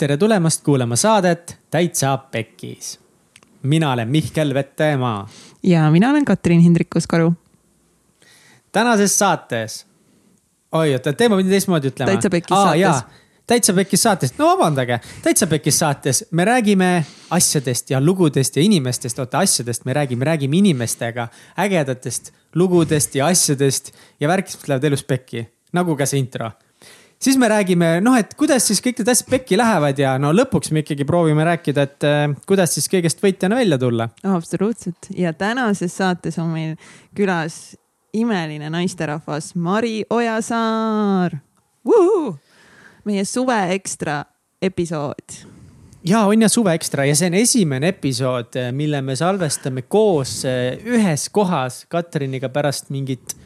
tere tulemast kuulama saadet Täitsa Pekkis. mina olen Mihkel Vetemaa. ja mina olen Katrin Hindrikus-Karu. tänases saates, oi oota, teeme nüüd teistmoodi ütlema. täitsa Pekkis Aa, saates. täitsa Pekkis saates, no vabandage, täitsa Pekkis saates me räägime asjadest ja lugudest ja inimestest, oota asjadest me räägime, räägime inimestega ägedatest lugudest ja asjadest ja värkidest, mis lähevad elus pekki, nagu ka see intro siis me räägime, noh, et kuidas siis kõik need asjad pekki lähevad ja no lõpuks me ikkagi proovime rääkida, et äh, kuidas siis kõigest võitjana välja tulla. absoluutselt ja tänases saates on meil külas imeline naisterahvas Mari Ojasaar. meie suve ekstra episood ja on ja suve ekstra ja see on esimene episood, mille me salvestame koos äh, ühes kohas Katriniga pärast mingit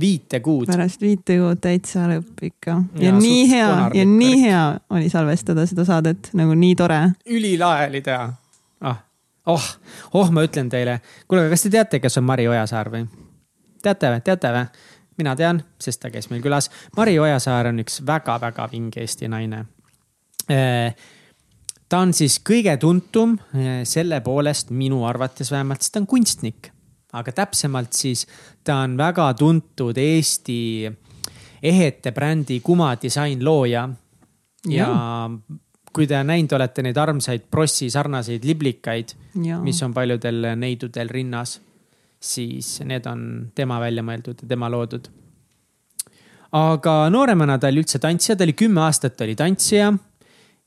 viite kuud. pärast viite kuud täitsa lõpp ikka. ja, ja nii hea ja nii hea oli salvestada seda saadet, nagu nii tore. ülilahe oli teha. ah, oh, oh, ma ütlen teile. kuule, kas te teate, kes on Mari Ojasaar või? teate või, teate või? mina tean, sest ta käis meil külas. Mari Ojasaar on üks väga-väga vinge Eesti naine. Eh, ta on siis kõige tuntum eh, selle poolest minu arvates vähemalt, sest ta on kunstnik aga täpsemalt siis ta on väga tuntud Eesti ehete brändi Kuma disain looja. ja kui te näinud olete neid armsaid Prossi sarnaseid liblikaid, mis on paljudel neidudel rinnas, siis need on tema välja mõeldud ja tema loodud. aga nooremana ta oli üldse tantsija, ta oli kümme aastat oli tantsija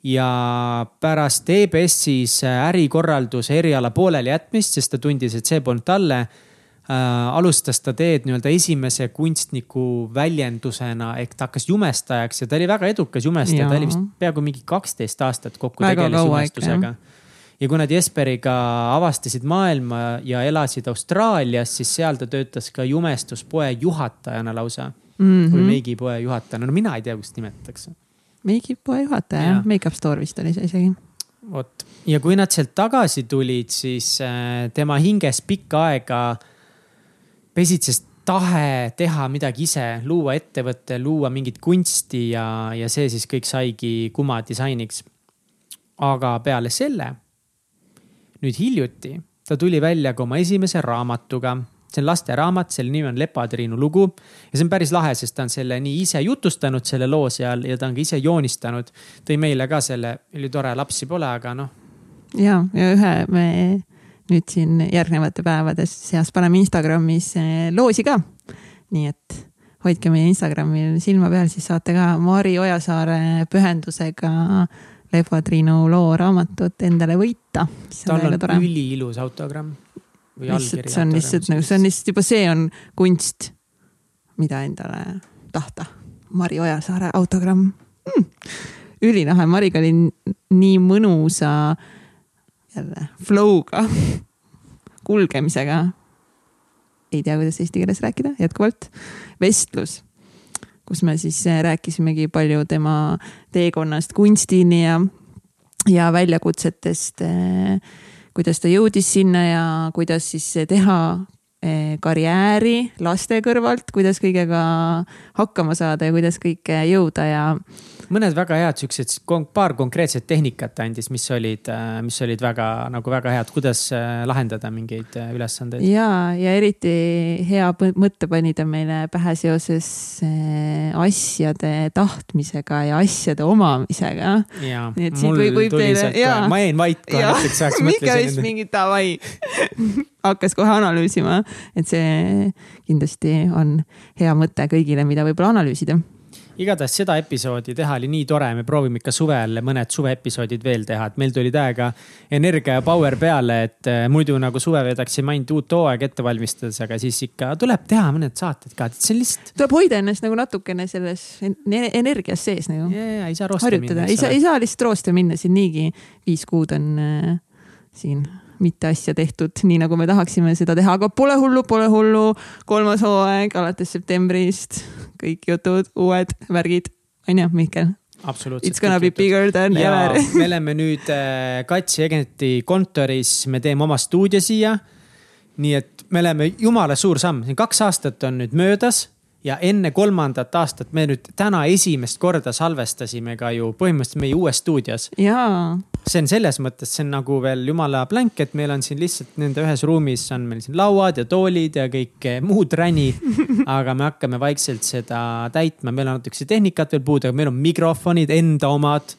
ja pärast EBS-is ärikorralduse eriala pooleli jätmist, sest ta tundis, et see polnud talle äh,. alustas ta teed nii-öelda esimese kunstniku väljendusena ehk ta hakkas jumestajaks ja ta oli väga edukas jumestaja, ta oli vist peaaegu mingi kaksteist aastat kokku väga tegeles jumestusega ja kui nad Jesperiga avastasid maailma ja elasid Austraalias, siis seal ta töötas ka jumestuspoe juhatajana lausa mm. -hmm. või meigipoe juhatajana, no mina ei tea, kuidas nimetatakse meigipoe juhataja Makeup Store vist oli see isegi. vot ja kui nad sealt tagasi tulid, siis äh, tema hinges pikka aega pesitses tahe teha midagi ise, luua ettevõte, luua mingit kunsti ja, ja see siis kõik saigi Kuma disainiks. aga peale selle, nüüd hiljuti ta tuli välja ka oma esimese raamatuga see on lasteraamat, selle nimi on Lepatriinu lugu. ja see on päris lahe, sest ta on selle nii ise jutustanud, selle loo seal ja ta on ka ise joonistanud. tõi meile ka selle, ülitore, lapsi pole, aga noh. ja, ja ühe me nüüd siin järgnevate päevade seas paneme Instagramis eh, loosi ka. nii et hoidke meie Instagramil silma peal, siis saate ka Mari Ojasaare pühendusega Lepatriinu loo raamatut endale võita. tal on üliilus autogramm lihtsalt see on lihtsalt nagu, see on lihtsalt juba, see on kunst, mida endale tahta. Mari Ojasaare autogramm mm.. ülilahe, Mariga oli nii mõnusa jälle flow'ga, kulgemisega. ei tea, kuidas eesti keeles rääkida, jätkuvalt. vestlus, kus me siis rääkisimegi palju tema teekonnast kunstini ja, ja väljakutsetest äh, kuidas ta jõudis sinna ja kuidas siis teha eh, karjääri laste kõrvalt, kuidas kõigega hakkama saada ja kuidas kõike jõuda ja mõned väga head siuksed, paar konkreetset tehnikat andis, mis olid, äh, mis olid väga nagu väga head, kuidas äh, lahendada mingeid äh, ülesandeid. ja, ja eriti hea mõtte pani ta meile pähe seoses asjade tahtmisega ja asjade omamisega. ja, mul tuli sealt kohe, ma jäin vait kohe näiteks ajaks mõtlesin. Mihkel vist mingi davai hakkas kohe analüüsima, et see kindlasti on hea mõte kõigile, mida võib-olla analüüsida igatahes seda episoodi teha oli nii tore, me proovime ikka suvel mõned suveepisoodid veel teha, et meil tuli täiega energia ja power peale, et eh, muidu nagu suve vedaksime ainult uut hooaega ette valmistades, aga siis ikka tuleb teha mõned saated ka, et see on lihtsalt. tuleb hoida ennast nagu natukene selles energias sees nagu. ja, ei saa roosti minna. ei saa, ei saa lihtsalt roosti minna, siin niigi viis kuud on äh, siin mitte asja tehtud, nii nagu me tahaksime seda teha, aga pole hullu, pole hullu. kolmas hooaeg alates septembrist, kõik jutud, uued värgid, onju, Mihkel? absoluutselt. It's gonna be bigger than ja, ever me oleme nüüd äh, Katsi Egenti kontoris, me teeme oma stuudio siia. nii et me oleme jumala suur samm, kaks aastat on nüüd möödas ja enne kolmandat aastat me nüüd täna esimest korda salvestasime ka ju põhimõtteliselt meie uues stuudios. jaa. see on selles mõttes, see on nagu veel jumala blank, et meil on siin lihtsalt nende ühes ruumis on meil siin lauad ja toolid ja kõik muud räni. aga me hakkame vaikselt seda täitma, meil on natukese tehnikat veel puudu, aga meil on mikrofonid enda omad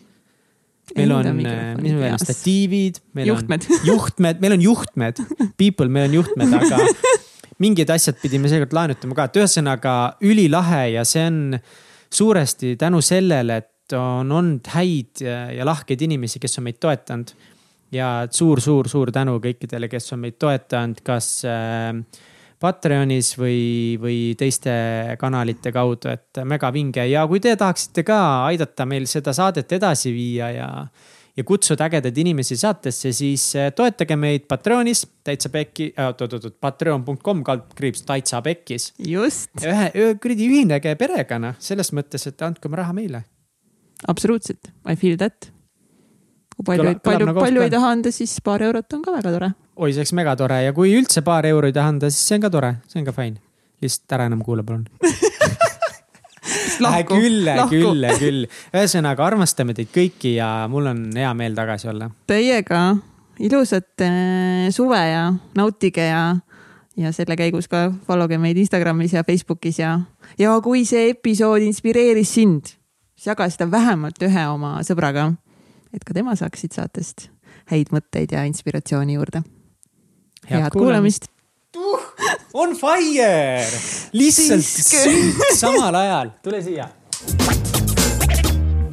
meil on, mis meil on, statiivid, meil juhtmed. on juhtmed, meil on juhtmed, people, meil on juhtmed, aga mingid asjad pidime seekord laenutama ka, et ühesõnaga ülilahe ja see on suuresti tänu sellele, et on olnud häid ja lahkeid inimesi, kes on meid toetanud. ja suur-suur-suur tänu kõikidele, kes on meid toetanud, kas äh, Patreonis või, või teiste kanalite kaudu, et mega vinge ja kui te tahaksite ka aidata meil seda saadet edasi viia ja ja kutsuda ägedaid inimesi saatesse, siis eh, toetage meid Patreonis, täitsa pekki äh,, oot-oot-oot, patreon.com kaldkriips täitsa pekkis. just. ühe, kuradi ühinege perega noh, selles mõttes, et andke oma raha meile. absoluutselt, I feel that. kui palju, palju, nagu palju ei taha anda, siis paar eurot on ka väga tore. oi, see oleks megatore ja kui üldse paar euro ei taha anda, siis see on ka tore, see on ka fine. lihtsalt ära enam kuula, palun lahku. küll, küll, küll. ühesõnaga armastame teid kõiki ja mul on hea meel tagasi olla. Teiega ilusat äh, suve ja nautige ja, ja selle käigus ka follow ge meid Instagramis ja Facebookis ja, ja kui see episood inspireeris sind, siis jaga seda vähemalt ühe oma sõbraga. et ka tema saaks siit saatest häid mõtteid ja inspiratsiooni juurde. head kuulamist, kuulamist uh, on fire, lihtsalt sünk samal ajal, tule siia.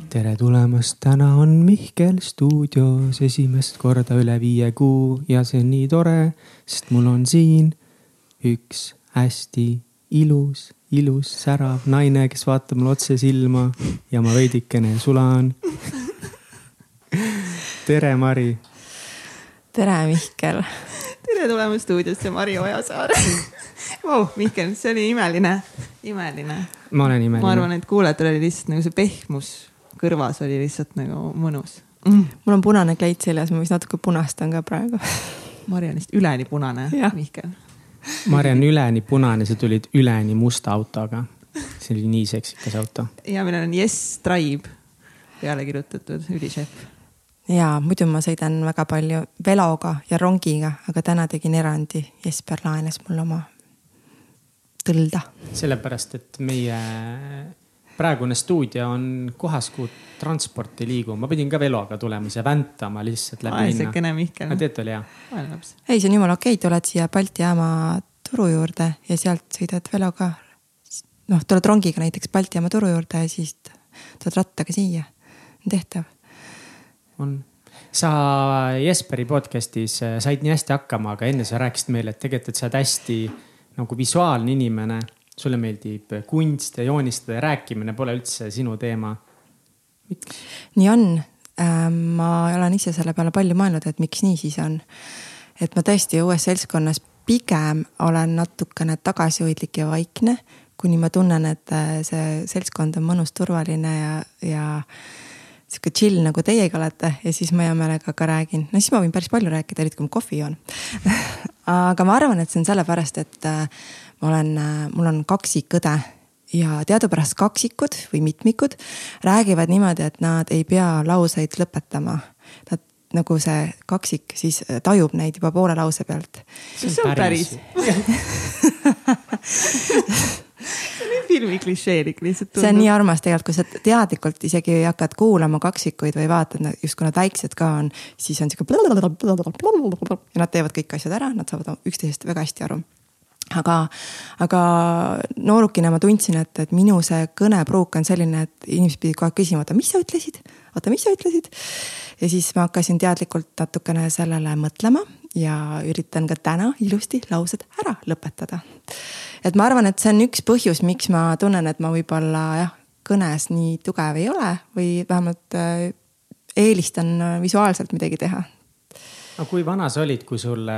tere tulemast, täna on Mihkel stuudios esimest korda üle viie kuu ja see on nii tore, sest mul on siin üks hästi ilus, ilus särav naine, kes vaatab mulle otse silma ja ma veidikene sulan. Tere, Mari. tere, Mihkel tere tulemast stuudiosse, Mari Ojasaar wow,. Mihkel, see oli imeline, imeline. ma olen imeline. ma arvan, et kuulajatel oli lihtsalt nagu see pehmus kõrvas oli lihtsalt nagu mõnus mm.. mul on punane kleit seljas, ma vist natuke punastan ka praegu Mari on vist üleni punane, Mihkel. Mari on üleni punane, sa tulid üleni musta autoga. see oli nii seksikas auto. ja meil on Yes Tribe peale kirjutatud, ülišef ja muidu ma sõidan väga palju veloga ja rongiga, aga täna tegin erandi. Jesper laenas mulle oma tõlda. sellepärast, et meie praegune stuudio on kohas, kuhu transport ei liigu. ma pidin ka veloga tulema siia väntama lihtsalt läbi linna. vaesekene Mihkel. aga tegelikult oli hea. ei, see on jumala okei okay., tuled siia Balti jaama turu juurde ja sealt sõidad veloga. noh, tuled rongiga näiteks Balti jaama turu juurde ja siis tuled rattaga siia. tehtav on. sa Jesperi podcast'is äh, said nii hästi hakkama, aga enne sa rääkisid meile, et tegelikult, et sa oled hästi nagu visuaalne inimene. sulle meeldib kunst ja joonistada ja rääkimine pole üldse sinu teema. nii on. Ähm, ma olen ise selle peale palju mõelnud, et miks nii siis on. et ma tõesti uues seltskonnas pigem olen natukene tagasihoidlik ja vaikne, kuni ma tunnen, et äh, see seltskond on mõnus, turvaline ja, ja sihuke chill nagu teiega olete ja siis ma hea meelega ka räägin, no siis ma võin päris palju rääkida, eriti kui ma kohvi joon aga ma arvan, et see on sellepärast, et äh, ma olen, äh, mul on kaksikõde ja teadupärast kaksikud või mitmikud räägivad niimoodi, et nad ei pea lauseid lõpetama. Nad nagu see kaksik siis äh, tajub neid juba poole lause pealt. see on päris filmi klišeelik lihtsalt see on nii armas tegelikult, kui sa teadlikult isegi hakkad kuulama kaksikuid või vaatad, justkui nad väiksed ka on, siis on sihuke. ja nad teevad kõik asjad ära, nad saavad üksteisest väga hästi aru aga, aga noorukina ma tundsin, et, et minu see kõnepruuk on selline, et inimesed pidid kogu aeg küsima, oota, mis sa ütlesid, oota, mis sa ütlesid. ja siis ma hakkasin teadlikult natukene sellele mõtlema ja üritan ka täna ilusti laused ära lõpetada et ma arvan, et see on üks põhjus, miks ma tunnen, et ma võib-olla jah, kõnes nii tugev ei ole või vähemalt äh, eelistan äh, visuaalselt midagi teha. aga kui vana sa olid, kui sulle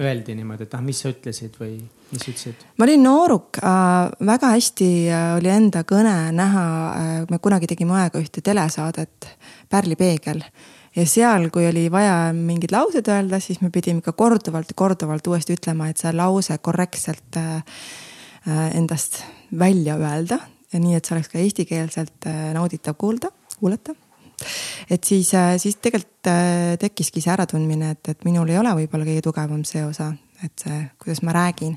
öeldi niimoodi, et ah, mis sa ütlesid või mis sa ütlesid? ma olin nooruk äh,, väga hästi oli enda kõne näha äh,. me kunagi tegime aega ühte telesaadet, Pärli peegel ja seal, kui oli vaja mingid laused öelda, siis me pidime ikka korduvalt ja korduvalt uuesti ütlema, et see lause korrektselt äh, endast välja öelda ja nii, et see oleks ka eestikeelselt nauditav kuulda, kuulata et siis, siis tegelikult tekkiski see äratundmine, et, et minul ei ole võib-olla kõige tugevam see osa, et see, kuidas ma räägin.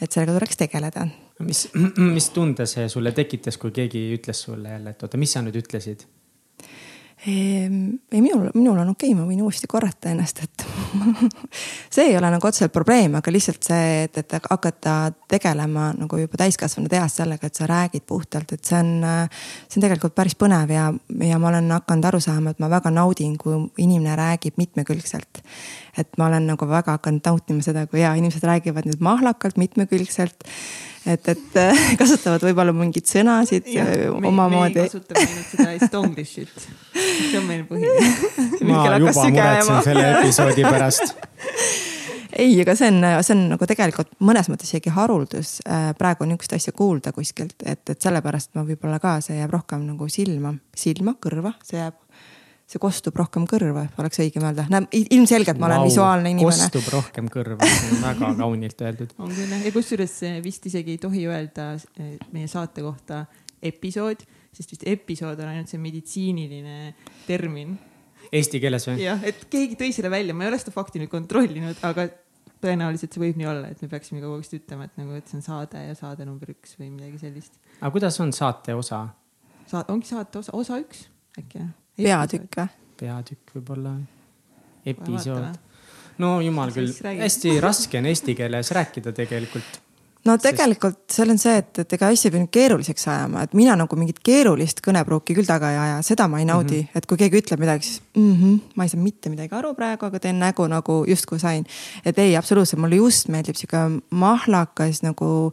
et sellega tuleks tegeleda. mis, mis tunde see sulle tekitas, kui keegi ütles sulle jälle, et oota, mis sa nüüd ütlesid? Ehm, ei, minul, minul on okei okay,, ma võin uuesti korrata ennast, et see ei ole nagu otseselt probleem, aga lihtsalt see, et, et hakata tegelema nagu juba täiskasvanud eas sellega, et sa räägid puhtalt, et see on, see on tegelikult päris põnev ja, ja ma olen hakanud aru saama, et ma väga naudin, kui inimene räägib mitmekülgselt. et ma olen nagu väga hakanud nautima seda, kui ja inimesed räägivad nüüd mahlakalt, mitmekülgselt et, et kasutavad võib-olla mingeid sõnasid ja, omamoodi. me ei kasuta ainult seda estonglish'it, see on meil põhiline. ma juba muretsen selle episoodi pärast ei, aga see on, see on nagu tegelikult mõnes mõttes isegi haruldus äh, praegu niisugust asja kuulda kuskilt, et, et sellepärast ma võib-olla ka, see jääb rohkem nagu silma, silma, kõrva, see jääb see kostub rohkem kõrva, oleks õigem öelda. no ilmselgelt ma olen wow, visuaalne inimene. kostub rohkem kõrva, see on väga kaunilt öeldud. on küll jah, ja kusjuures vist isegi ei tohi öelda meie saate kohta episood, sest vist episood on ainult see meditsiiniline termin. Eesti keeles või? jah, et keegi tõi selle välja, ma ei ole seda fakti nüüd kontrollinud, aga tõenäoliselt see võib nii olla, et me peaksime kogu aeg ütlema, et nagu, et see on saade ja saade number üks või midagi sellist. aga kuidas on saate osa? Sa-, ongi saate osa, osa üks äkki jah? peatükk või? peatükk võib-olla, episood. no jumal küll, hästi raske on eesti keeles rääkida tegelikult no tegelikult seal on see, et, et ega asja ei pea nüüd keeruliseks ajama, et mina nagu mingit keerulist kõnepruuki küll taga ei aja, seda ma ei naudi mm, -hmm. et kui keegi ütleb midagi, siis mm -hmm, ma ei saa mitte midagi aru praegu, aga teen nägu nagu justkui sain. et ei, absoluutselt, mulle just meeldib sihuke mahlakas nagu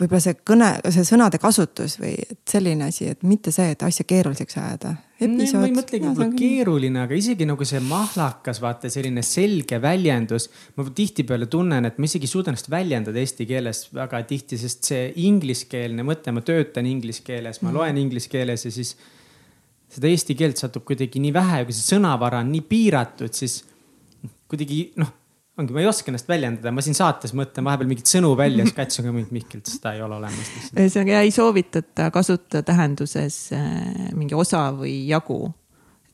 võib-olla see kõne, see sõnade kasutus või selline asi, et mitte see, et asja keeruliseks ajada. ma ei mõtlegi võib-olla keeruline, aga isegi nagu see mahlakas, vaata selline selge väljendus. ma tihtipeale tunnen, et ma isegi ei suuda ennast väljendada eesti keeles väga tihti, sest see ingliskeelne mõte, ma töötan inglise keeles, ma loen inglise keeles ja siis seda eesti keelt satub kuidagi nii vähe, kui see sõnavara on nii piiratud, siis kuidagi noh ongi, ma ei oska ennast väljendada, ma siin saates mõtlen vahepeal mingeid sõnu välja, siis katsun ka mingit Mihklit, seda ei ole olemas. ühesõnaga ei soovitata kasutada tähenduses äh, mingi osa või jagu.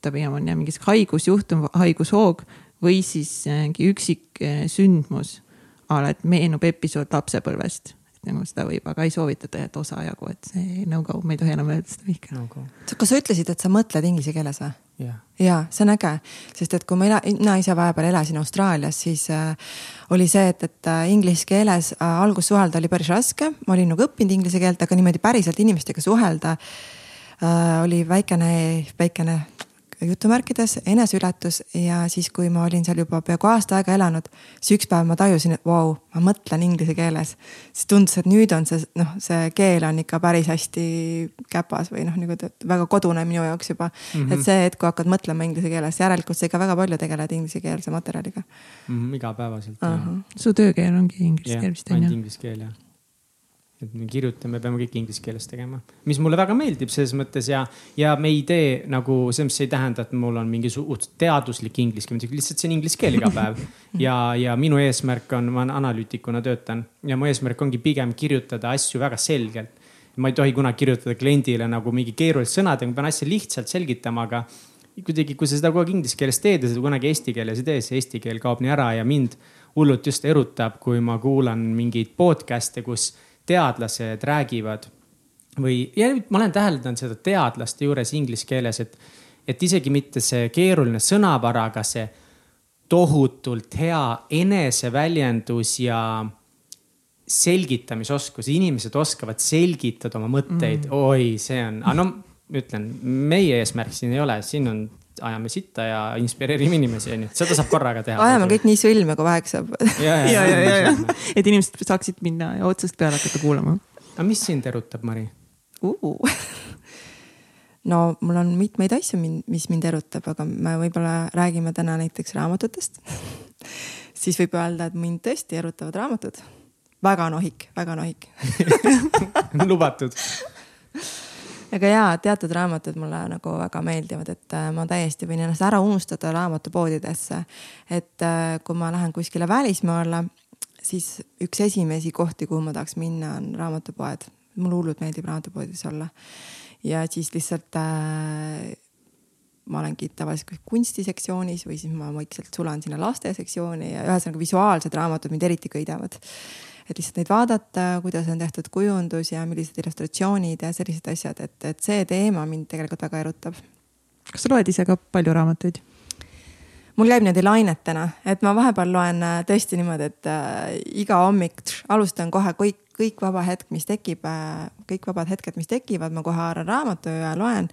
ta pigem on jah mingi haigusjuhtum, haigushoog või siis äh, mingi üksik äh, sündmus. a la, et meenub episood lapsepõlvest nagu seda võib, aga ei soovitata, et osa jagu, et see no go, me ei tohi enam öelda seda vihka no. kas sa ütlesid, et sa mõtled inglise keeles või? Yeah.. ja see on äge, sest et kui ma ela, mina ise vahepeal elasin Austraalias, siis äh, oli see, et, et äh, inglise keeles äh, alguses suhelda oli päris raske, ma olin nagu õppinud inglise keelt, aga niimoodi päriselt inimestega suhelda äh, oli väikene, väikene jutumärkides eneseületus ja siis, kui ma olin seal juba peaaegu aasta aega elanud, siis üks päev ma tajusin, et vau wow,, ma mõtlen inglise keeles. siis tundus, et nüüd on see noh, see keel on ikka päris hästi käpas või noh, nagu väga kodune minu jaoks juba mm. -hmm. et see hetk, kui hakkad mõtlema inglise keeles, järelikult sa ikka väga palju tegeled inglisekeelse materjaliga mm. -hmm, igapäevaselt uh. -huh. su töökeel ongi inglise keel vist on ju? ainult inglise keel jah et me kirjutame, peame kõik inglise keeles tegema, mis mulle väga meeldib selles mõttes ja, ja me ei tee nagu selles mõttes ei tähenda, et mul on mingi teaduslik inglise keel, lihtsalt see on inglise keel iga päev. ja, ja minu eesmärk on, ma analüütikuna töötan ja mu eesmärk ongi pigem kirjutada asju väga selgelt. ma ei tohi kunagi kirjutada kliendile nagu mingi keeruliste sõnadega, ma pean asja lihtsalt selgitama, aga kuidagi, kui sa seda kogu aeg inglise keeles teed ja seda kunagi eesti keeles ei tee, siis eesti keel kaob nii ära ja mind hullult just erutab, kui ma kuulan mingeid podcast'e, kus teadlased räägivad või, ja ma olen täheldanud seda teadlaste juures inglise keeles, et, et isegi mitte see keeruline sõnavara, aga see tohutult hea eneseväljendus ja selgitamisoskus, inimesed oskavad selgitada oma mõtteid mm., oi, see on, aga no ütlen, meie eesmärk siin ei ole, siin on ajame sitta ja inspireerime inimesi, onju, seda saab korraga teha. ajame kõik nii sõlme, kui väheks saab. ja, ja, ja, ja, ja, et inimesed saaksid minna ja otsast peale hakata kuulama. aga mis sind erutab, Mari uh.? no mul on mitmeid asju, mis mind erutab, aga me võib-olla räägime täna näiteks raamatutest siis võib öelda, et mind tõesti erutavad raamatud. väga nohik, väga nohik lubatud aga jaa, teatud raamatud mulle nagu väga meeldivad, et äh, ma täiesti võin ennast ära unustada raamatupoodidesse. et äh, kui ma lähen kuskile välismaale, siis üks esimesi kohti, kuhu ma tahaks minna, on raamatupoed. mulle hullult meeldib raamatupoodides olla. ja siis lihtsalt äh, ma olengi tavaliselt kunstisektsioonis või siis ma vaikselt sulan sinna lastesektsiooni ja ühesõnaga visuaalsed raamatud mind eriti köidavad. Et lihtsalt neid vaadata, kuidas on tehtud kujundus ja millised illustratsioonid ja sellised asjad, et, et see teema mind tegelikult väga erutab. kas sa loed ise ka palju raamatuid? mul käib niimoodi lainetena, et ma vahepeal loen äh, tõesti niimoodi, et äh, iga hommik tš, alustan kohe kõik, kõik vaba hetk, mis tekib äh,, kõik vabad hetked, mis tekivad, ma kohe haaran raamatu ja loen.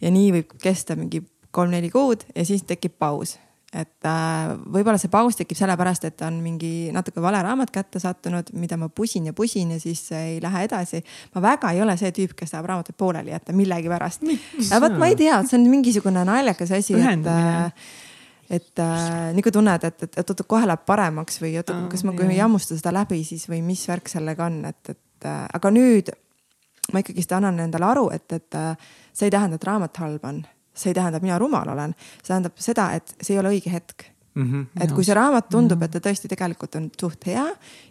ja nii võib kesta mingi kolm-neli kuud ja siis tekib paus. Et äh, võib-olla see paus tekib sellepärast, et on mingi natuke vale raamat kätte sattunud, mida ma pusin ja pusin ja siis ei lähe edasi. ma väga ei ole see tüüp, kes tahab raamatut pooleli jätta millegipärast. vot ma ei tea, see on mingisugune naljakas asi, et äh, et äh, kui tunned, et, et, et oot, kohe läheb paremaks või oot, kas ma, kui ma ei hammusta seda läbi, siis või mis värk sellega on, et, et äh, aga nüüd ma ikkagist annan endale aru, et, et äh, see ei tähenda, et raamat halb on see ei tähenda, et mina rumal olen, see tähendab seda, et see ei ole õige hetk mm. -hmm, et kui see raamat tundub, et ta tõesti tegelikult on suht hea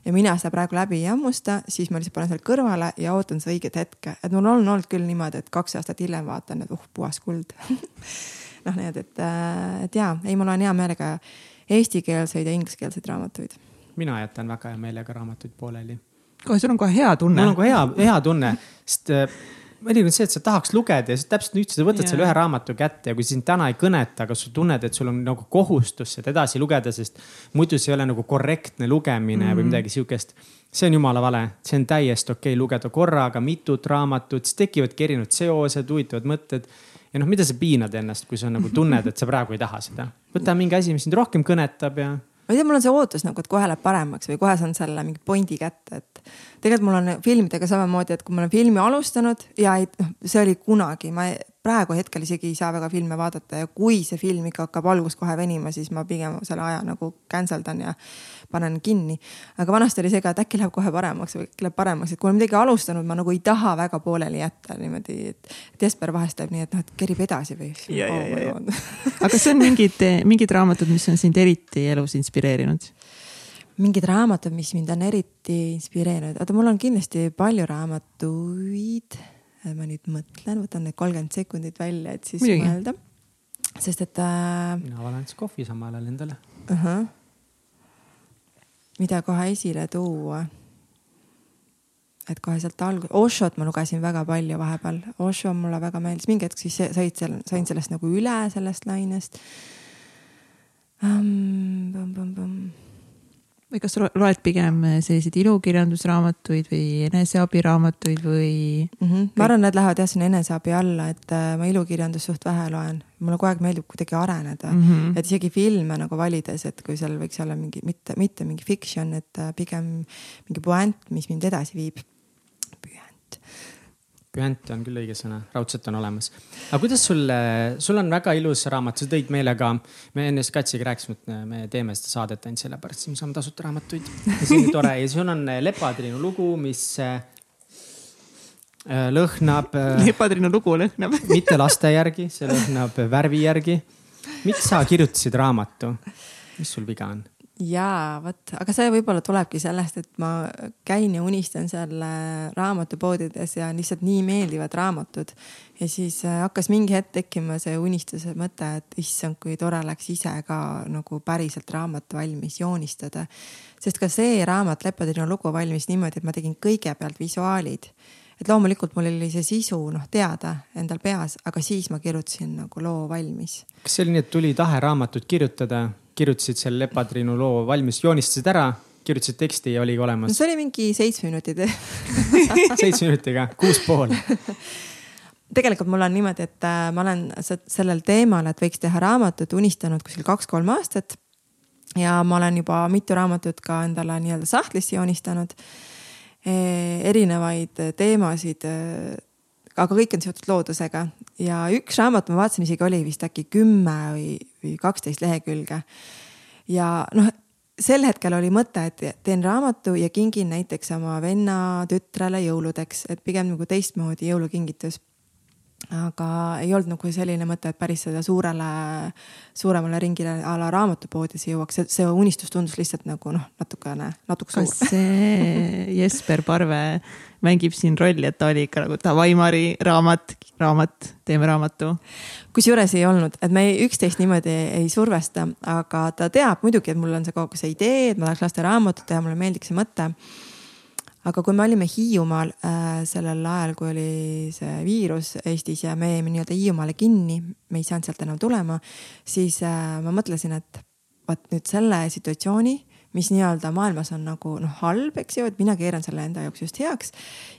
ja mina seda praegu läbi ei hammusta, siis ma lihtsalt panen selle kõrvale ja ootan seda õiget hetke, et mul on olnud küll niimoodi, et kaks aastat hiljem vaatan, et uh puhas kuld noh, need, et, äh, et jaa, ei, ma loen hea meelega eestikeelseid ja ingliskeelseid raamatuid. mina jätan väga hea meelega raamatuid pooleli. kohe, sul on kohe hea tunne. mul on kohe hea, hea tunne, sest äh, mõnikord see, et sa tahaks lugeda ja täpselt nüüd sa võtad yeah. selle ühe raamatu kätte ja kui sind täna ei kõneta, aga sa tunned, et sul on nagu kohustus seda edasi lugeda, sest muidu see ei ole nagu korrektne lugemine mm -hmm. või mhm. midagi sihukest. see on jumala vale, see on täiesti okei okay lugeda korraga mitut raamatut, siis tekivadki erinevad seosed, huvitavad mõtted. ja noh, mida sa piinad ennast, kui sa nagu tunned, et sa praegu ei taha seda. võta mingi asi, mis sind rohkem kõnetab ja ma ei tea, mul on see ootus nagu, et kohe läheb paremaks või kohe saan selle mingi pointi kätte, et tegelikult mul on filmidega samamoodi, et kui ma olen filmi alustanud ja ei, noh, see oli kunagi, ma praegu hetkel isegi ei saa väga filme vaadata ja kui see film ikka hakkab algust kohe venima, siis ma pigem selle aja nagu cancel dan ja panen kinni. aga vanasti oli see ka, et äkki läheb kohe paremaks või äkki läheb paremaks, et kui olen midagi alustanud, ma nagu ei taha väga pooleli jätta niimoodi, et. et Jesper vahest teeb nii, et noh, et kerib edasi või. aga kas on mingid, mingid raamatud, mis on sind eriti elus inspireerinud? mingid raamatud, mis mind on eriti inspireerinud, oota, mul on kindlasti palju raamatuid ma nüüd mõtlen, võtan need kolmkümmend sekundit välja, et siis Midagi. mõelda. sest et äh.... mina valan siis kohvi samal ajal endale uh. -huh. mida kohe esile tuua? et kohe sealt algul, Oshot ma lugesin väga palju vahepeal, Osho mulle väga meeldis, mingi hetk siis said seal, sain sellest nagu üle sellest lainest um, või kas sa loed pigem eh, selliseid ilukirjandusraamatuid või eneseabiraamatuid või mm? -hmm. ma arvan, need lähevad jah sinna eneseabi alla, et äh, ma ilukirjandust suht vähe loen. mulle kogu aeg meeldib kuidagi areneda mm, -hmm. et isegi filme nagu valides, et kui seal võiks olla mingi, mitte, mitte mingi fiction, et äh, pigem mingi puänt, mis mind edasi viib pühant on küll õige sõna, raudselt on olemas. aga kuidas sul, sul on väga ilus raamat, sa tõid meelega, me enne Katsiga rääkisime, et me teeme seda saadet ainult sellepärast, siis me saame tasuta raamatuid. see on tore ja sul on Lepatriinu lugu, mis äh, lõhnab. Äh, Lepatriinu lugu lõhnab mitte laste järgi, see lõhnab värvi järgi. miks sa kirjutasid raamatu? mis sul viga on? Jaa, vot, aga see võib-olla tulebki sellest, et ma käin ja unistan seal raamatupoodides ja lihtsalt nii meeldivad raamatud. ja siis äh, hakkas mingi hetk tekkima see unistuse mõte, et issand, kui tore oleks ise ka nagu päriselt raamat valmis joonistada. sest ka see raamat Leppetinu lugu valmis niimoodi, et ma tegin kõigepealt visuaalid et loomulikult mul oli see sisu noh teada endal peas, aga siis ma kirjutasin nagu loo valmis. kas see oli nii, et tuli tahe raamatut kirjutada kirjutasid selle Lepatriinu loo valmis, joonistasid ära, kirjutasid teksti ja oligi olemas no,. see oli mingi seitsme minutit seitsme minutiga, kuus pool tegelikult mul on niimoodi, et äh, ma olen sellel teemal, et võiks teha raamatut, unistanud kuskil kaks-kolm aastat. ja ma olen juba mitu raamatut ka endale nii-öelda sahtlisse joonistanud. E, erinevaid teemasid e, aga kõik on seotud loodusega ja üks raamat, ma vaatasin isegi oli vist äkki kümme või, või kaksteist lehekülge. ja noh, sel hetkel oli mõte, et teen raamatu ja kingin näiteks oma venna tütrele jõuludeks, et pigem nagu teistmoodi jõulukingitus aga ei olnud nagu selline mõte, et päris seda suurele, suuremale ringile a la raamatupoodides jõuaks, see unistus tundus lihtsalt nagu noh, natukene, natuke suur. kas see Jesper Parve mängib siin rolli, et ta oli ikka nagu davai, Mari, raamat, raamat, teeme raamatu. kusjuures ei olnud, et me üksteist niimoodi ei survesta, aga ta teab muidugi, et mul on see kogu see idee, et ma tahaks lasteraamatut teha, mulle meeldiks see mõte aga kui me olime Hiiumaal äh, sellel ajal, kui oli see viirus Eestis ja me jäime nii-öelda Hiiumaale kinni, me ei saanud sealt enam tulema, siis äh, ma mõtlesin, et vot nüüd selle situatsiooni, mis nii-öelda maailmas on nagu noh, halb, eks ju, et mina keeran selle enda jaoks just heaks.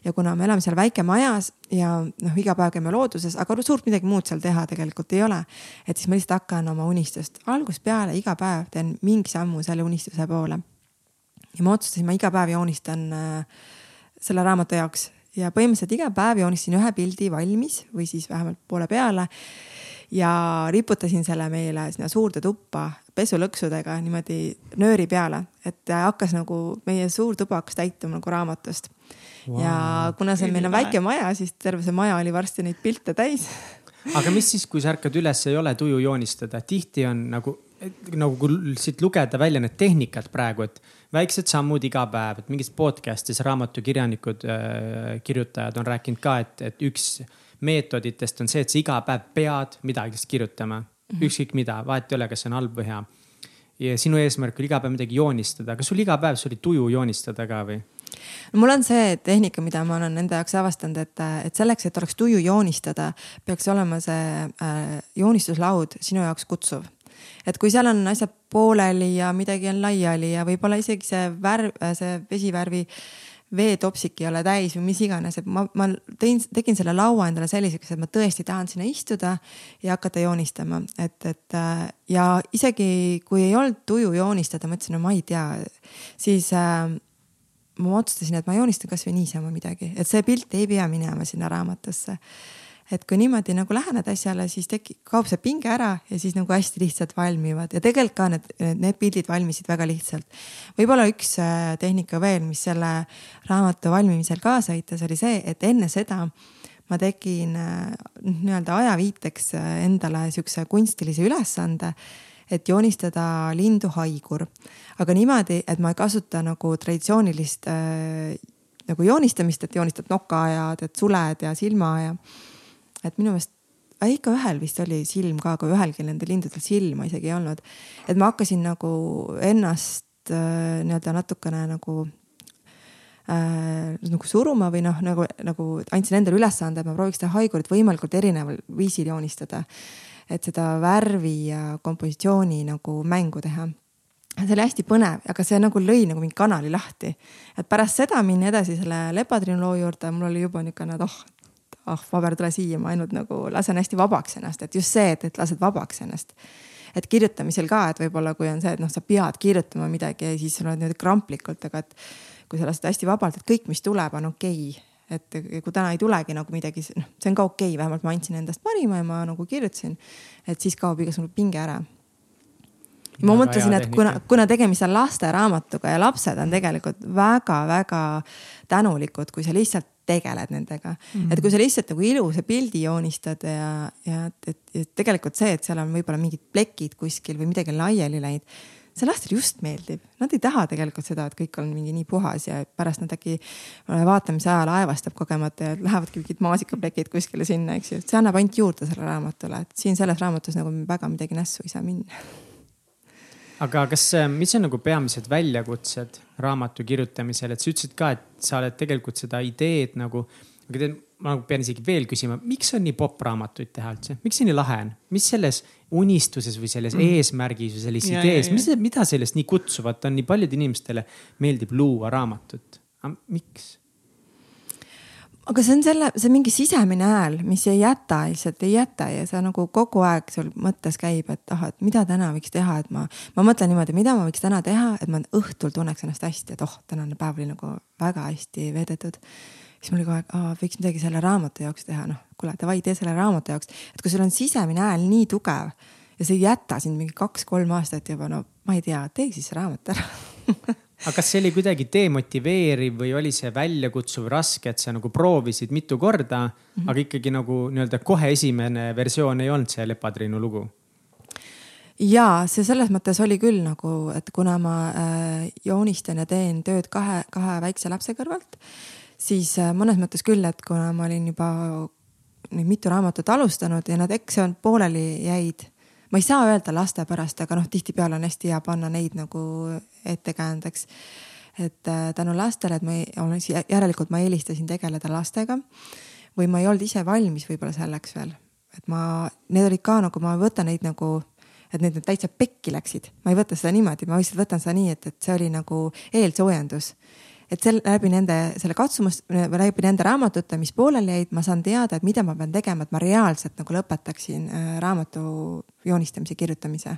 ja kuna me elame seal väikemajas ja noh, iga päev käime looduses, aga suurt midagi muud seal teha tegelikult ei ole. et siis ma lihtsalt hakkan oma unistust algusest peale iga päev teen mingi sammu selle unistuse poole ja ma otsustasin, ma iga päev joonistan äh, selle raamatu jaoks ja põhimõtteliselt iga päev joonistasin ühe pildi valmis või siis vähemalt poole peale. Ja riputasin selle meile sinna suurde tuppa pesulõksudega niimoodi nööri peale, et hakkas nagu meie suur tuba hakkas täituma nagu raamatust. Wow.. ja kuna see meil on väike maja, siis terve see maja oli varsti neid pilte täis. Aga mis siis, kui sa ärkad üles, ei ole tuju joonistada, tihti on nagu nagu siit lugeda välja need tehnikad praegu, et väiksed sammud iga päev, et mingis podcast'is raamatukirjanikud äh,, kirjutajad on rääkinud ka, et, et üks meetoditest on see, et sa iga päev pead midagi kirjutama mm -hmm., ükskõik mida, vahet ei ole, kas see on halb või hea. ja sinu eesmärk oli iga päev midagi joonistada, kas sul iga päev, sul oli tuju joonistada ka või? no mul on see tehnika, mida ma olen enda jaoks avastanud, et, et selleks, et oleks tuju joonistada, peaks olema see äh, joonistuslaud sinu jaoks kutsuv et kui seal on asjad pooleli ja midagi on laiali ja võib-olla isegi see värv, see vesivärvi veetopsik ei ole täis või mis iganes, et ma, ma tõin, tegin selle laua endale selliseks, et ma tõesti tahan sinna istuda ja hakata joonistama, et, et ja isegi kui ei olnud tuju joonistada, mõtlesin, no ma ei tea, siis äh, ma otsustasin, et ma joonistan kasvõi niisama midagi, et see pilt ei pea minema sinna raamatusse et kui niimoodi nagu lähened asjale, siis tekib, kaob see pinge ära ja siis nagu hästi lihtsalt valmivad. Ja tegelikult ka need, need pildid valmisid väga lihtsalt. võib-olla üks äh, tehnika veel, mis selle raamatu valmimisel kaasa aitas, oli see, et enne seda ma tegin äh, nii-öelda ajaviiteks äh, endale siukse kunstilise ülesande et joonistada lindu haigur, aga niimoodi, et ma ei kasuta nagu traditsioonilist äh, nagu joonistamist, et joonistad noka ja teed suled ja silma ja et minu meelest aga ikka ühel vist oli silm ka, aga ühelgi nendel lindudel silma isegi ei olnud. et ma hakkasin nagu ennast äh, nii-öelda natukene nagu äh, nagu suruma või noh, nagu, nagu andsin endale ülesande, et ma prooviks seda haigurit võimalikult erineval viisil joonistada. et seda värvi ja kompositsiooni nagu mängu teha see oli hästi põnev, aga see nagu lõi nagu mingi kanali lahti. et pärast seda minna edasi selle lepatriinu loo juurde, mul oli juba niisugune, et oh, ah paber, tule siia, ma ainult nagu lasen hästi vabaks ennast, et just see, et, et lased vabaks ennast. et kirjutamisel ka, et võib-olla kui on see, et noh, sa pead kirjutama midagi ja siis sa oled niimoodi kramplikult, aga et kui sa lased hästi vabalt, et kõik, mis tuleb, on okei okay et kui täna ei tulegi nagu midagi, noh, see on ka okei okay,, vähemalt ma andsin endast parima ja ma nagu kirjutasin. et siis kaob igasugune pinge ära. ma väga mõtlesin, et kuna, kuna tegemist on lasteraamatuga ja lapsed on tegelikult väga-väga tänulikud, kui sa lihtsalt tegeled nendega mm. -hmm. et kui sa lihtsalt nagu ilusa pildi joonistad ja, ja et, et, tegelikult see, et seal on võib-olla mingid plekid kuskil või midagi laiali läinud see lastele just meeldib, nad ei taha tegelikult seda, et kõik on mingi nii puhas ja pärast nad äkki vaatamise ajal aevastab kogemata ja lähevadki mingid maasikaplekid kuskile sinna, eks ju, see annab ainult juurde sellele raamatule, et siin selles raamatus nagu väga midagi nässu ei saa minna aga kas, äh, mis on nagu peamised väljakutsed raamatu kirjutamisel, et sa ütlesid ka, et sa oled tegelikult seda ideed nagu, aga te, ma nagu pean isegi veel küsima, miks on nii popp raamatuid teha üldse, miks see nii lahe on, mis selles unistuses või selles mm. eesmärgis või selles ja, idees, mis, mida sellest nii kutsuvat on, nii paljudele inimestele meeldib luua raamatut, miks? Aga see on selle, see on mingi sisemine hääl, mis ei jäta lihtsalt, ei jäta ja sa nagu kogu aeg sul mõttes käib, et ah, et mida täna võiks teha, et ma, ma mõtlen niimoodi, mida ma võiks täna teha, et ma õhtul tunneks ennast hästi, et oh, tänane päev oli nagu väga hästi veedetud. siis mul oli kogu aeg, võiks midagi selle raamatu jaoks teha, noh, kuule, davai, tee selle raamatu jaoks. et kui sul on sisemine hääl nii tugev ja see ei jäta sind mingi kaks-kolm aastat juba, no ma ei tea, tee siis raamat ära aga kas see oli kuidagi demotiveeriv või oli see väljakutsuv, raske, et sa nagu proovisid mitu korda mm, -hmm. aga ikkagi nagu nii-öelda kohe esimene versioon ei olnud see Lepatriinu lugu? ja see selles mõttes oli küll nagu, et kuna ma äh, joonistan ja teen tööd kahe, kahe väikse lapse kõrvalt, siis äh, mõnes mõttes küll, et kuna ma olin juba nüüd mitu raamatut alustanud ja nad eks on pooleli jäid. ma ei saa öelda laste pärast, aga noh, tihtipeale on hästi hea panna neid nagu ettekäändeks. et äh, tänu lastele, et ma ei, olen, järelikult ma eelistasin tegeleda lastega või ma ei olnud ise valmis võib-olla selleks veel, et ma, need olid ka nagu, ma võtan neid nagu et need täitsa pekki läksid, ma ei võta seda niimoodi, ma lihtsalt võtan seda nii, et, et see oli nagu eelsoojendus et sel läbi nende, selle katsumust, läbi nende raamatute, mis pooleli jäid, ma saan teada, et mida ma pean tegema, et ma reaalselt nagu lõpetaksin äh, raamatu joonistamise, kirjutamise.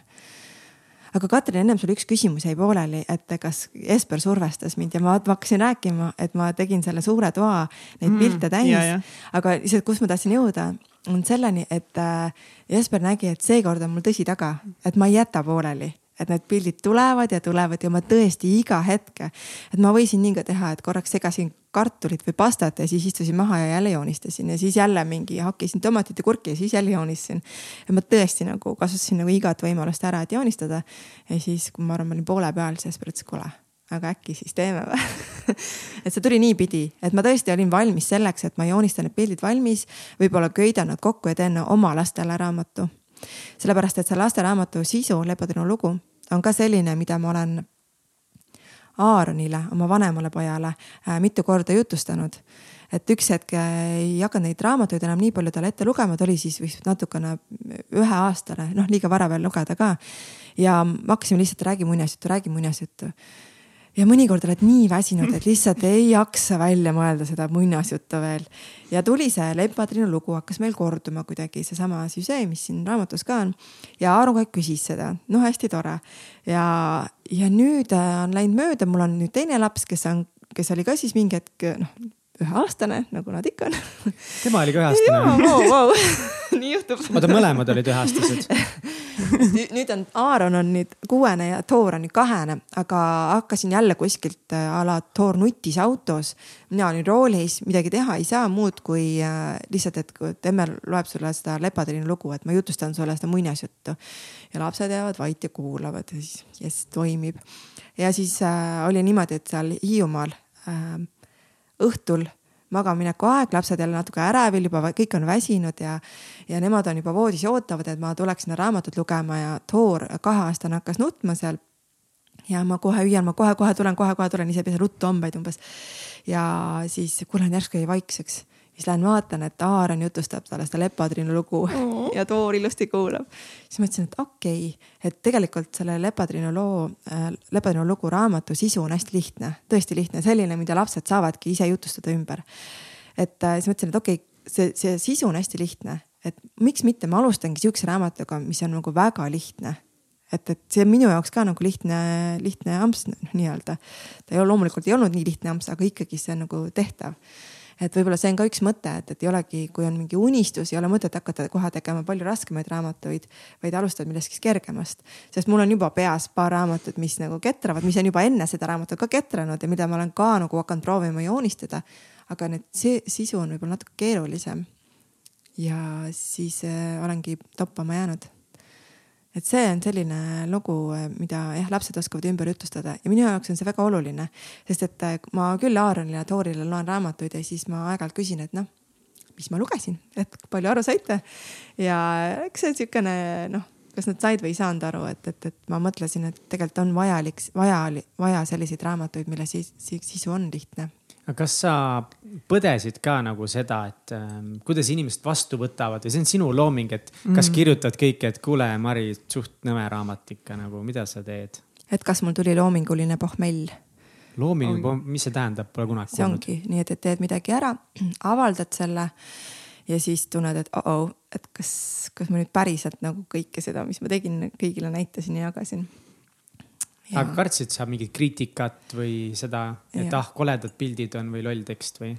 Aga Katrin, ennem sul üks küsimus jäi pooleli, et kas Jesper survestas mind ja ma, ma hakkasin rääkima, et ma tegin selle suure toa neid mm, pilte täis. aga lihtsalt, kus ma tahtsin jõuda, on selleni, et äh, Jesper nägi, et seekord on mul tõsi taga, et ma ei jäta pooleli et need pildid tulevad ja tulevad ja ma tõesti iga hetke, et ma võisin nii ka teha, et korraks segasin kartulit või pastat ja siis istusin maha ja jälle joonistasin ja siis jälle mingi hakkisin tomatit ja kurki ja siis jälle joonistasin. ja ma tõesti nagu kasutasin nagu igat võimalust ära, et joonistada. ja siis, kui ma arvan, ma olin poole peal, siis mõtlesin, et kuule, aga äkki siis teeme või et see tuli niipidi, et ma tõesti olin valmis selleks, et ma joonistan need pildid valmis, võib-olla köidan nad kokku ja teen oma lastele raamatu sellepärast, et see lasteraamatu sisu, Lepotinu lugu, on ka selline, mida ma olen Aaronile, oma vanemale pojale äh, mitu korda jutustanud. et üks hetk ei hakanud neid raamatuid enam nii palju talle ette lugema, ta oli siis vist natukene üheaastane, noh, liiga vara veel lugeda ka. ja me hakkasime lihtsalt räägi muinasjuttu, räägi muinasjuttu ja mõnikord oled nii väsinud, et lihtsalt ei jaksa välja mõelda seda muinasjuttu veel. ja tuli see Lempa-Triinu lugu hakkas meil korduma kuidagi, seesama süžee, mis siin raamatus ka on. ja Aaron Kaik küsis seda, noh, hästi tore. ja, ja nüüd äh, on läinud mööda, mul on nüüd teine laps, kes on, kes oli ka siis mingi hetk noh, üheaastane, nagu nad ikka on. tema oli ka üheaastane wow, wow. nii juhtub. oota, mõlemad olid üheaastased nüüd on, Aaron on nüüd kuuene ja Thor on nüüd kahene, aga hakkasin jälle kuskilt äh, a la Thor nutis autos. mina olin roolis, midagi teha ei saa muud kui äh, lihtsalt, et emme loeb sulle seda Lepatriini lugu, et ma jutustan sulle seda muinasjuttu. ja lapsed jäävad vait ja kuulavad ja siis jess, toimib. ja siis äh, oli niimoodi, et seal Hiiumaal äh, õhtul magamamineku aeg, lapsed jälle natuke ärevil, juba kõik on väsinud ja, ja nemad on juba voodis ja ootavad, et ma tuleks sinna raamatut lugema ja Thor, kaheaastane, hakkas nutma seal. ja ma kohe hüüan, ma kohe-kohe tulen, kohe-kohe tulen, ise pesen ruttu hambaid umbes. ja siis kuulen järsku jäi vaikseks siis lähen vaatan, et Aaron jutustab talle seda Lepatriinu lugu oh. ja Toor ilusti kuulab. siis mõtlesin, et okei okay,, et tegelikult selle Lepatriinu loo äh,, Lepatriinu lugu raamatu sisu on hästi lihtne, tõesti lihtne, selline, mida lapsed saavadki ise jutustada ümber. et äh, siis mõtlesin, et okei okay,, see, see sisu on hästi lihtne, et miks mitte, ma alustangi sihukese raamatuga, mis on nagu väga lihtne et, et see on minu jaoks ka nagu lihtne, lihtne amps nii-öelda. ta ei ole loomulikult ei olnud nii lihtne amps, aga ikkagi see on nagu tehtav et võib-olla see on ka üks mõte, et, et ei olegi, kui on mingi unistus, ei ole mõtet hakata kohe tegema palju raskemaid raamatuid, vaid alustad millestki kergemast. sest mul on juba peas paar raamatut, mis nagu ketravad, mis on juba enne seda raamatut ka ketranud ja mida ma olen ka nagu hakanud proovima joonistada. aga need, see sisu on võib-olla natuke keerulisem. ja siis äh, olengi toppama jäänud et see on selline lugu, mida jah, lapsed oskavad ümber jutustada ja minu jaoks on see väga oluline, sest et äh, ma küll Aaronile ja Toorile loen raamatuid ja siis ma aeg-ajalt küsin, et noh, mis ma lugesin, et palju aru saite. ja eks see niisugune noh, kas nad said või ei saanud aru, et, et, et ma mõtlesin, et tegelikult on vajalik, vaja, vaja selliseid raamatuid, mille sis, sisu on lihtne aga kas sa põdesid ka nagu seda, et äh, kuidas inimesed vastu võtavad või see on sinu looming, et kas mm. kirjutad kõike, et kuule, Mari, suht nõme raamat ikka nagu, mida sa teed? et kas mul tuli loominguline pohmell? loomingu, mis see tähendab, pole kunagi see kuulnud. ongi nii, et, et teed midagi ära, avaldad selle ja siis tunned, et oh-oh, et kas, kas ma nüüd päriselt nagu kõike seda, mis ma tegin, kõigile näitasin ja jagasin aga kartsid sa mingit kriitikat või seda, et ja. ah, koledad pildid on või loll tekst või?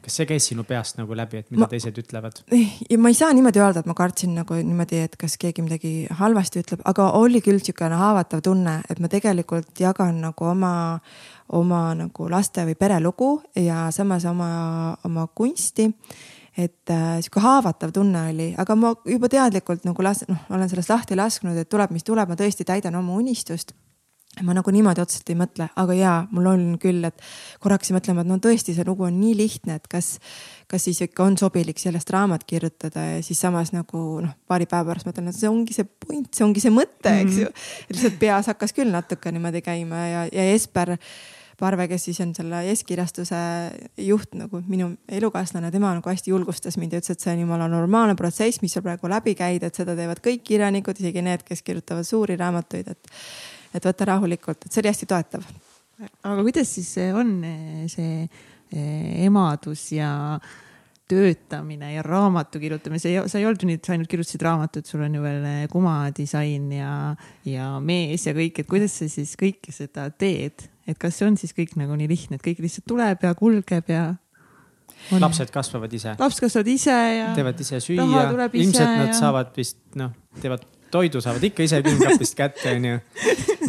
kas see käis sinu peast nagu läbi, et mida ma, teised ütlevad? ma ei saa niimoodi öelda, et ma kartsin nagu niimoodi, et kas keegi midagi halvasti ütleb, aga oli küll siukene haavatav tunne, et ma tegelikult jagan nagu oma, oma nagu laste või pere lugu ja samas oma, oma kunsti et äh, sihuke haavatav tunne oli, aga ma juba teadlikult nagu las-, noh, olen sellest lahti lasknud, et tuleb, mis tuleb, ma tõesti täidan oma unistust ma nagu niimoodi otseselt ei mõtle, aga jaa, mul on küll, et korra hakkasin mõtlema, et no tõesti, see lugu on nii lihtne, et kas, kas siis ikka on sobilik sellest raamat kirjutada ja siis samas nagu noh, paari päeva pärast mõtlen, et see ongi see point, see ongi see mõte, eks ju. Mhm. lihtsalt peas hakkas küll natuke niimoodi käima ja, ja Jesper Parve, kes siis on selle S-kirjastuse juht nagu minu elukaaslane, tema nagu hästi julgustas mind ja ütles, et see on jumala normaalne protsess, mis sa praegu läbi käid, et seda teevad kõik kirjanikud, isegi need, kes kirjutavad suuri raamatuid, et et võtta rahulikult, et see oli hästi toetav. aga kuidas siis on see eh, emadus ja töötamine ja raamatu kirjutamine, sa ei, sa ei olnud ju nii, et sa ainult kirjutasid raamatut, sul on ju veel eh, kumadisain ja, ja mees ja kõik, et kuidas sa siis kõike seda teed, et kas see on siis kõik nagu nii lihtne, et kõik lihtsalt tuleb ja kulgeb ja on... lapsed kasvavad ise. lapsed kasvavad ise ja. teevad ise süüa, ilmselt nad ja... saavad vist noh, teevad toidu saavad ikka ise külmkapist kätte, onju.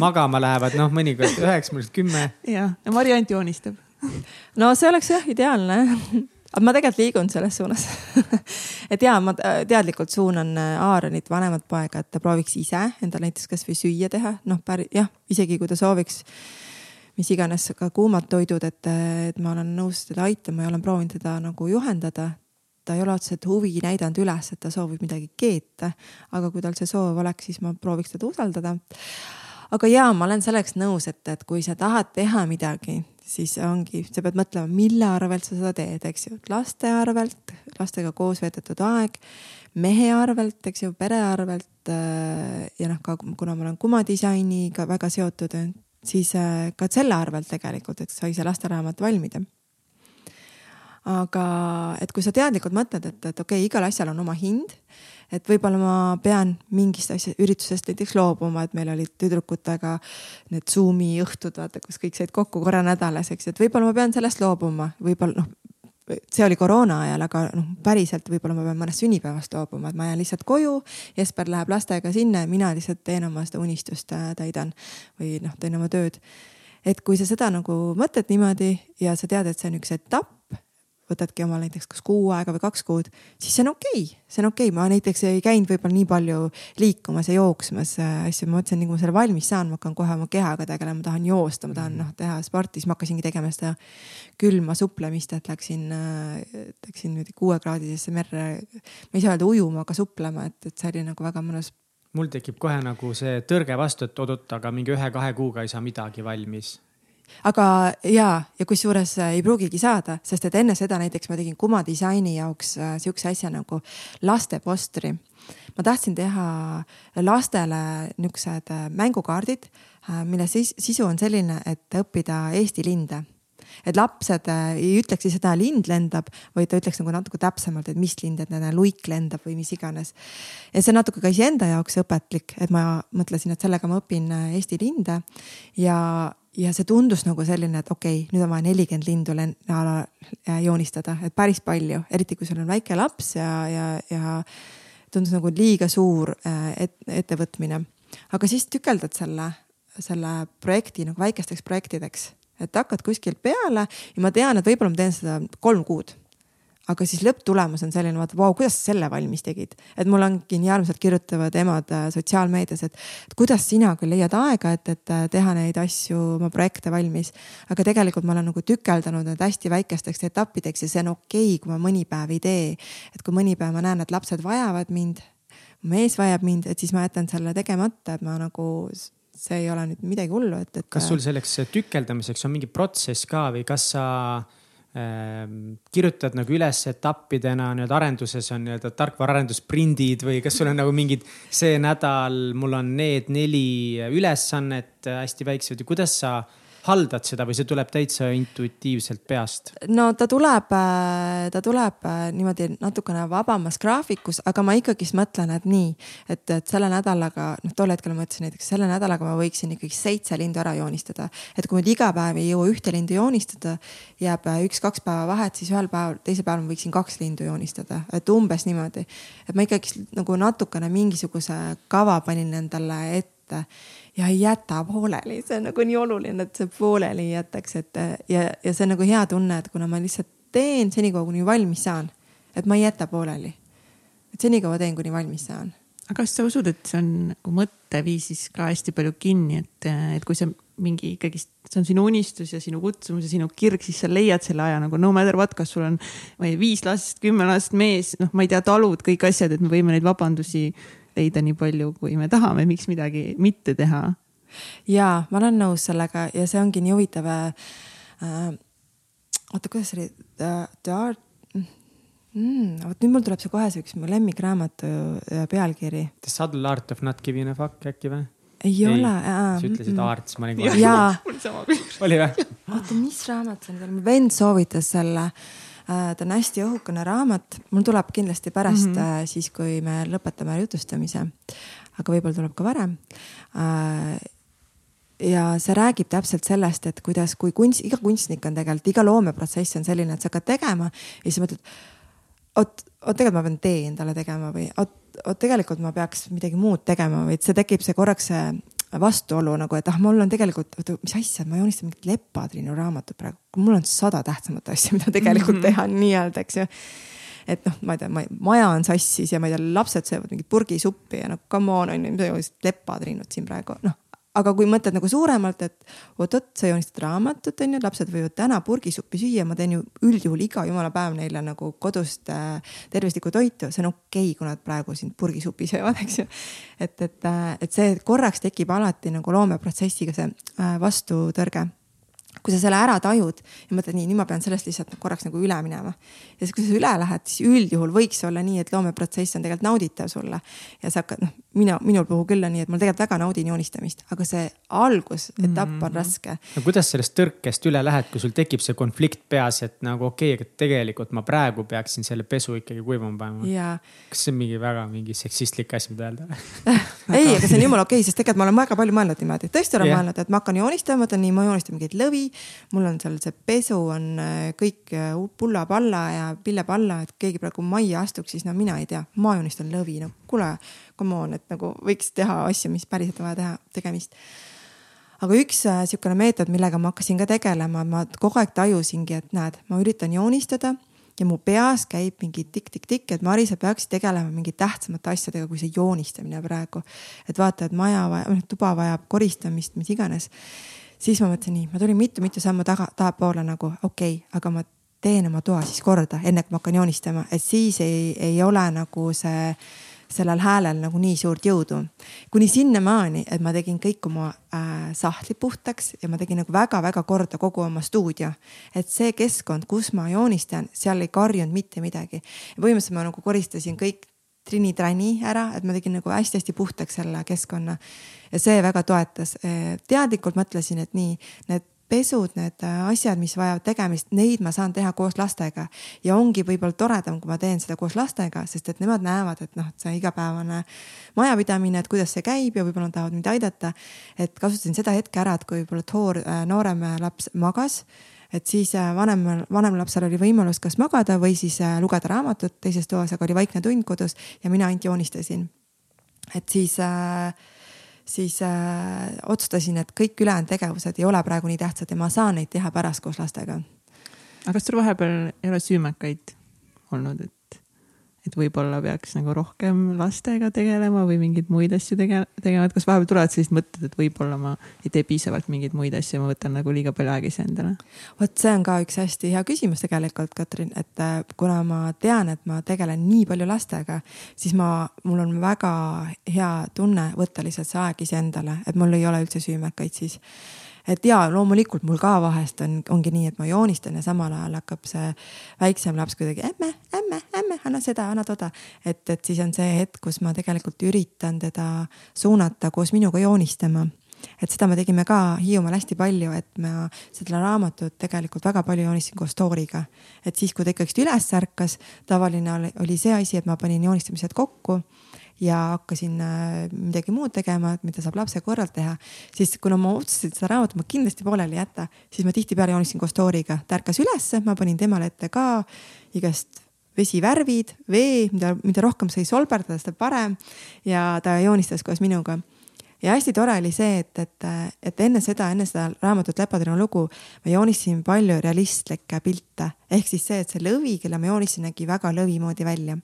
magama lähevad, noh, mõnikord üheksakümmend kümme. jah, ja Mari ainult joonistab. no see oleks jah ideaalne aga ma tegelikult liigun selles suunas et ja ma teadlikult suunan äh, Aaronit, vanemat poega, et ta prooviks ise endale näiteks kasvõi süüa teha, noh, päris jah, isegi kui ta sooviks mis iganes ka kuumad toidud, et, et ma olen nõus teda aitama ja olen proovinud teda nagu juhendada ta ei ole otseselt huvi näidanud üles, et ta soovib midagi keeta. aga kui tal see soov oleks, siis ma prooviks teda usaldada. aga ja ma olen selleks nõus, et, et kui sa tahad teha midagi, siis ongi, sa pead mõtlema, mille arvelt sa seda teed, eks ju, laste arvelt, lastega koos veedetud aeg, mehe arvelt, eks ju, pere arvelt. Äh, ja noh, ka kuna ma olen kumadisainiga väga seotud, siis äh, ka selle arvelt tegelikult, et sai see lasteraamat valmida aga et kui sa teadlikult mõtled, et, et okei okay,, igal asjal on oma hind, et võib-olla ma pean mingist asja, üritusest näiteks loobuma, et meil olid tüdrukutega need Zoomi õhtud, vaata, kus kõik said kokku korra nädalas, eks et võib-olla ma pean sellest loobuma, võib-olla noh, see oli koroona ajal, aga noh, päriselt võib-olla ma pean mõnest sünnipäevast loobuma, et ma jään lihtsalt koju. Jesper läheb lastega sinna ja mina lihtsalt teen oma seda unistust, äh, täidan või noh, teen oma tööd. et kui sa seda nagu mõtled niimoodi ja sa tead, et see on üks etapp võtadki omal näiteks kas kuu aega või kaks kuud, siis see on okei okay., see on okei okay., ma näiteks ei käinud võib-olla nii palju liikumas ja jooksmas äh, asju, ma mõtlesin, nii kui ma selle valmis saan, ma hakkan kohe oma kehaga tegelema, ma tahan joosta, ma tahan noh teha sporti, siis ma hakkasingi tegema seda külma suplemist, et läksin äh,, läksin niimoodi kuuekraadisesse merre. ma ei saa öelda ujuma, aga suplema, et, et see oli nagu väga mõnus mul tekib kohe nagu see tõrge vastu, et oot-oot, aga mingi ühe-kahe kuuga ei saa midagi valmis aga ja, ja kusjuures äh, ei pruugigi saada, sest et enne seda näiteks ma tegin Kuma disaini jaoks äh, sihukese asja nagu lastepostri. ma tahtsin teha lastele niisugused äh, mängukaardid, mille sis sisu on selline, et õppida Eesti linde et lapsed ei ütleks seda lind lendab, vaid ta ütleks nagu natuke täpsemalt, et mis lind, et näe luik lendab või mis iganes. ja see natuke ka iseenda jaoks õpetlik, et ma mõtlesin, et sellega ma õpin Eesti linde ja ja see tundus nagu selline, et okei okay,, nüüd on vaja nelikümmend lindu äh, joonistada, et päris palju, eriti kui sul on väike laps ja, ja, ja tundus nagu liiga suur äh, et, ettevõtmine. aga siis tükeldad selle, selle projekti nagu väikesteks projektideks, et hakkad kuskilt peale ja ma tean, et võib-olla ma teen seda kolm kuud aga siis lõpptulemus on selline, vaata, vau, kuidas sa selle valmis tegid. et mul ongi nii äärmiselt kirjutavad emad äh, sotsiaalmeedias, et, kuidas sina küll leiad aega, et, et äh, teha neid asju, oma projekte valmis. aga tegelikult ma olen nagu tükeldanud need hästi väikesteks etappideks ja see on okei okay,, kui ma mõni päev ei tee. et kui mõni päev ma näen, et lapsed vajavad mind, mees vajab mind, et siis ma jätan selle tegemata, et ma nagu see ei ole nüüd midagi hullu, et, et. kas sul selleks tükeldamiseks on mingi protsess ka või kas sa kirjutad nagu üles etappidena nii-öelda arenduses on nii-öelda tarkvaraarendusprindid või kas sul on nagu mingid, see nädal mul on need neli ülesannet hästi väiksed. Või kuidas sa haldad seda või see tuleb täitsa intuitiivselt peast? no ta tuleb, äh, ta tuleb äh, niimoodi natukene vabamas graafikus, aga ma ikkagist mõtlen, et nii, et, et selle nädalaga, noh, tol hetkel ma mõtlesin näiteks selle nädalaga ma võiksin ikkagi seitse lindu ära joonistada. et kui ma iga päev ei jõua ühte lindu joonistada, jääb äh, üks-kaks päeva vahet, siis ühel päeval, teisel päeval ma võiksin kaks lindu joonistada, et umbes niimoodi. et ma ikkagist nagu natukene mingisuguse kava panin endale ette ja ei jäta pooleli, see on nagu nii oluline, et see pooleli ei jätaks, et ja, ja see on nagu hea tunne, et kuna ma lihtsalt teen senikaua, kuni valmis saan, et ma ei jäta pooleli. et senikaua teen, kuni valmis saan. aga kas sa usud, et see on nagu mõtteviisis ka hästi palju kinni, et, et kui sa mingi ikkagist, see on sinu unistus ja sinu kutsumus ja sinu kirg, siis sa leiad selle aja nagu no matter what, kas sul on, ma ei tea, viis last, kümme last, mees, noh, ma ei tea, talud, kõik asjad, et me võime neid vabandusi leida nii palju, kui me tahame, miks midagi mitte teha. ja ma olen nõus sellega ja see ongi nii huvitav äh,. oota, kuidas see oli The, the art mm,? vot nüüd mul tuleb see kohe see üks mu lemmikraamatu äh, pealkiri. The subtle art of not giving a fuck äkki või? ei, ole. sa ütlesid art, siis ma olin kohe. jaa. oli või? oota, mis raamat see nüüd oli, mu vend soovitas selle ta on hästi õhukene raamat, mul tuleb kindlasti pärast mm, -hmm. siis kui me lõpetame jutustamise. aga võib-olla tuleb ka varem. Äh, ja see räägib täpselt sellest, et kuidas, kui kunst, iga kunstnik on tegelikult, iga loomeprotsess on selline, et sa hakkad tegema ja siis mõtled. oot, oot tegelikult ma pean tee endale tegema või oot, oot tegelikult ma peaks midagi muud tegema või et see tekib see korraks see vastuolu nagu, et ah, mul on tegelikult, oota, mis asja, ma joonistan mingit Lepatriinu raamatut praegu, mul on sada tähtsamat asja, mida tegelikult mm -hmm. teha nii-öelda, eks ju. Et noh, ma ei tea, maja on sassis ja ma ei tea, lapsed söövad mingit purgisuppi ja noh, come on on ju, mis lepatriinut siin praegu, noh aga kui mõtled nagu suuremalt, et oot-oot, sa joonistad raamatut, on ju, lapsed võivad täna purgisuppi süüa, ma teen ju üldjuhul iga jumala päev neile nagu kodust äh, tervislikku toitu, see on okei okay,, kui nad praegu siin purgisuppi söövad, eks ju. et, et, äh, et see korraks tekib alati nagu loomeprotsessiga see äh, vastutõrge kui sa selle ära tajud ja mõtled nii, nüüd ma pean sellest lihtsalt korraks nagu üle minema. ja siis, kui sa üle lähed, siis üldjuhul võiks olla nii, et loomeprotsess on tegelikult nauditav sulle. ja sa hakkad, noh, mina, minul puhul küll on nii, et ma tegelikult väga naudin joonistamist, aga see algusetapp mm -hmm. on mhm. raske. no kuidas sellest tõrkest üle lähed, kui sul tekib see konflikt peas, et nagu okei okay,, aga tegelikult ma praegu peaksin selle pesu ikkagi kuivama panema. kas see on mingi väga mingi seksistlik asi, mida öelda ei, aga see on jumala okei okay,, sest tegelikult ma olen väga palju mõelnud niimoodi, tõesti olen yeah. mõelnud, et ma hakkan joonistama, mõtlen nii, ma joonistan mingeid lõvi mul on seal see pesu on äh, kõik äh, pulla-palla ja pille-palla, et keegi praegu majja astuks, siis no mina ei tea, ma joonistan lõvi, no kuule, come on, et nagu võiks teha asju, mis päriselt on vaja teha, tegemist. Aga üks äh, sihukene meetod, millega ma hakkasin ka tegelema, ma kogu aeg tajusingi, et näed, ma üritan joonistada ja mu peas käib mingi tikk-tikk-tikk, et Mari, sa peaksid tegelema mingi tähtsamate asjadega kui see joonistamine praegu. et vaata, et maja vajab, noh tuba vajab koristamist, mis iganes. Siis ma mõtlesin nii, ma tulin mitu-mitu sammu taga, tahapoole nagu okei okay,, aga ma teen oma toa siis korda, enne kui ma hakkan joonistama, et siis ei, ei ole nagu see, sellel häälel nagu nii suurt jõudu. kuni sinnamaani, et ma tegin kõik oma äh, sahtlid puhtaks ja ma tegin nagu väga-väga korda kogu oma stuudio. et see keskkond, kus ma joonistan, seal ei karjunud mitte midagi. põhimõtteliselt ma nagu koristasin kõik trini-trani ära, et ma tegin nagu hästi-hästi puhtaks selle keskkonna. ja see väga toetas. teadlikult mõtlesin, et nii, need pesud, need asjad, mis vajavad tegemist, neid ma saan teha koos lastega. ja ongi võib-olla toredam, kui ma teen seda koos lastega, sest et nemad näevad, et noh, et see igapäevane majapidamine, et kuidas see käib ja võib-olla nad tahavad mind aidata. et kasutasin seda hetke ära, et kui võib-olla toor, noorem laps magas et siis äh, vanemal, vanemal lapsel oli võimalus kas magada või siis äh, lugeda raamatut teises toas, aga oli vaikne tund kodus ja mina ainult joonistasin. et siis äh, siis äh, otsustasin, et kõik ülejäänud tegevused ei ole praegu nii tähtsad ja ma saan neid teha pärast koos lastega. aga kas sul vahepeal ei ole süümekaid olnud, et et võib-olla peaks nagu rohkem lastega tegelema või mingeid muid asju tege-, tegema, et kas vahepeal tulevad sellised mõtted, et võib-olla ma ei tee piisavalt mingeid muid asju, ma võtan nagu liiga palju aega iseendale? vot see on ka üks hästi hea küsimus tegelikult, Katrin, et äh, kuna ma tean, et ma tegelen nii palju lastega, siis ma, mul on väga hea tunne võtta lihtsalt see aeg iseendale, et mul ei ole üldse süümekaid siis et jaa, loomulikult mul ka vahest on, ongi nii, et ma joonistan ja samal ajal hakkab see väiksem laps kuidagi ämme, ämme, ämme, anna seda, anna toda. et, et siis on see hetk, kus ma tegelikult üritan teda suunata koos minuga joonistama et seda me tegime ka Hiiumaal hästi palju, et ma seda raamatut tegelikult väga palju joonistasin koos Tooriga. et siis, kui ta ikkagist üles ärkas, tavaline oli see asi, et ma panin joonistamised kokku ja hakkasin äh, midagi muud tegema, mida saab lapse korral teha, siis kuna ma otsustasin, seda raamatut ma kindlasti pooleli ei jäta, siis ma tihtipeale joonistasin koos Tooriga. ta ärkas ülesse, ma panin temale ette ka igast vesivärvid, vee, mida, mida rohkem sai solberdada, seda parem. ja ta joonistas koos minuga ja hästi tore oli see, et, et, et enne seda, enne seda raamatut Lepatrina lugu ma joonistasin palju realistlikke pilte ehk siis see, et see lõvi, kelle ma joonistasin, nägi väga lõvi moodi välja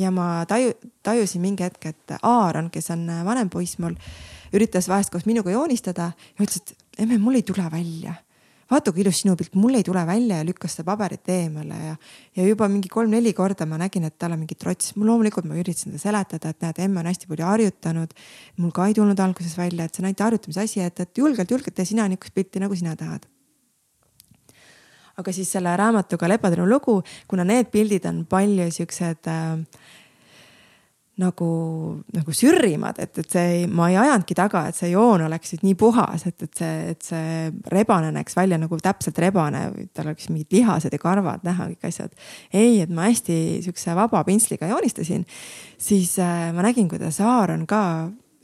ja ma taju, tajusin mingi hetk, et Aaron, kes on vanem poiss mul, üritas vahest koos minuga joonistada ja ütles, et emme, mul ei tule välja vaata kui ilus sinu pilt, mul ei tule välja ja lükkas seda paberit eemale ja, ja juba mingi kolm-neli korda ma nägin, et tal on mingi trots. mul loomulikult ma üritasin talle seletada, et näed, emme on hästi palju harjutanud. mul ka ei tulnud alguses välja, et see on ainult harjutamise asi, et, et julgelt, julgelt tee sina niisugust pilti, nagu sina tahad aga siis selle raamatuga Lepatõnu lugu, kuna need pildid on palju siuksed äh, nagu, nagu sürrimad, et, et see, ma ei ajanudki taga, et see joon oleks nüüd nii puhas, et, et see, et see rebane näeks välja nagu täpselt rebane, tal oleks mingid lihased ja karvad näha, kõik asjad. ei, et ma hästi sihukese vaba pintsliga joonistasin, siis äh, ma nägin, kuidas Aaron ka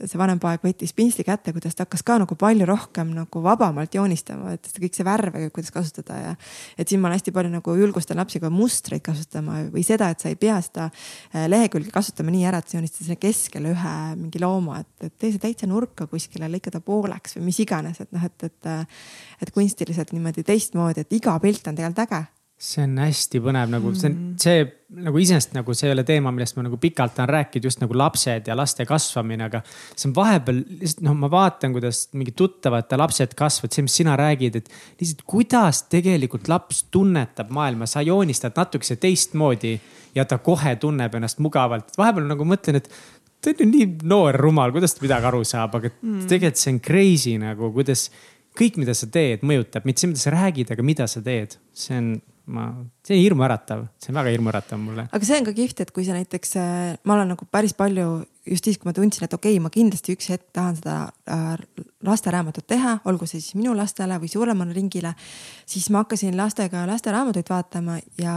see vanem poeg võttis pintsli kätte, kuidas ta hakkas ka nagu palju rohkem nagu vabamalt joonistama, et kõik see värve, kuidas kasutada ja. et siin ma hästi palju nagu julgustan lapsi ka mustreid kasutama või seda, et sa ei pea seda äh, lehekülge kasutama nii ära, et sa joonistad sinna keskele ühe mingi looma, et, et tee see täitsa nurka kuskile, lõika ta pooleks või mis iganes, et noh, et, et. Äh, et kunstiliselt niimoodi teistmoodi, et iga pilt on tegelikult äge see on hästi põnev, nagu see on, mm. see nagu iseenesest nagu see ei ole teema, millest ma nagu pikalt tahan rääkida, just nagu lapsed ja laste kasvamine, aga. see on vahepeal lihtsalt noh, ma vaatan, kuidas mingid tuttavate lapsed kasvavad, see, mis sina räägid, et lihtsalt kuidas tegelikult laps tunnetab maailma, sa joonistad natukese teistmoodi ja ta kohe tunneb ennast mugavalt. vahepeal nagu mõtlen, et ta on ju nii noor, rumal, kuidas ta midagi aru saab, aga mm. tegelikult see on crazy nagu, kuidas kõik, mida sa teed, mõjutab, mitte see, mida sa räägid, aga mida sa teed, see on ma, see on hirmuäratav, see on väga hirmuäratav mulle. aga see on ka kihvt, et kui sa näiteks, äh, ma olen nagu päris palju just siis, kui ma tundsin, et okei okay,, ma kindlasti üks hetk tahan seda äh, lasteraamatut teha, olgu see siis minu lastele või suuremale ringile. siis ma hakkasin lastega lasteraamatuid vaatama ja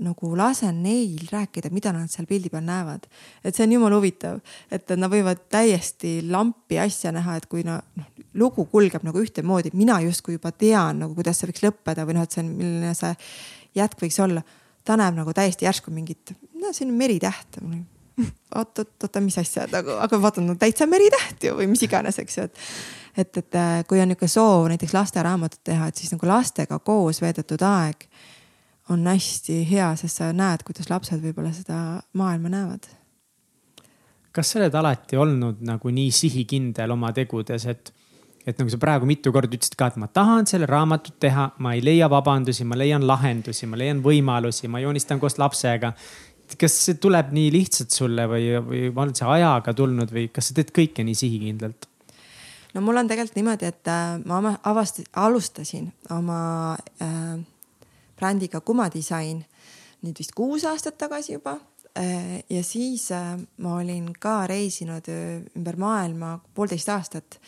nagu lasen neil rääkida, mida nad seal pildi peal näevad. et see on jumala huvitav, et nad võivad täiesti lampi asja näha, et kui noh, lugu kulgeb nagu ühtemoodi, mina justkui juba tean nagu, kuidas see võiks lõppeda või noh, et see on, milline see jätk võiks olla. ta näeb nagu täiesti järsku mingit, no siin on meritäht oot-oot-oot, mis asja aga vaatan no, täitsa meritäht ju või mis iganes, eks ju, et. et, et äh, kui on niisugune soov näiteks lasteraamatut teha, et siis nagu lastega koos veedetud aeg on hästi hea, sest sa näed, kuidas lapsed võib-olla seda maailma näevad. kas sa oled alati olnud nagu nii sihikindel oma tegudes, et, et nagu sa praegu mitu korda ütlesid ka, et ma tahan selle raamatut teha, ma ei leia vabandusi, ma leian lahendusi, ma leian võimalusi, ma joonistan koos lapsega kas see tuleb nii lihtsalt sulle või, või on see ajaga tulnud või kas sa teed kõike nii sihikindlalt? no mul on tegelikult niimoodi, et äh, ma avastasin, alustasin oma äh, brändiga Kuma disain nüüd vist kuus aastat tagasi juba äh,. ja siis äh, ma olin ka reisinud äh, ümber maailma poolteist aastat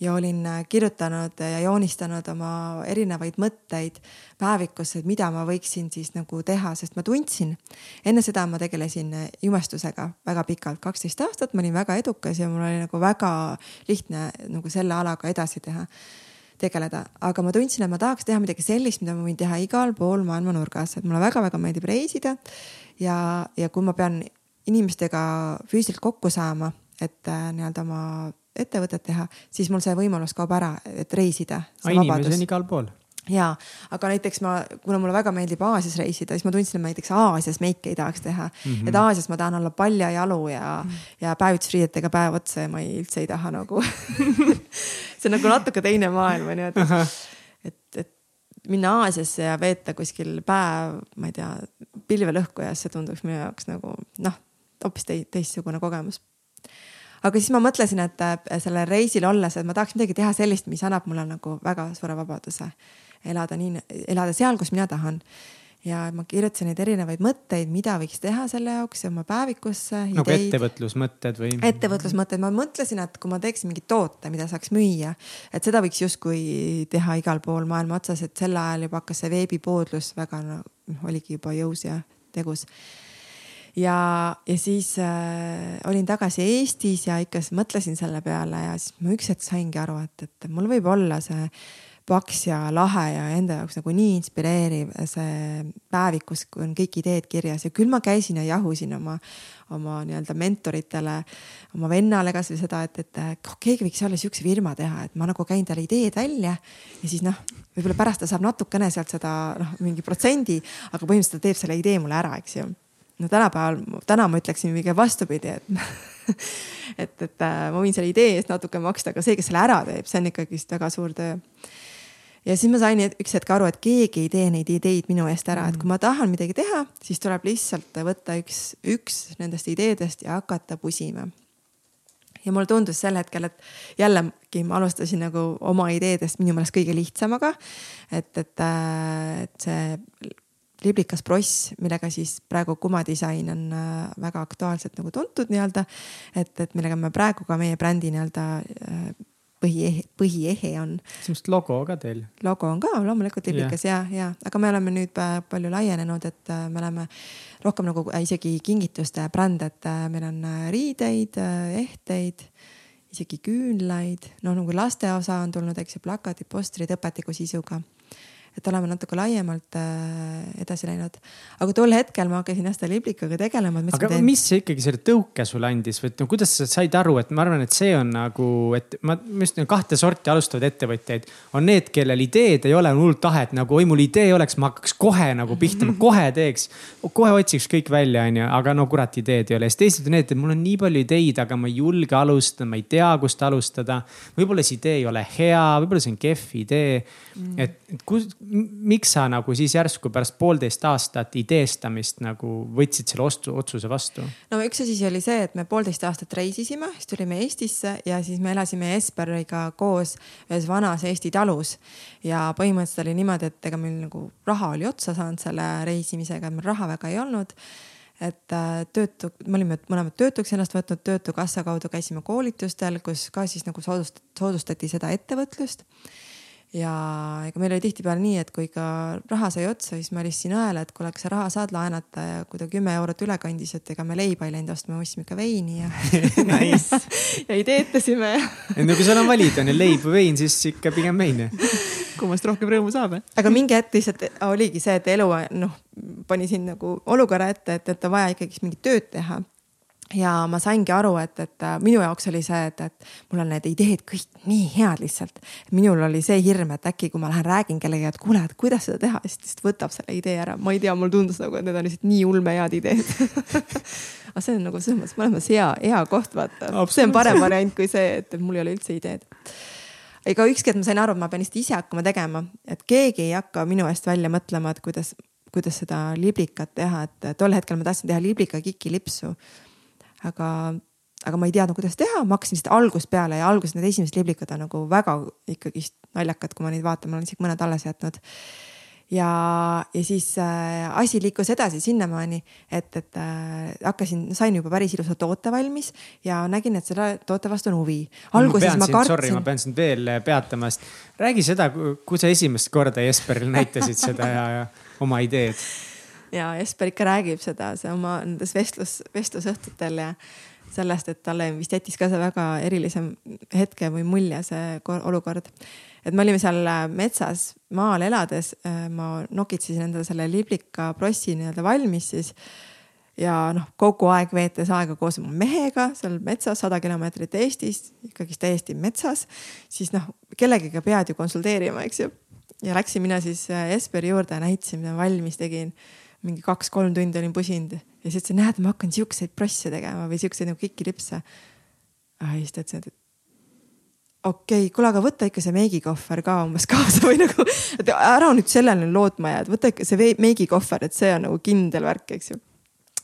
ja olin äh, kirjutanud ja joonistanud oma erinevaid mõtteid päevikusse, et mida ma võiksin siis nagu teha, sest ma tundsin. enne seda ma tegelesin äh, jumestusega väga pikalt, kaksteist aastat, ma olin väga edukas ja mul oli nagu väga lihtne nagu selle alaga edasi teha tegeleda, aga ma tundsin, et ma tahaks teha midagi sellist, mida ma võin teha igal pool maailma nurgas, et mulle väga-väga meeldib reisida. ja, ja kui ma pean inimestega füüsiliselt kokku saama, et äh, nii-öelda oma ettevõtet teha, siis mul see võimalus kaob ära, et reisida. inimesi on igal pool ja, aga näiteks ma, kuna mulle väga meeldib Aasias reisida, siis ma tundsin, et ma näiteks Aasias meiki ei tahaks teha mm. -hmm. et Aasias ma tahan olla paljajalu ja mm, -hmm. ja päevitusriietega päev otsa ja ma ei, üldse ei taha nagu see on nagu natuke teine maailm on ju, et, et, et minna Aasiasse ja veeta kuskil päev, ma ei tea, pilvelõhkujas, see tunduks minu jaoks nagu noh, hoopis teistsugune kogemus aga siis ma mõtlesin, et äh, sellel reisil olles, et ma tahaks midagi teha sellist, mis annab mulle nagu väga suure vabaduse elada nii, elada seal, kus mina tahan ja ma kirjutasin neid erinevaid mõtteid, mida võiks teha selle jaoks oma päevikusse. nagu ideid. ettevõtlusmõtted või? ettevõtlusmõtted, ma mõtlesin, et kui ma teeksin mingi toote, mida saaks müüa, et seda võiks justkui teha igal pool maailma otsas, et sel ajal juba hakkas see veebipoodlus väga no, oligi juba jõus ja tegus ja, ja siis äh, olin tagasi Eestis ja ikka mõtlesin selle peale ja siis ma üks hetk saingi aru, et, et mul võib olla see paks ja lahe ja enda jaoks nagu nii inspireeriv see päevik, kus on kõik ideed kirjas. Ja küll ma käisin ja jahusin oma, oma nii-öelda mentoritele, oma vennale kasvõi seda, et, et oh, keegi võiks jälle sihukese firma teha, et ma nagu käin talle ideed välja ja siis noh, võib-olla pärast ta saab natukene sealt seda noh, mingi protsendi, aga põhimõtteliselt ta teeb selle idee mulle ära, eks ju no tänapäeval, täna ma ütleksin pigem vastupidi, et et, et äh, ma võin selle idee eest natuke maksta, aga see, kes selle ära teeb, see on ikkagist väga suur töö. ja siis ma sain üks hetk aru, et keegi ei tee neid ideid minu eest ära, et kui ma tahan midagi teha, siis tuleb lihtsalt võtta üks, üks nendest ideedest ja hakata pusima ja mulle tundus sel hetkel, et jällegi ma alustasin nagu oma ideedest minu meelest kõige lihtsamaga. et, et, äh, et see liblikas pross, millega siis praegu kumadisain on äh, väga aktuaalselt nagu tuntud nii-öelda. et, et millega me praegu ka meie brändi nii-öelda äh, põhiehe, põhiehe on. sellist logo ka teil? logo on ka loomulikult liblikas yeah. ja, ja, aga me oleme nüüd palju laienenud, et äh, me oleme rohkem nagu isegi kingituste bränd, et meil on riideid, ehteid isegi küünlaid, noh nagu laste osa on tulnud, eks ju, plakatid, postrid õpetliku sisuga et oleme natuke laiemalt äh, edasi läinud. aga tol hetkel ma hakkasin jah selle liblikaga tegelema. aga mis see ikkagi selle tõuke sulle andis või no kuidas sa said aru, et ma arvan, et see on nagu, et ma, ma just kahte sorti alustavaid ettevõtjaid on need, kellel ideed ei ole hullult tahet nagu, oi mul idee oleks, ma hakkaks kohe nagu pihta, ma kohe teeks. kohe otsiks kõik välja, onju, aga no kurat, ideed ei ole. siis teised on need, et mul on nii palju ideid, aga ma ei julge alustada, ma ei tea, kust alustada. võib-olla see idee ei ole hea, võib-olla see on kehv idee mm.. et, et kus miks sa nagu siis järsku pärast poolteist aastat ideestamist nagu võtsid selle ostu, otsuse vastu? no üks asi oli see, et me poolteist aastat reisisime, siis tulime Eestisse ja siis me elasime Esperiga koos ühes vanas Eesti talus. ja põhimõtteliselt oli niimoodi, et ega meil nagu raha oli otsa saanud selle reisimisega, meil raha väga ei olnud et äh, töötu, me olime mõlemad töötuks ennast võtnud, Töötukassa kaudu käisime koolitustel, kus ka siis nagu soodustati, soodustati seda ettevõtlust ja ega meil oli tihtipeale nii, et kui ikka raha sai otsa, siis ma helistasin õele, et kuule, kas sa raha saad laenata ja kui ta kümme eurot üle kandis, et ega me leiba ei läinud ostma, ostsime ikka veini ja nice. ja ideetasime no kui sul on valida, on ju leib või vein, siis ikka pigem vein. kummast rohkem rõõmu saab? aga mingi hetk lihtsalt oligi see, et elu noh, pani sind nagu olukorra ette, et, et on vaja ikkagist mingit tööd teha ja ma saingi aru, et, et äh, minu jaoks oli see, et, et mul on need ideed kõik nii head lihtsalt. minul oli see hirm, et äkki kui ma lähen räägin kellegagi, et kuule, et kuidas seda teha, siis ta lihtsalt võtab selle idee ära. ma ei tea, mulle tundus nagu, et need on lihtsalt nii ulmehead ideed aga see on nagu selles mõttes mõlemas hea, hea koht, vaata. see on parem variant kui see, et mul ei ole üldse ideed ega ükski hetk ma sain aru, et ma pean lihtsalt ise hakkama tegema, et keegi ei hakka minu eest välja mõtlema, et kuidas, kuidas seda liblikat teha, et tol hetkel ma tahtsin teha liblika kikilipsu aga, aga ma ei teadnud, kuidas teha, ma hakkasin lihtsalt algusest peale ja alguses need esimesed liblikad on nagu väga ikkagist naljakad, kui ma neid vaatan, ma olen isegi mõned alles jätnud ja, ja siis äh, asi liikus edasi sinnamaani, et, et äh, hakkasin, sain juba päris ilusa toote valmis ja nägin, et selle toote vastu on huvi. alguses ma, ma kartsin. Sorry, ma pean sind veel peatama, sest räägi seda, kui sa esimest korda Jesperile näitasid seda ja, ja oma ideed ja Jesper ikka räägib seda, see oma nendes vestlus, vestlusõhtutel ja sellest, et talle vist jättis ka see väga erilise hetke või mulje, see olukord. et me olime seal metsas maal elades, äh, ma nokitsesin endale selle liblika prossi nii-öelda valmis siis ja noh, kogu aeg veetes aega koos oma mehega seal metsas, sada kilomeetrit Eestist, ikkagist täiesti metsas, siis noh, kellegagi pead ju konsulteerima, eks ju. ja läksin mina siis Jesperi juurde ja näitasin, mida valmis tegin mingi kaks-kolm tundi olin pusinud ja siis ütlesin, näed, ma hakkan siukseid prosse tegema või siukseid nagu kikilipse. siis ta ütles, et okei okay,, kuule, aga võta ikka see meigikohver ka umbes kaasa või nagu, et ära nüüd sellele lootma jääd, võta ikka see meigikohver, et see on nagu kindel värk, eks ju.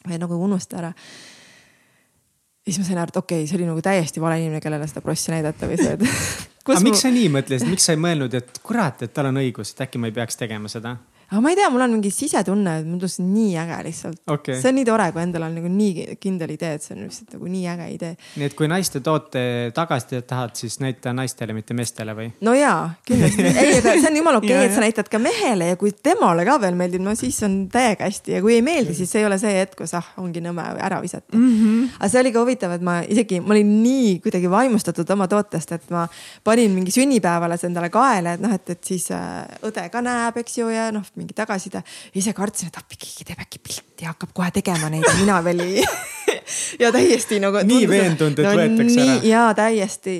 või nagu unusta ära. ja siis ma sain aru, et okei okay,, see oli nagu täiesti vale inimene, kellele seda prossi näidata või see, et aga ma... miks sa nii mõtlesid, miks sa ei mõelnud, et kurat, et tal on õigus, et äkki ma ei peaks tegema seda? Aga ma ei tea, mul on mingi sisetunne, et mul tundus nii äge lihtsalt okay.. see on nii tore, kui endal on nagu nii kindel idee, et see on lihtsalt nagu nii äge idee. nii et kui naiste toote tagasisidet tahad, siis näita naistele, mitte meestele või? no jaa, kindlasti. ei, aga see on jumala okei okay,, et sa näitad ka mehele ja kui temale ka veel meeldib, no siis on täiega hästi ja kui ei meeldi, siis ei ole see hetk, kus ah, ongi nõme ära visata mm. -hmm. aga see oli ka huvitav, et ma isegi, ma olin nii kuidagi vaimustatud oma tootest, et ma panin mingi sünnipäevale endale kaela, et noh, et, et siis äh, õde ka näeb, eks ju, ja noh, mingi tagasiside. ise kartsin, et appi keegi teeb äkki pilti ja hakkab kohe tegema neid ja mina veel ei ja täiesti nagu. nii veendunud, et no, võetakse nii, ära. ja täiesti.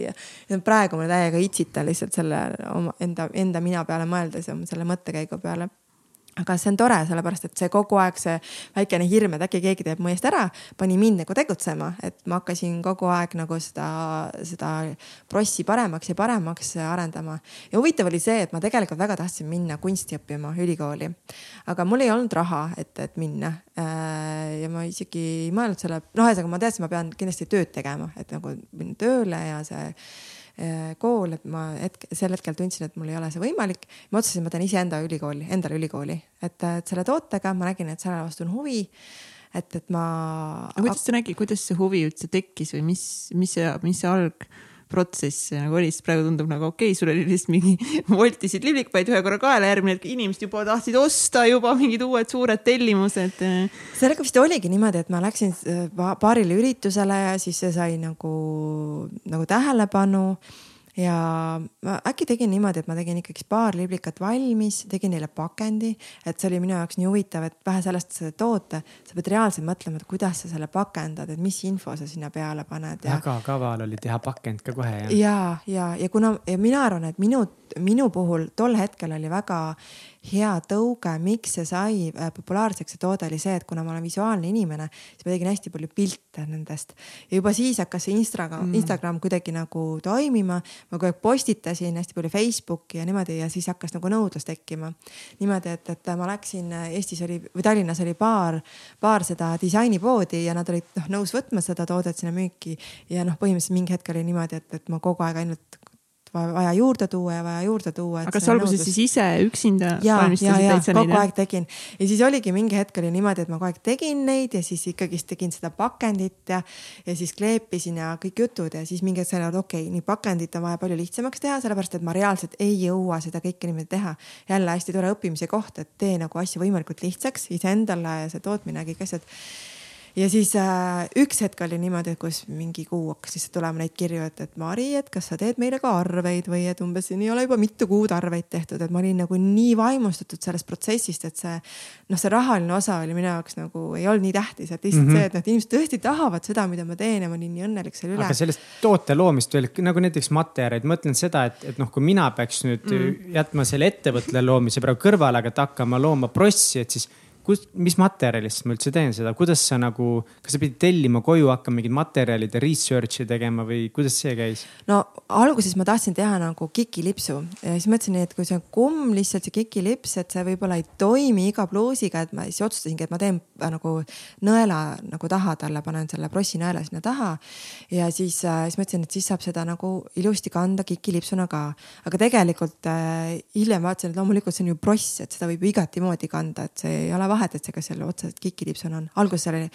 praegu ma täiega itsitan lihtsalt selle oma enda, enda mina peale mõeldes ja selle mõttekäigu peale aga see on tore, sellepärast et see kogu aeg see väikene hirm, et äkki keegi teeb mu eest ära, pani mind nagu tegutsema, et ma hakkasin kogu aeg nagu seda, seda prossi paremaks ja paremaks arendama. ja huvitav oli see, et ma tegelikult väga tahtsin minna kunsti õppima ülikooli, aga mul ei olnud raha, et, et minna. Äh, ja ma isegi ei mõelnud selle, noh, ühesõnaga ma teadsin, ma pean kindlasti tööd tegema, et nagu minna tööle ja see kool, et ma hetk, sel hetkel tundsin, et mul ei ole see võimalik. ma otsustasin, ma teen iseenda ülikooli, endale ülikooli, et, et selle tootega ma nägin, et selle vastu on huvi et, et ma. aga kuidas sa nägid, kuidas see huvi üldse tekkis või mis, mis see, mis see alg protsess nagu oli, sest praegu tundub nagu okei okay,, sul oli lihtsalt mingi voltisid liblikaid ühe korra kaela, järgmine hetk inimesed juba tahtsid osta juba mingid uued suured tellimused. sellega vist oligi niimoodi, et ma läksin äh, paarile üritusele ja siis see sai nagu, nagu tähelepanu ja ma äkki tegin niimoodi, et ma tegin ikkagi paar liblikat valmis, tegin neile pakendi, et see oli minu jaoks nii huvitav, et vähe sellest, et sa toote, sa pead reaalselt mõtlema, et kuidas sa selle pakendad, et mis info sa sinna peale paned ja.... väga kaval oli teha pakend ka kohe jah? ja, ja, ja kuna ja mina arvan, et minu, minu puhul tol hetkel oli väga hea tõuge, miks see sai äh, populaarseks, see toode oli see, et kuna ma olen visuaalne inimene, siis ma tegin hästi palju pilte nendest ja juba siis hakkas see Instagram mm., Instagram kuidagi nagu toimima. ma kogu aeg postitasin hästi palju Facebooki ja niimoodi ja siis hakkas nagu nõudlus tekkima. niimoodi, et, et ma läksin, äh, Eestis oli või Tallinnas oli paar, paar seda disainipoodi ja nad olid noh nõus võtma seda toodet sinna müüki ja noh, põhimõtteliselt mingi hetk oli niimoodi, et, et ma kogu aeg ainult vaja juurde tuua ja vaja juurde tuua. aga kas alguses siis ise üksinda valmistasid täitsa neid? kogu aeg tegin ja siis oligi mingi hetk oli niimoodi, et ma kogu aeg tegin neid ja siis ikkagist tegin seda pakendit ja, ja siis kleepisin ja kõik jutud ja siis mingi hetk sain aru, et okei okay,, nii pakendit on vaja palju lihtsamaks teha, sellepärast et ma reaalselt ei jõua seda kõike niimoodi teha. jälle hästi tore õppimise koht, et tee nagu asju võimalikult lihtsaks iseendale ja see tootmine ja kõik asjad ja siis äh, üks hetk oli niimoodi, kus mingi kuu hakkas lihtsalt tulema neid kirju, et, et Mari, et kas sa teed meile ka arveid või et umbes siin ei ole juba mitu kuud arveid tehtud, et ma olin nagu nii vaimustatud sellest protsessist, et see noh, see rahaline osa oli minu jaoks nagu ei olnud nii tähtis, et lihtsalt mm -hmm. see, et noh, inimesed tõesti tahavad seda, mida ma teen ja ma olin nii õnnelik selle üle. aga sellest toote loomist veel nagu näiteks materjalid, ma mõtlen seda, et, et noh, kui mina peaks nüüd mm -hmm. jätma selle ettevõtte loomise praegu kõrvale, aga hakkama looma prossi, et siis kus, mis materjalist ma üldse teen seda, kuidas sa nagu, kas sa pidid tellima koju hakkama mingid materjalid ja research'i tegema või kuidas see käis? no alguses ma tahtsin teha nagu kikilipsu ja siis mõtlesin, et kui see on kumm, lihtsalt see kikilips, et see võib-olla ei toimi iga pluusiga, et ma siis otsustasingi, et ma teen äh, nagu nõela nagu taha talle, panen selle prossinõela sinna taha. ja siis äh,, siis mõtlesin, et siis saab seda nagu ilusti kanda kikilipsuna ka, aga tegelikult äh, hiljem vaatasin, et loomulikult see on ju pross, et seda võib ju igati moodi kanda, et see ei ole vahet vahet, et see, kas seal otseselt kikilipsuna on. alguses oli,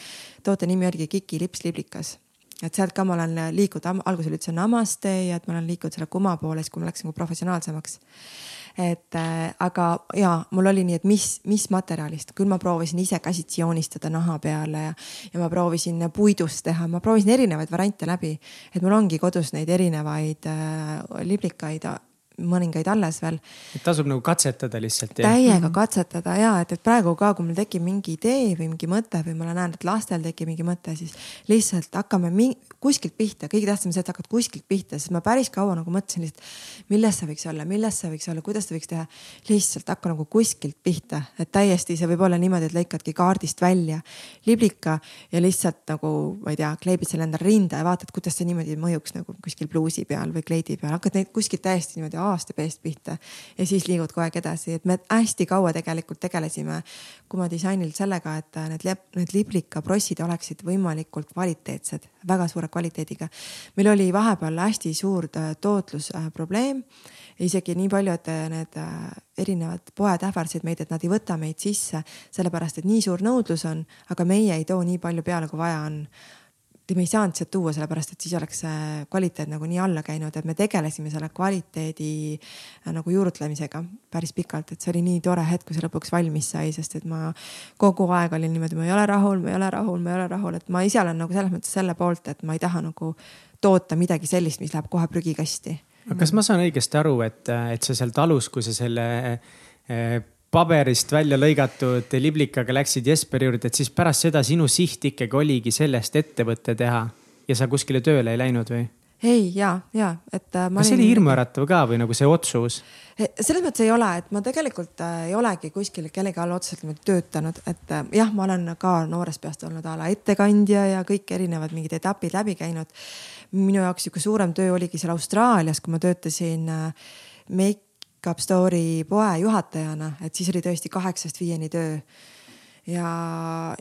toote nimi oligi kikilips liblikas et sealt ka ma olen liikunud, alguses ütlesin namaste ja et ma olen liikunud selle kuma poole, siis kui ma läksin nagu professionaalsemaks. et äh, aga ja mul oli nii, et mis, mis materjalist, küll ma proovisin ise käsitsi joonistada naha peale ja, ja ma proovisin puidust teha, ma proovisin erinevaid variante läbi. et mul ongi kodus neid erinevaid äh, liblikaid mõningaid alles veel. et tasub nagu katsetada lihtsalt. täiega -hmm. katsetada ja et, et praegu ka, kui mul tekib mingi idee või mingi mõte või ma näen, et lastel tekib mingi mõte, siis lihtsalt hakkame mingi, kuskilt pihta, kõige tähtsam on see, et hakkad kuskilt pihta, sest ma päris kaua nagu mõtlesin lihtsalt, milles see võiks olla, milles see võiks olla, kuidas seda võiks teha. lihtsalt hakka nagu kuskilt pihta, et täiesti see võib olla niimoodi, et lõikadki kaardist välja liblika ja lihtsalt nagu ma ei tea, kleebid selle endale rinda ja vaatad, kuidas see niimoodi mõjuks nagu kuskil pluusi peal või kleidi peal, hakkad neid kuskilt täiesti niimoodi aasta peest pihta ja siis liigud kogu aeg edasi, et me hästi kaua tegelikult tegelesime Kuma disainil sellega, et need, need liblikaprossid oleksid võimalikult kvaliteetsed, väga suure kvaliteediga. meil oli vahepeal hästi suur äh, tootlusprobleem isegi nii palju, et äh, need äh, erinevad poed ähvardasid meid, et nad ei võta meid sisse, sellepärast et nii suur nõudlus on, aga meie ei too nii palju peale, kui vaja on me ei saanud sealt tuua, sellepärast et siis oleks see kvaliteet nagu nii alla käinud, et me tegelesime selle kvaliteedi äh, nagu juurutlemisega päris pikalt, et see oli nii tore hetk, kui see lõpuks valmis sai, sest et ma kogu aeg olin niimoodi, ma ei ole rahul, ma ei ole rahul, ma ei ole rahul, et ma ise olen nagu selles mõttes selle poolt, et ma ei taha nagu toota midagi sellist, mis läheb kohe prügikasti. aga kas ma saan õigesti aru, et, et sa seal talus, kui sa selle eh, paberist välja lõigatud liblikaga läksid Jesperi juurde, et siis pärast seda sinu siht ikkagi oligi sellest ettevõtte teha ja sa kuskile tööle ei läinud või? ei ja, ja et. kas see oli hirmuäratav ka või nagu see otsus? Eh, selles mõttes ei ole, et ma tegelikult äh, ei olegi kuskil kellegi all otseselt niimoodi töötanud, et äh, jah, ma olen ka noorest peast olnud a la ettekandja ja kõik erinevad mingid etapid läbi käinud. minu jaoks sihuke suurem töö oligi seal Austraalias, kui ma töötasin äh, Make Up Store'i poe juhatajana, et siis oli tõesti kaheksast viieni töö ja,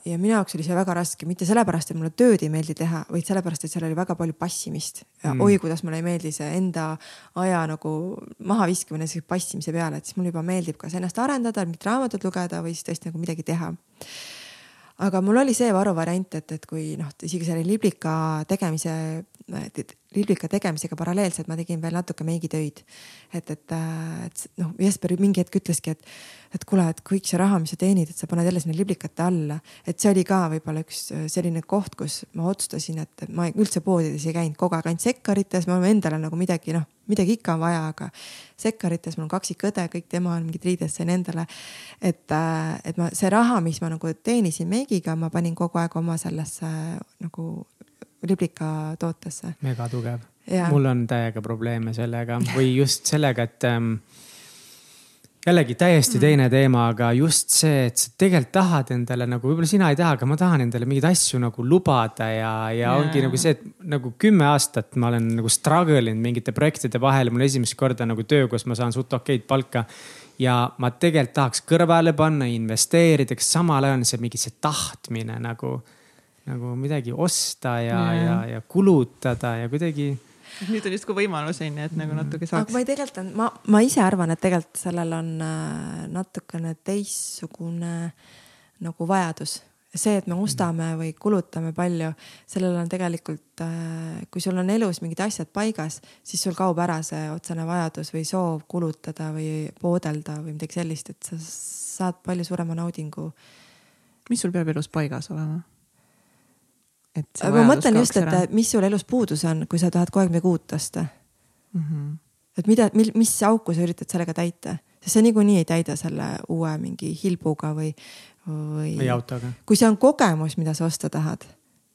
ja minu jaoks oli see väga raske, mitte sellepärast, et mulle tööd ei meeldi teha, vaid sellepärast, et seal oli väga palju passimist. mm. oi, kuidas mulle ei meeldi see enda aja nagu mahaviskamine sellise passimise peale, et siis mulle juba meeldib kas ennast arendada, mingit raamatut lugeda või siis tõesti nagu midagi teha aga mul oli see varuvariant, et, et kui noh, isegi selle liblika tegemise, liblika tegemisega paralleelselt ma tegin veel natuke meigitöid. et, et, et noh, Jesper mingi hetk ütleski, et, et kuule, et kõik see raha, mis sa teenid, et sa paned jälle sinna liblikate alla. et see oli ka võib-olla üks selline koht, kus ma otsustasin, et ma üldse poodides ei käinud, kogu aeg ainult sekkarites, ma endale nagu midagi noh midagi ikka on vaja, aga sekkarites mul on kaksikõde, kõik tema on mingid riided sain endale. et, äh, et ma see raha, mis ma nagu teenisin meigiga, ma panin kogu aeg oma sellesse nagu liblika tootesse. mega tugev. mul on täiega probleeme sellega või just sellega, et ähm, jällegi täiesti mm. teine teema, aga just see, et sa tegelikult tahad endale nagu, võib-olla sina ei taha, aga ma tahan endale mingeid asju nagu lubada ja, ja yeah. ongi nagu see, et nagu kümme aastat ma olen nagu struggle inud mingite projektide vahel. mul esimest korda nagu töö, kus ma saan suht okeid palka. ja ma tegelikult tahaks kõrvale panna, investeerida, kas samal ajal on see mingi see tahtmine nagu, nagu midagi osta ja yeah., ja, ja kulutada ja kuidagi nüüd on justkui võimalus on ju, et nagu natuke saaks. aga ma ei tegelikult on, ma, ma ise arvan, et tegelikult sellel on äh, natukene teistsugune nagu vajadus see, et me ostame või kulutame palju, sellel on tegelikult, äh, kui sul on elus mingid asjad paigas, siis sul kaob ära see otsene vajadus või soov kulutada või poodelda või midagi sellist, et sa saad palju suurema naudingu. mis sul peab elus paigas olema? Ma mõtlen just, et mis sul elus puudus on, kui sa tahad kogu aeg midagi uut osta mm. -hmm. et mida, mis auku sa üritad sellega täita, sest sa niikuinii ei täida selle uue mingi hilbuga või, või. või autoga. kui see on kogemus, mida sa osta tahad,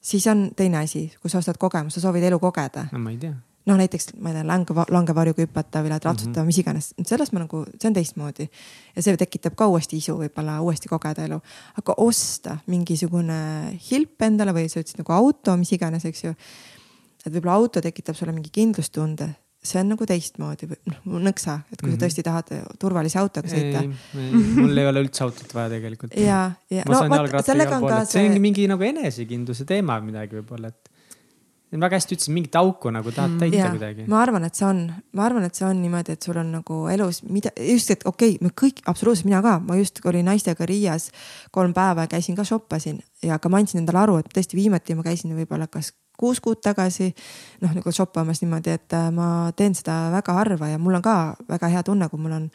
siis on teine asi, kui sa ostad kogemust, sa soovid elu kogeda. no ma ei tea noh, näiteks ma ei tea, lange, langevarjuga hüpata või lähed ratsutama mm, -hmm. mis iganes, sellest ma nagu, see on teistmoodi. ja see tekitab ka uuesti isu, võib-olla uuesti kogeda elu. aga osta mingisugune hilp endale või sa ütlesid nagu auto, mis iganes, eks ju. et võib-olla auto tekitab sulle mingi kindlustunde, see on nagu teistmoodi või noh, nõksa, et kui mm -hmm. sa mhm. tõesti tahad turvalise autoga sõita. mul ei ole üldse autot vaja tegelikult. ja, ja no vot sellega on ka see. see on mingi nagu enesekindluse teema midagi võib-olla, et väga hästi ütlesid, mingit auku nagu tahad mm. täita ja, kuidagi. ma arvan, et see on, ma arvan, et see on niimoodi, et sul on nagu elus mida, just, et okei okay,, me kõik, absoluutselt mina ka, ma just olin naistega Riias kolm päeva ja käisin ka shoppasin ja ka ma andsin endale aru, et tõesti viimati ma käisin võib-olla kas kuus kuud tagasi noh, nagu shoppamas niimoodi, et äh, ma teen seda väga harva ja mul on ka väga hea tunne, kui mul on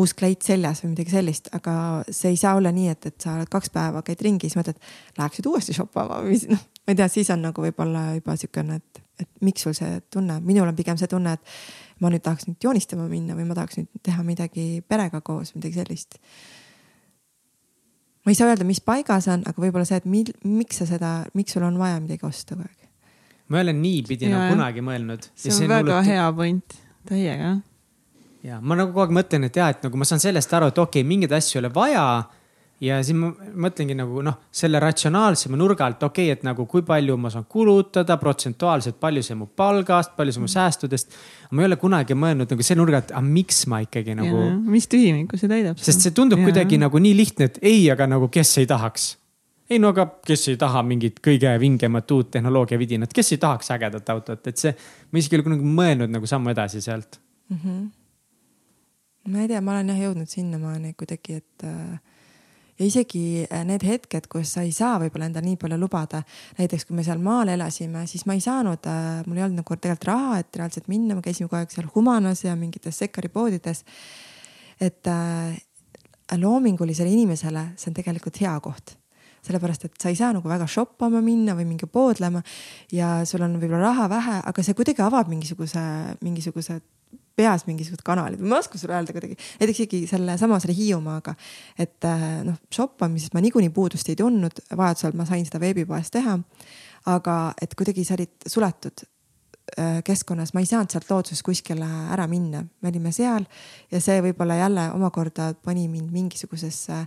uus kleit seljas või midagi sellist, aga see ei saa olla nii, et, et sa oled kaks päeva, käid ringi, siis mõtled, läheks nüüd uuesti shoppama või noh, ma ei tea, siis on nagu võib-olla juba siukene, et, et miks sul see tunne, minul on pigem see tunne, et ma nüüd tahaks nüüd joonistama minna või ma tahaks nüüd teha midagi perega koos, midagi sellist ma ei saa öelda, mis paigas on, aga võib-olla see, et mil, miks sa seda, miks sul on vaja midagi osta kogu aeg ma ei ole niipidi nagu kunagi mõelnud. see on see väga mulle... hea point, täiega. ja ma nagu kogu aeg mõtlen, et ja, et nagu ma saan sellest aru, et okei okay,, mingeid asju ei ole vaja. Ja siis ma mõtlengi nagu noh, selle ratsionaalsema nurga alt, okei okay,, et nagu kui palju ma saan kulutada protsentuaalselt, palju see mu palgast, palju see mu säästudest. ma ei ole kunagi mõelnud nagu selle nurga alt, aga miks ma ikkagi nagu. mis tühimikku see täidab? sest see tundub ja. kuidagi nagu nii lihtne, et ei, aga nagu kes ei tahaks ei no aga kes ei taha mingit kõige vingemat uut tehnoloogiavidinat, kes ei tahaks ägedat autot, et see, ma isegi ei ole kunagi mõelnud nagu sammu edasi sealt mm. -hmm. ma ei tea, ma olen jah jõudnud sinnamaani kuidagi, et äh, ja isegi äh, need hetked, kus sa ei saa võib-olla endale nii palju lubada. näiteks kui me seal maal elasime, siis ma ei saanud, äh, mul ei olnud nagu tegelikult raha, et reaalselt minna, me käisime kogu aeg seal Humanas ja mingites sekkaripoodides. et äh, loomingulisele inimesele see on tegelikult hea koht sellepärast et sa ei saa nagu väga shoppama minna või mingi poodlema ja sul on võib-olla raha vähe, aga see kuidagi avab mingisuguse, mingisuguse peas mingisugused kanalid, ma ei oska sulle öelda kuidagi, näiteks isegi selle sama selle Hiiumaaga. et äh, noh, shoppamises ma niikuinii puudust ei tundnud, vajadusel ma sain seda veebipoes teha. aga et kuidagi sa olid suletud äh, keskkonnas, ma ei saanud sealt loodusest kuskile ära minna, me olime seal ja see võib-olla jälle omakorda pani mind mingisugusesse,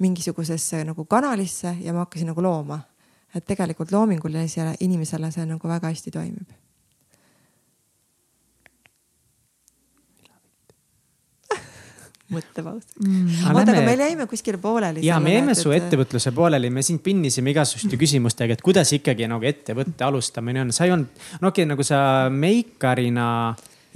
mingisugusesse nagu kanalisse ja ma hakkasin nagu looma. et tegelikult loomingulisele inimesele see nagu väga hästi toimib mõttepaus mm.. oota, aga meil jäime kuskile pooleli. ja me jäime su et... ettevõtluse pooleli, me siin pinnisime igasuguste küsimustega, et kuidas ikkagi nagu ettevõtte alustamine on, sa ei olnud, no okei okay,, nagu sa meikarina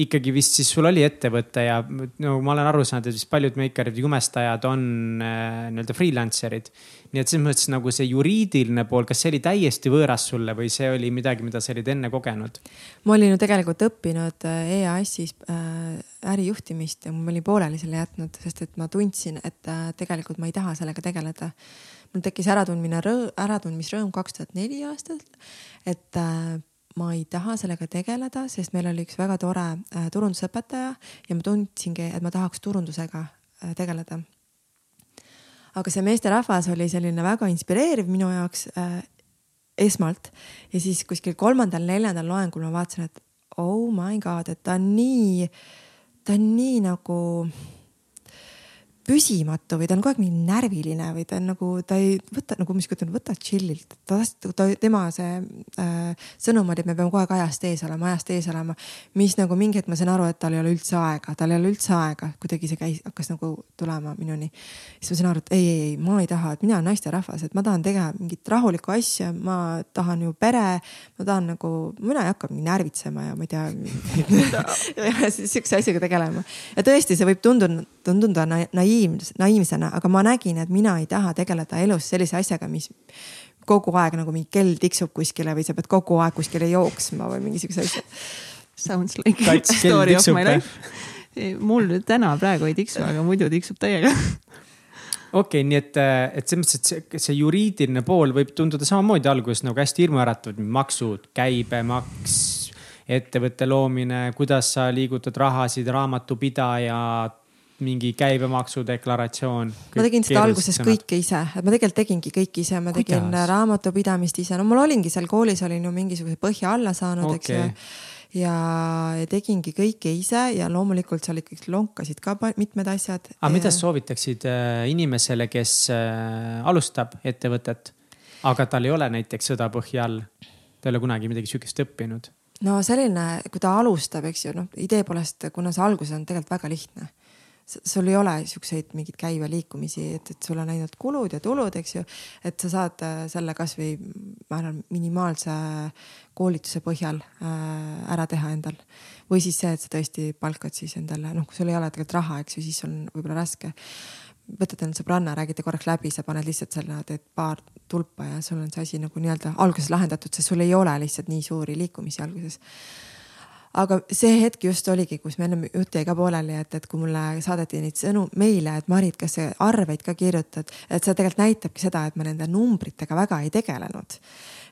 ikkagi vist siis sul oli ettevõte ja no ma olen aru saanud, et vist paljud meikarid, jumestajad on äh, nii-öelda freelancer'id. nii et selles mõttes nagu see juriidiline pool, kas see oli täiesti võõras sulle või see oli midagi, mida sa olid enne kogenud? ma olin ju tegelikult õppinud äh, EAS-is äh, ärijuhtimist ja ma olin pooleli selle jätnud, sest et ma tundsin, et äh, tegelikult ma ei taha sellega tegeleda mul tekkis äratundmine, äratundmisrõõm kaks tuhat neli aastal, et äh, ma ei taha sellega tegeleda, sest meil oli üks väga tore äh, turundusõpetaja ja ma tundsingi, et ma tahaks turundusega äh, tegeleda. aga see meesterahvas oli selline väga inspireeriv minu jaoks äh, esmalt ja siis kuskil kolmandal-neljandal loengul ma vaatasin, et oh my god, et ta on nii, ta on nii nagu püsimatu või ta on kogu aeg nii närviline või ta on nagu, ta ei võta nagu, mis kujutan, võta chill'ilt. ta, ta, tema see äh, sõnum oli, et me peame kogu aeg ajast ees olema, ajast ees olema. mis nagu mingi hetk ma sain aru, et tal ei ole üldse aega, tal ei ole üldse aega, kuidagi see käis, hakkas nagu tulema minuni. siis ma sain aru, et ei, ei, ei, ma ei taha, et mina olen naisterahvas, et ma tahan teha mingit rahulikku asja, ma tahan ju pere, ma tahan nagu, mina ei hakka närvitsema ja ma ei tea sihukese asjaga tegelema. ja tõesti, see võib tunduda, tunduda naiivne naiivs, naiivsena, aga ma nägin, et mina ei taha tegeleda elus sellise asjaga, mis kogu aeg nagu mingi kell tiksub kuskile või sa pead kogu aeg kuskile jooksma või mingisuguse asja. Sounds like Kats, story of my life. mul nüüd täna praegu ei tiksu, aga muidu tiksub täiega okei okay,, nii et, et selles mõttes, et see, see juriidiline pool võib tunduda samamoodi alguses nagu hästi hirmuäratav, maksud, käibemaks, ettevõtte loomine, kuidas sa liigutad rahasid, raamatupidaja mingi käibemaksudeklaratsioon. ma tegin seda alguses kõike ise, et ma tegelikult tegingi kõike ise, ma tegin Kuidas? raamatupidamist ise, no mul olingi seal koolis olin ju mingisuguse põhja alla saanud okay., eks ju. ja, tegingi kõike ise ja loomulikult seal ikkagi lonkasid ka mitmed asjad. aga mida sa soovitaksid äh, inimesele, kes äh, alustab ettevõtet, aga tal ei ole näiteks sõda põhja all? ta ei ole kunagi midagi sihukest õppinud no selline, kui ta alustab, eks ju, noh idee poolest, kuna see algus on tegelikult väga lihtne sul ei ole siukseid mingeid käibeliikumisi, et, et sul on ainult kulud ja tulud, eks ju. et sa saad äh, selle kasvõi ma arvan minimaalse koolituse põhjal äh, ära teha endal. või siis see, et sa tõesti palkad siis endale, noh, kui sul ei ole tegelikult raha, eks ju, siis on võib-olla raske. võtad endale sõbranna, räägite korraks läbi, sa paned lihtsalt selle, teed paar tulpa ja sul on see asi nagu nii-öelda alguses lahendatud, sest sul ei ole lihtsalt nii suuri liikumisi alguses aga see hetk just oligi, kus me ennem jutt jäi ka pooleli, et, et kui mulle saadeti neid sõnu, meile, et Marit, kas sa arveid ka kirjutad, et see tegelikult näitabki seda, et ma nende numbritega väga ei tegelenud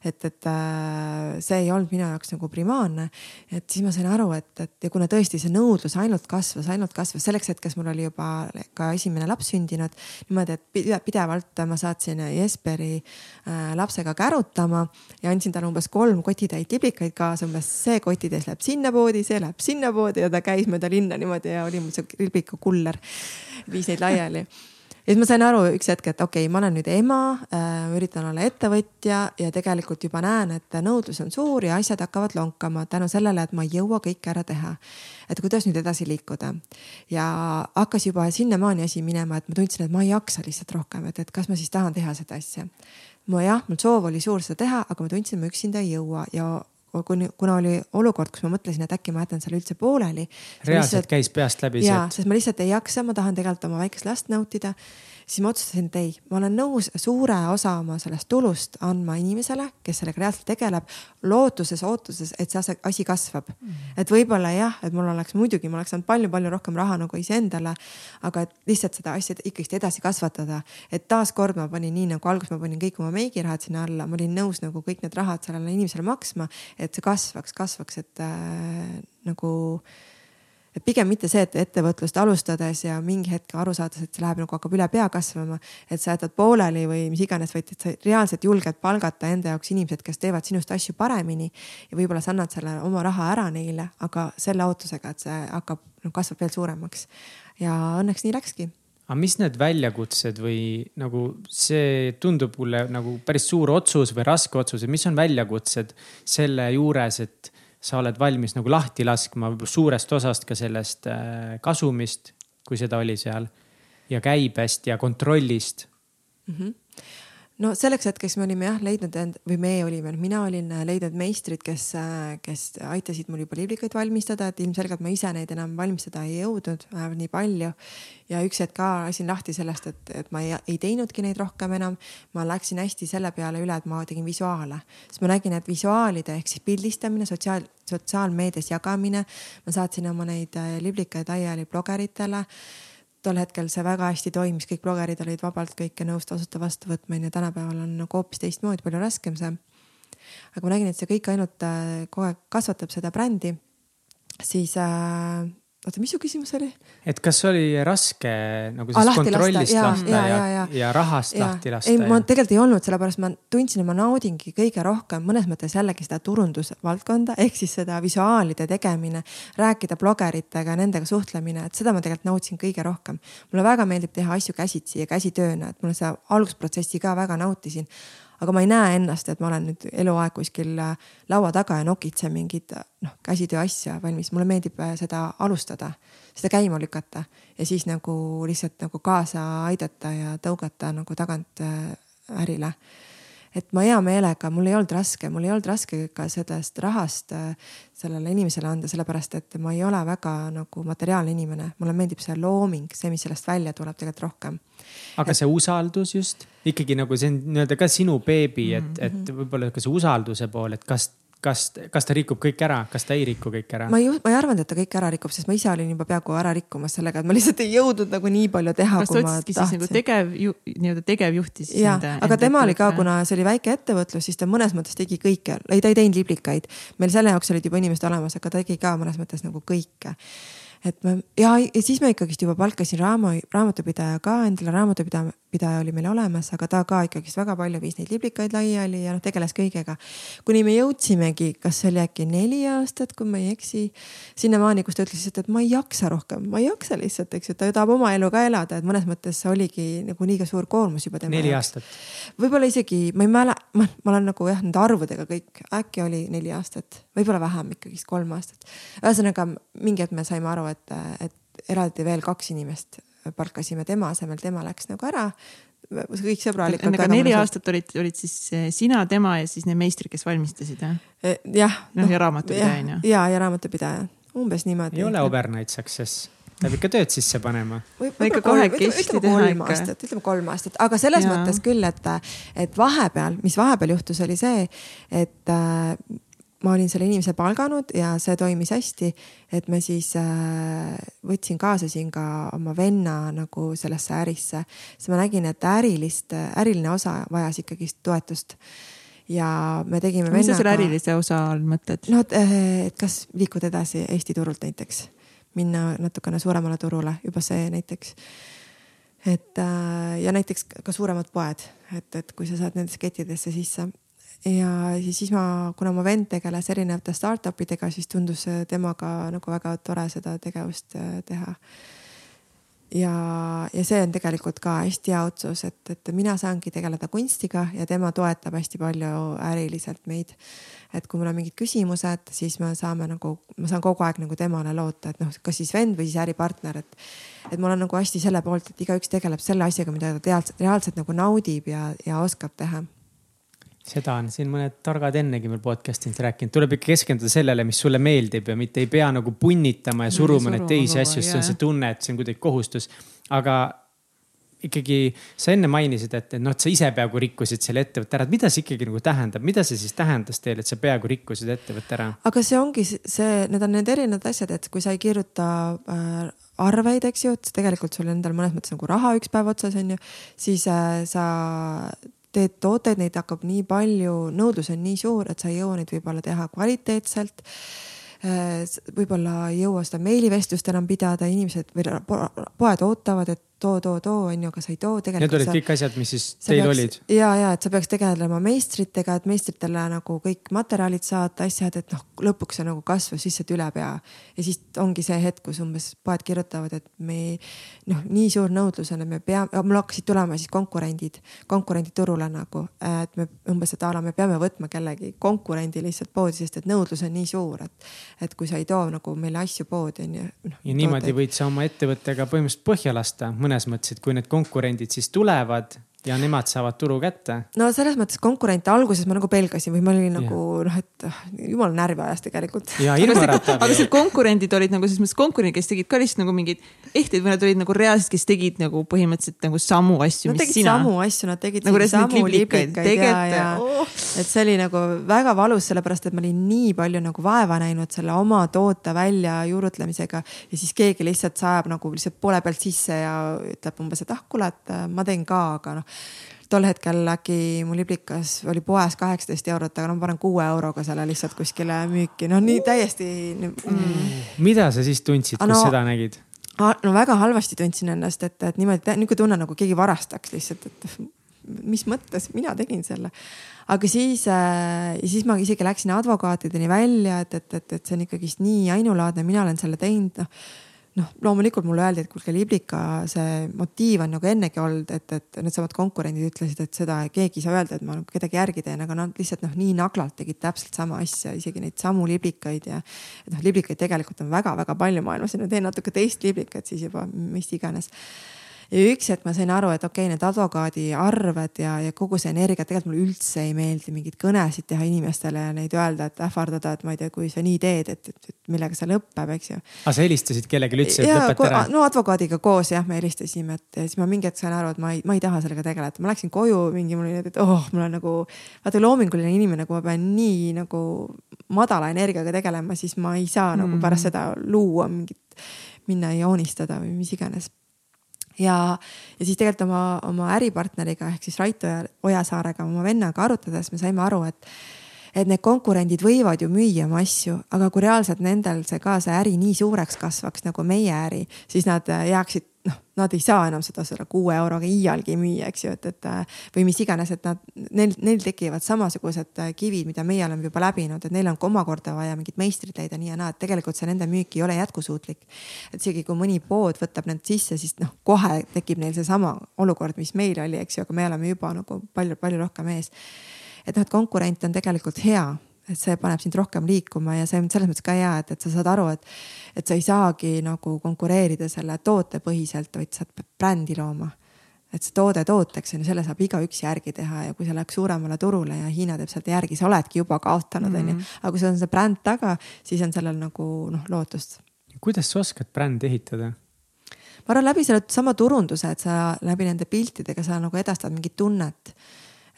et, et äh, see ei olnud minu jaoks nagu primaarne. et siis ma sain aru, et, et ja kuna tõesti see nõudlus ainult kasvas, ainult kasvas, selleks hetkeks mul oli juba ka esimene laps sündinud. niimoodi, et pidevalt ma saatsin Jesperi äh, lapsega kärutama ja andsin talle umbes kolm kotitäit liblikaid kaasa, umbes see kotitäis läheb sinna poodi, see läheb sinna poodi ja ta käis mööda linna niimoodi ja oli mul see liblikakuller, viis neid laiali ja siis ma sain aru üks hetk, et okei okay,, ma olen nüüd ema äh,, üritan olla ettevõtja ja tegelikult juba näen, et nõudlus on suur ja asjad hakkavad lonkama tänu sellele, et ma ei jõua kõike ära teha. et kuidas nüüd edasi liikuda ja hakkas juba sinnamaani asi minema, et ma tundsin, et ma ei jaksa lihtsalt rohkem, et, et kas ma siis tahan teha seda asja. ma jah, mul soov oli suur seda teha, aga ma tundsin, et ma üksinda ei jõua ja kuni, kuna oli olukord, kus ma mõtlesin, et äkki ma jätan selle üldse pooleli. reaalselt lihtsalt, käis peast läbi see. jaa, sest ma lihtsalt ei jaksa, ma tahan tegelikult oma väikest last nautida siis ma otsustasin, et ei, ma olen nõus suure osa oma sellest tulust andma inimesele, kes sellega reaalselt tegeleb, lootuses, ootuses, et see asi kasvab mm. -hmm. et võib-olla jah, et mul oleks muidugi, ma oleks saanud palju-palju rohkem raha nagu iseendale, aga et lihtsalt seda asja ikkagist edasi kasvatada. et taaskord ma panin nii nagu alguses ma panin kõik oma meigirahad sinna alla, ma olin nõus nagu kõik need rahad sellele inimesele maksma, et see kasvaks, kasvaks, et äh, nagu et pigem mitte see, et ettevõtlust alustades ja mingi hetk aru saades, et see läheb nagu hakkab üle pea kasvama. et sa jätad pooleli või mis iganes, vaid et sa reaalselt julged palgata enda jaoks inimesed, kes teevad sinust asju paremini. ja võib-olla sa annad selle oma raha ära neile, aga selle ootusega, et see hakkab, noh kasvab veel suuremaks. ja õnneks nii läkski aga mis need väljakutsed või nagu see tundub mulle nagu päris suur otsus või raske otsus, et mis on väljakutsed selle juures, et sa oled valmis nagu lahti laskma suurest osast ka sellest äh, kasumist, kui seda oli seal ja käibest ja kontrollist mm. -hmm no selleks hetkeks me olime jah leidnud end või me olime, mina olin äh, leidnud meistrid, kes, äh, kes aitasid mul juba liblikaid valmistada, et ilmselgelt ma ise neid enam valmistada ei jõudnud, vähemalt nii palju. ja üks hetk ka lasin lahti sellest, et, et ma ei, ei teinudki neid rohkem enam. ma läksin hästi selle peale üle, et ma tegin visuaale, sest ma nägin, et visuaalide ehk siis pildistamine, sotsiaal, sotsiaalmeedias jagamine, ma saatsin oma neid äh, liblikaid laiali blogeritele tol hetkel see väga hästi toimis, kõik blogerid olid vabalt kõike nõus tasuta vastu võtma, onju. tänapäeval on nagu hoopis teistmoodi, palju raskem see. aga ma nägin, et see kõik ainult äh, kogu aeg kasvatab seda brändi, siis äh, oota, mis su küsimus oli? et kas oli raske nagu siis ah, kontrollist lasta, lasta ja, ja, ja, ja, ja rahast ja. lahti lasta? ei, ma tegelikult ei olnud, sellepärast ma tundsin, et ma naudingi kõige rohkem mõnes mõttes jällegi seda turundusvaldkonda ehk siis seda visuaalide tegemine, rääkida blogeritega, nendega suhtlemine, et seda ma tegelikult nautisin kõige rohkem. mulle väga meeldib teha asju käsitsi ja käsitööna, et mulle seda algusprotsessi ka väga nautisin aga ma ei näe ennast, et ma olen nüüd eluaeg kuskil äh, laua taga ja nokitsen mingit noh, käsitöö asja valmis, mulle meeldib äh, seda alustada, seda käima lükata ja siis nagu lihtsalt nagu kaasa aidata ja tõugata nagu tagant äh, ärile et ma hea meelega, mul ei olnud raske, mul ei olnud raske ka sellest rahast sellele inimesele anda, sellepärast et ma ei ole väga nagu materiaalne inimene, mulle meeldib see looming, see, mis sellest välja tuleb tegelikult rohkem. aga et... see usaldus just ikkagi nagu see on nii-öelda ka sinu beebi, et, mhm, et mhm. võib-olla ka see usalduse pool, et kas kas, kas ta rikub kõik ära, kas ta ei riku kõik ära? ma ei, ma ei arvanud, et ta kõik ära rikub, sest ma ise olin juba peaaegu ära rikkumas sellega, et ma lihtsalt ei jõudnud nagu nii palju teha. kas ta otsiski siis nagu tegev, nii-öelda tegevjuhti siis? ja, aga tema oli ka, kuna see oli väike ettevõtlus, siis ta mõnes mõttes tegi kõike, ei ta ei teinud liblikaid. meil selle jaoks olid juba inimesed olemas, aga ta tegi ka mõnes mõttes nagu kõike et ma ja, ja siis ma ikkagist juba palkasin raama, raamatupidaja ka endale, raamatupidaja pidaja oli meil olemas, aga ta ka ikkagist väga palju viis neid liblikaid laiali ja noh, tegeles kõigega. kuni me jõudsimegi, kas see oli äkki neli aastat, kui ma ei eksi, sinnamaani, kus ta ütles lihtsalt, et ma ei jaksa rohkem, ma ei jaksa lihtsalt, eks ju, ta tahab oma elu ka elada, et mõnes mõttes oligi nagu liiga suur koormus juba tema. neli aastat. võib-olla isegi, ma ei mäle, ma, ma olen nagu jah, nende arvudega kõik, äkki oli neli aastat, võib-olla vähem ikkagist, kolm aastat. ühesõnaga mingi hetk me saime aru, et, et eraldi veel kaks inimest palkasime tema asemel, tema läks nagu ära kõik sõbralikult. aga neli aastat olid, olid siis eh, sina, tema ja siis need meistrid, kes valmistasid jah? Eh, jah. noh ja raamatupidaja on ju. ja, ja raamatupidaja, umbes niimoodi. ei ole overnight success peab ikka tööd sisse panema. kahekesti teha ikka. ütleme kolm aastat, aga selles ja. mõttes küll, et, et vahepeal, mis vahepeal juhtus, oli see, et äh, ma olin selle inimese palganud ja see toimis hästi. et me siis äh, võtsin kaasasin ka oma venna nagu sellesse ärisse, siis ma nägin, et ärilist, äriline osa vajas ikkagist toetust ja me tegime. mis sa selle ärilise osa all mõtled? no, et kas liikuda edasi Eesti turult näiteks, minna natukene suuremale turule, juba see näiteks. et äh, ja näiteks ka suuremad poed, et, et kui sa saad nendesse kettidesse sisse ja siis ma, kuna mu vend tegeles erinevate startup idega, siis tundus temaga nagu väga tore seda tegevust äh, teha. ja, ja see on tegelikult ka hästi hea otsus, et, et mina saangi tegeleda kunstiga ja tema toetab hästi palju äriliselt meid. et kui mul on mingid küsimused, siis me saame nagu, ma saan kogu aeg nagu temale loota, et noh, kas siis vend või siis äripartner, et. et ma olen nagu hästi selle poolt, et igaüks tegeleb selle asjaga, mida ta reaalselt, reaalselt nagu naudib ja, ja oskab teha seda on. Siin mõned targad ennegi meil podcast'is rääkinud, tuleb ikka keskenduda sellele, mis sulle meeldib ja mitte ei pea nagu punnitama ja suruma neid teisi asju, sest see on see tunne, et see on kuidagi kohustus. aga ikkagi sa enne mainisid, et, et noh, et sa ise peaaegu rikkusid selle ettevõtte ära, et mida see ikkagi nagu tähendab, mida see siis tähendas teile, et sa peaaegu rikkusid ettevõtte ära? aga see ongi see, need on need erinevad asjad, et kui sa ei kirjuta äh, arveid, eks ju, et tegelikult sul endal mõnes mõttes nagu raha üks päev otsas on ju, siis äh, sa teed tooteid, neid hakkab nii palju, nõudlus on nii suur, et sa ei jõua neid võib-olla teha kvaliteetselt. Võib-olla ei jõua seda meilivestlust enam pidada, inimesed või poed ootavad, et too, too, too on ju, aga sa ei too. Need olid kõik asjad, mis siis teil peaks, olid? ja, ja et sa peaks tegelema meistritega, et meistritele nagu kõik materjalid saata, asjad, et noh, lõpuks see nagu kasvas lihtsalt üle pea. ja siis ongi see hetk, kus umbes poed kirjutavad, et me noh, nii suur nõudlus on, et me peame, mul hakkasid tulema siis konkurendid, konkurendid turule nagu, et me umbes, et a la me peame võtma kellegi konkurendi lihtsalt poodi, sest et nõudlus on nii suur, et, et kui sa ei too nagu meile asju poodi on ju no,. ja niimoodi võid sa oma ettevõttega põhimõtteliselt põhja lasta mõnes mõttes, et kui need konkurendid siis tulevad ja nemad saavad turu kätte. no selles mõttes konkurente alguses ma nagu pelgasin või ma olin nagu noh, et ah, jumala närvi ajas tegelikult. aga seal konkurendid olid nagu selles mõttes konkurendid, kes tegid ka lihtsalt nagu mingeid ehteid või nad olid nagu reaalselt, kes tegid nagu põhimõtteliselt nagu samu asju. Nad tegid sina... samu asju, nad tegid nagu samu liblikaid ja, ja oh. et see oli nagu väga valus, sellepärast et ma olin nii palju nagu vaeva näinud selle oma toote välja juurutlemisega ja siis keegi lihtsalt sajab nagu lihtsalt poole pealt sisse ja ütleb umbes, et ah, kuule, et ma teen ka, aga noh tol hetkel äkki mu liblikas oli poes kaheksateist eurot, aga no ma panen kuue euroga selle lihtsalt kuskile müüki, no nii täiesti mm.. mida sa siis tundsid, kus no, seda nägid? no väga halvasti tundsin ennast, et, et niimoodi, niisugune tunne nagu keegi varastaks lihtsalt, et mis mõttes, mina tegin selle. aga siis äh,, siis ma isegi läksin advokaatideni välja, et, et, et, et see on ikkagist nii ainulaadne, mina olen selle teinud, noh noh, loomulikult mulle öeldi, et kuulge, Liblika see motiiv on nagu ennegi olnud, et, et needsamad konkurendid ütlesid, et seda keegi ei saa öelda, et ma nagu kedagi järgi teen, aga nad lihtsalt noh, nii naglalt tegid täpselt sama asja, isegi neid samu liblikaid ja. et noh, liblikaid tegelikult on väga-väga palju maailmas ja ma teen natuke teist liblikat siis juba, mis iganes ja üks hetk ma sain aru, et okei okay,, need advokaadi arved ja, ja kogu see energia, tegelikult mulle üldse ei meeldi mingeid kõnesid teha inimestele ja neid öelda, et ähvardada, et ma ei tea, kui sa nii teed, et, et, et millega see lõpeb, eks ju. aga sa helistasid kellelegi, ütlesid, et lõpeta ära? no advokaadiga koos jah, me helistasime, et siis ma mingi hetk sain aru, et ma ei, ma ei taha sellega tegeleda, ma läksin koju mingi, mul oli, et oh, mul on nagu, vaata loominguline inimene, kui ma pean nii nagu madala energiaga tegelema, siis ma ei saa mm. nagu pärast seda luua mingit, minna joonistada või mis iganes ja, ja siis tegelikult oma, oma äripartneriga ehk siis Rait Ojasaarega, oma vennaga arutades me saime aru, et et need konkurendid võivad ju müüa oma asju, aga kui reaalselt nendel see ka see äri nii suureks kasvaks nagu meie äri, siis nad jääksid noh, nad ei saa enam seda selle kuue euroga iialgi müüa, eks ju, et, et või mis iganes, et nad, neil, neil tekivad samasugused kivid, mida meie oleme juba läbinud, et neil on omakorda vaja mingit meistrit leida nii ja naa, et tegelikult see nende müük ei ole jätkusuutlik. et isegi kui mõni pood võtab need sisse, siis noh, kohe tekib neil seesama olukord, mis meil oli, eks ju, aga me oleme juba nagu palju-palju rohkem ees. et noh, et konkurent on tegelikult hea et see paneb sind rohkem liikuma ja see on selles mõttes ka hea, et, et sa saad aru, et, et sa ei saagi nagu konkureerida selle tootepõhiselt, vaid sa pead brändi looma. et see toode tooteks on ju, selle saab igaüks järgi teha ja kui see läheks suuremale turule ja Hiina teeb sealt järgi, sa oledki juba kaotanud, on ju. Mhm. aga kui sul on see bränd taga, siis on sellel nagu noh, lootust. kuidas sa oskad brändi ehitada? ma arvan läbi selle sama turunduse, et sa läbi nende piltidega sa nagu edastad mingit tunnet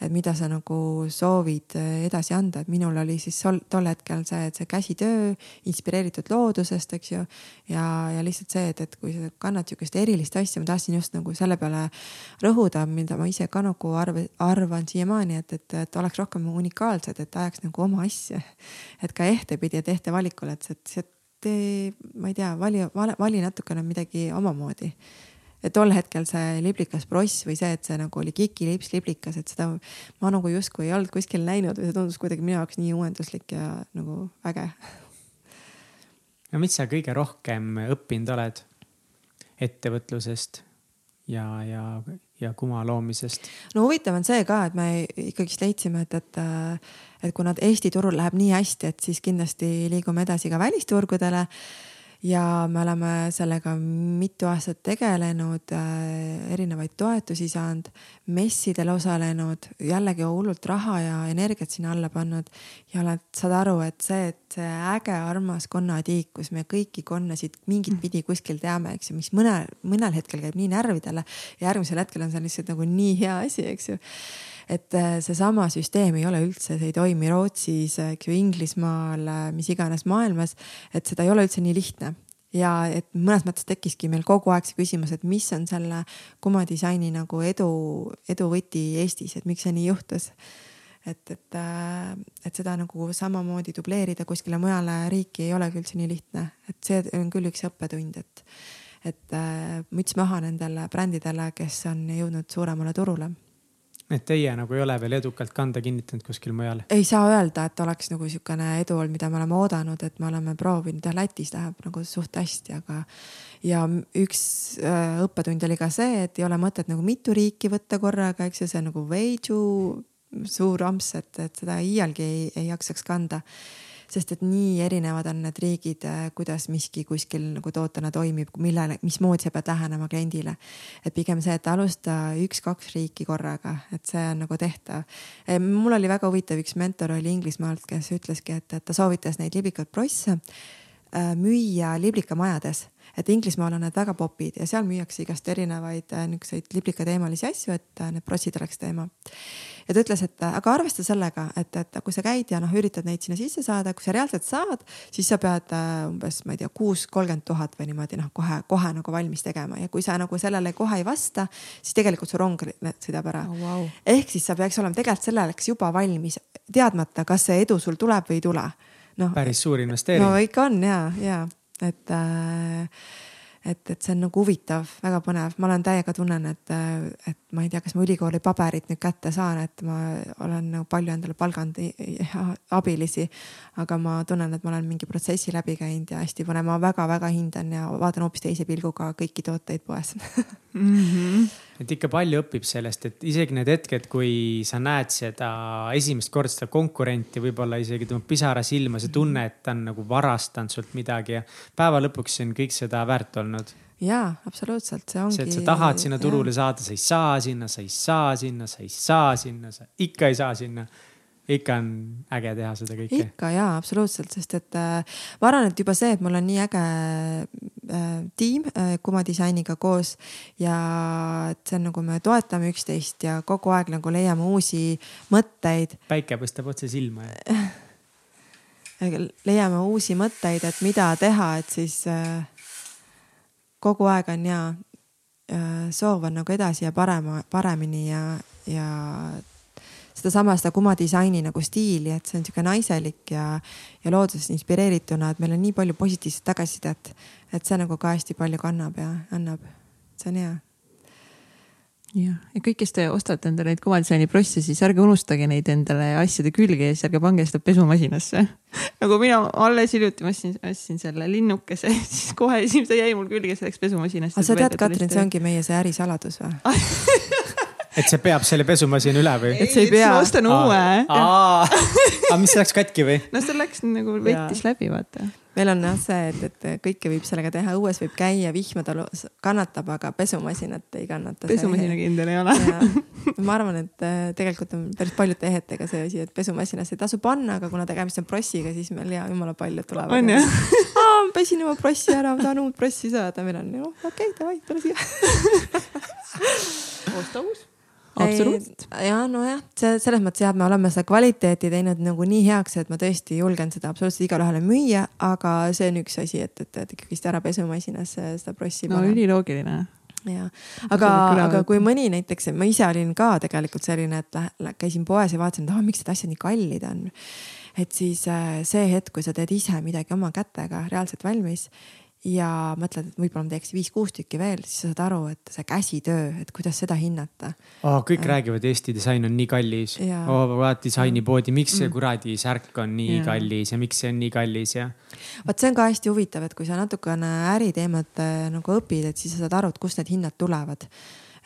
et mida sa nagu soovid eh, edasi anda, et minul oli siis sol, tol hetkel see, et see käsitöö inspireeritud loodusest, eks ju. ja, ja lihtsalt see, et, et kui sa kannad sihukest erilist asja, ma tahtsin just nagu selle peale rõhuda, mida ma ise ka nagu arv, arvan siiamaani, et, et, et oleks rohkem unikaalsed, et ajaks nagu oma asja. et ka ehtepidi, et ehte valikul, et see tee, ma ei tea, vali, vali natukene midagi omamoodi et tol hetkel see liblikas bross või see, et see nagu oli Kiki lips liblikas, et seda ma nagu justkui ei olnud kuskil näinud või see tundus kuidagi minu jaoks nii uuenduslik ja nagu äge. no mis sa kõige rohkem õppinud oled ettevõtlusest ja, ja, ja kuma loomisest? no huvitav on see ka, et me ikkagist leidsime, et, et, et kuna Eesti turul läheb nii hästi, et siis kindlasti liigume edasi ka välisturgudele ja me oleme sellega mitu aastat tegelenud äh,, erinevaid toetusi saanud, messidel osalenud, jällegi hullult raha ja energiat sinna alla pannud. ja oled, saad aru, et see, et see äge, armas konnatiik, kus me kõiki konnasid mingit mm. pidi kuskil teame, eks ju, mis mõnel, mõnel hetkel käib nii närvidele. järgmisel hetkel on see lihtsalt nagu nii hea asi, eks ju et äh, seesama süsteem ei ole üldse, see ei toimi Rootsis, eks ju, Inglismaal, äh, mis iganes maailmas, et seda ei ole üldse nii lihtne. Ja et mõnes mõttes tekkiski meil kogu aeg see küsimus, et mis on selle kumadisaini nagu edu, edu võti Eestis, et miks see nii juhtus. et, et, äh, et seda nagu samamoodi dubleerida kuskile mujale riiki ei olegi üldse nii lihtne, et see on küll üks õppetund, et, et äh, müts maha nendele brändidele, kes on jõudnud suuremale turule et teie nagu ei ole veel edukalt kanda kinnitanud kuskil mujal? ei saa öelda, et oleks nagu niisugune edu olnud, mida me oleme oodanud, et me oleme proovinud, jah Lätis läheb nagu suht hästi, aga. ja üks äh, õppetund oli ka see, et ei ole mõtet nagu mitu riiki võtta korraga, eks ju, see on nagu veidžu suur amps, et, et seda iialgi ei, ei jaksaks kanda sest et nii erinevad on need riigid, äh, kuidas miski kuskil nagu tootena toimib, millele, mismoodi sa pead lähenema kliendile. et pigem see, et alusta üks-kaks riiki korraga, et see on nagu tehtav. mul oli väga huvitav, üks mentor oli Inglismaalt, kes ütleski, et, et ta soovitas neid libikaid prosse äh, müüa liblikamajades et Inglismaal on need väga popid ja seal müüakse igast erinevaid äh, niisuguseid liblikateemalisi asju, et need prossid oleks teema ja ta ütles, et aga arvesta sellega, et, et kui sa käid ja noh, üritad neid sinna sisse saada, kui sa reaalselt saad, siis sa pead äh, umbes, ma ei tea, kuus, kolmkümmend tuhat või niimoodi noh, kohe, kohe nagu valmis tegema ja kui sa nagu sellele kohe ei vasta, siis tegelikult su rong sõidab ära oh,. Wow. ehk siis sa peaks olema tegelikult selleks juba valmis, teadmata, kas see edu sul tuleb või ei tule. noh. päris suur investeering. no ikka on ja, ja et äh, et, et see on nagu huvitav, väga põnev, ma olen täiega tunnen, et, et ma ei tea, kas ma ülikooli paberit nüüd kätte saan, et ma olen nagu palju endale palganud abilisi. aga ma tunnen, et ma olen mingi protsessi läbi käinud ja hästi põnev, ma väga-väga hindan ja vaatan hoopis teise pilguga kõiki tooteid poes mm. -hmm et ikka palju õpib sellest, et isegi need hetked, kui sa näed seda esimest korda seda konkurenti, võib-olla isegi tõmbab pisara silma, sa tunned, et ta on nagu varastanud sult midagi ja päeva lõpuks on kõik seda väärt olnud. Ja absoluutselt, see ongi. see, et sa tahad sinna turule ja. saada, sa ei saa sinna, sa ei saa sinna, sa ei saa sinna, sa ikka ei saa sinna ikka on äge teha seda kõike. ikka jaa, absoluutselt, sest et äh, ma arvan, et juba see, et mul on nii äge äh, tiim äh, Kuma disainiga koos ja et see on nagu me toetame üksteist ja kogu aeg nagu leiame uusi mõtteid. päike paistab otse silma ja leiame uusi mõtteid, et mida teha, et siis äh, kogu aeg on ja äh, soov on nagu edasi ja parema, paremini ja, ja sedasama, seda Kuma disaini nagu stiili, et see on sihuke naiselik ja, ja loodusest inspireerituna, et meil on nii palju positiivset tagasisidet, et see nagu ka hästi palju kannab ja annab. see on hea jah, ja kõik, kes te ostate endale neid kumadisaini prosse, siis ärge unustage neid endale asjade külge ja siis ärge pange seda pesumasinasse nagu mina alles hiljuti ma ostsin, ostsin selle linnukese, siis kohe esimese jäi mul külge, see läks pesumasinasse. aga sa tead, Katrin, see ongi meie see ärisaladus või et see peab selle pesumasina üle või? et sa ei pea. ostan uue. aga mis läks katki või? no see läks nagu võttis läbi, vaata. Meil on jah see, et, et kõike võib sellega teha, õues võib käia, vihmada kannatab, aga pesumasinat ei kannata. pesumasina kindel ei ole. ma arvan, et äh, tegelikult on päris paljude ehetega see asi, et pesumasinasse ei tasu panna, aga kuna tegemist on prossiga, siis meil hea jumala palju tulevad. on jah? pesin oma prossi ära, ma tahan uut prossi saada, meil on, noh okei okay,, davai, tule siia osta uus absoluutselt. ja nojah, see selles mõttes jah, me oleme seda kvaliteeti teinud nagu nii heaks, et ma tõesti julgen seda absoluutselt igale ühele müüa, aga see on üks asi, et, et, et ikkagist ära pesumasinas seda prossi. no üliloogiline ja, aga, aga kui mõni näiteks, ma ise olin ka tegelikult selline, et käisin poes ja vaatasin, et ah, miks need asjad nii kallid on. et siis äh, see hetk, kui sa teed ise midagi oma kätega reaalselt valmis ja mõtled, et võib-olla ma teeks viis-kuus tükki veel, siis sa saad aru, et see käsitöö, et kuidas seda hinnata oh,. kõik äh. räägivad, Eesti disain on nii kallis. oh, vaat disainipoodi, miks see mm. kuradi särk on nii ja. kallis ja miks see on nii kallis ja. vot see on ka hästi huvitav, et kui sa natukene äriteemat äh, nagu õpid, et siis sa saad aru, et kust need hinnad tulevad.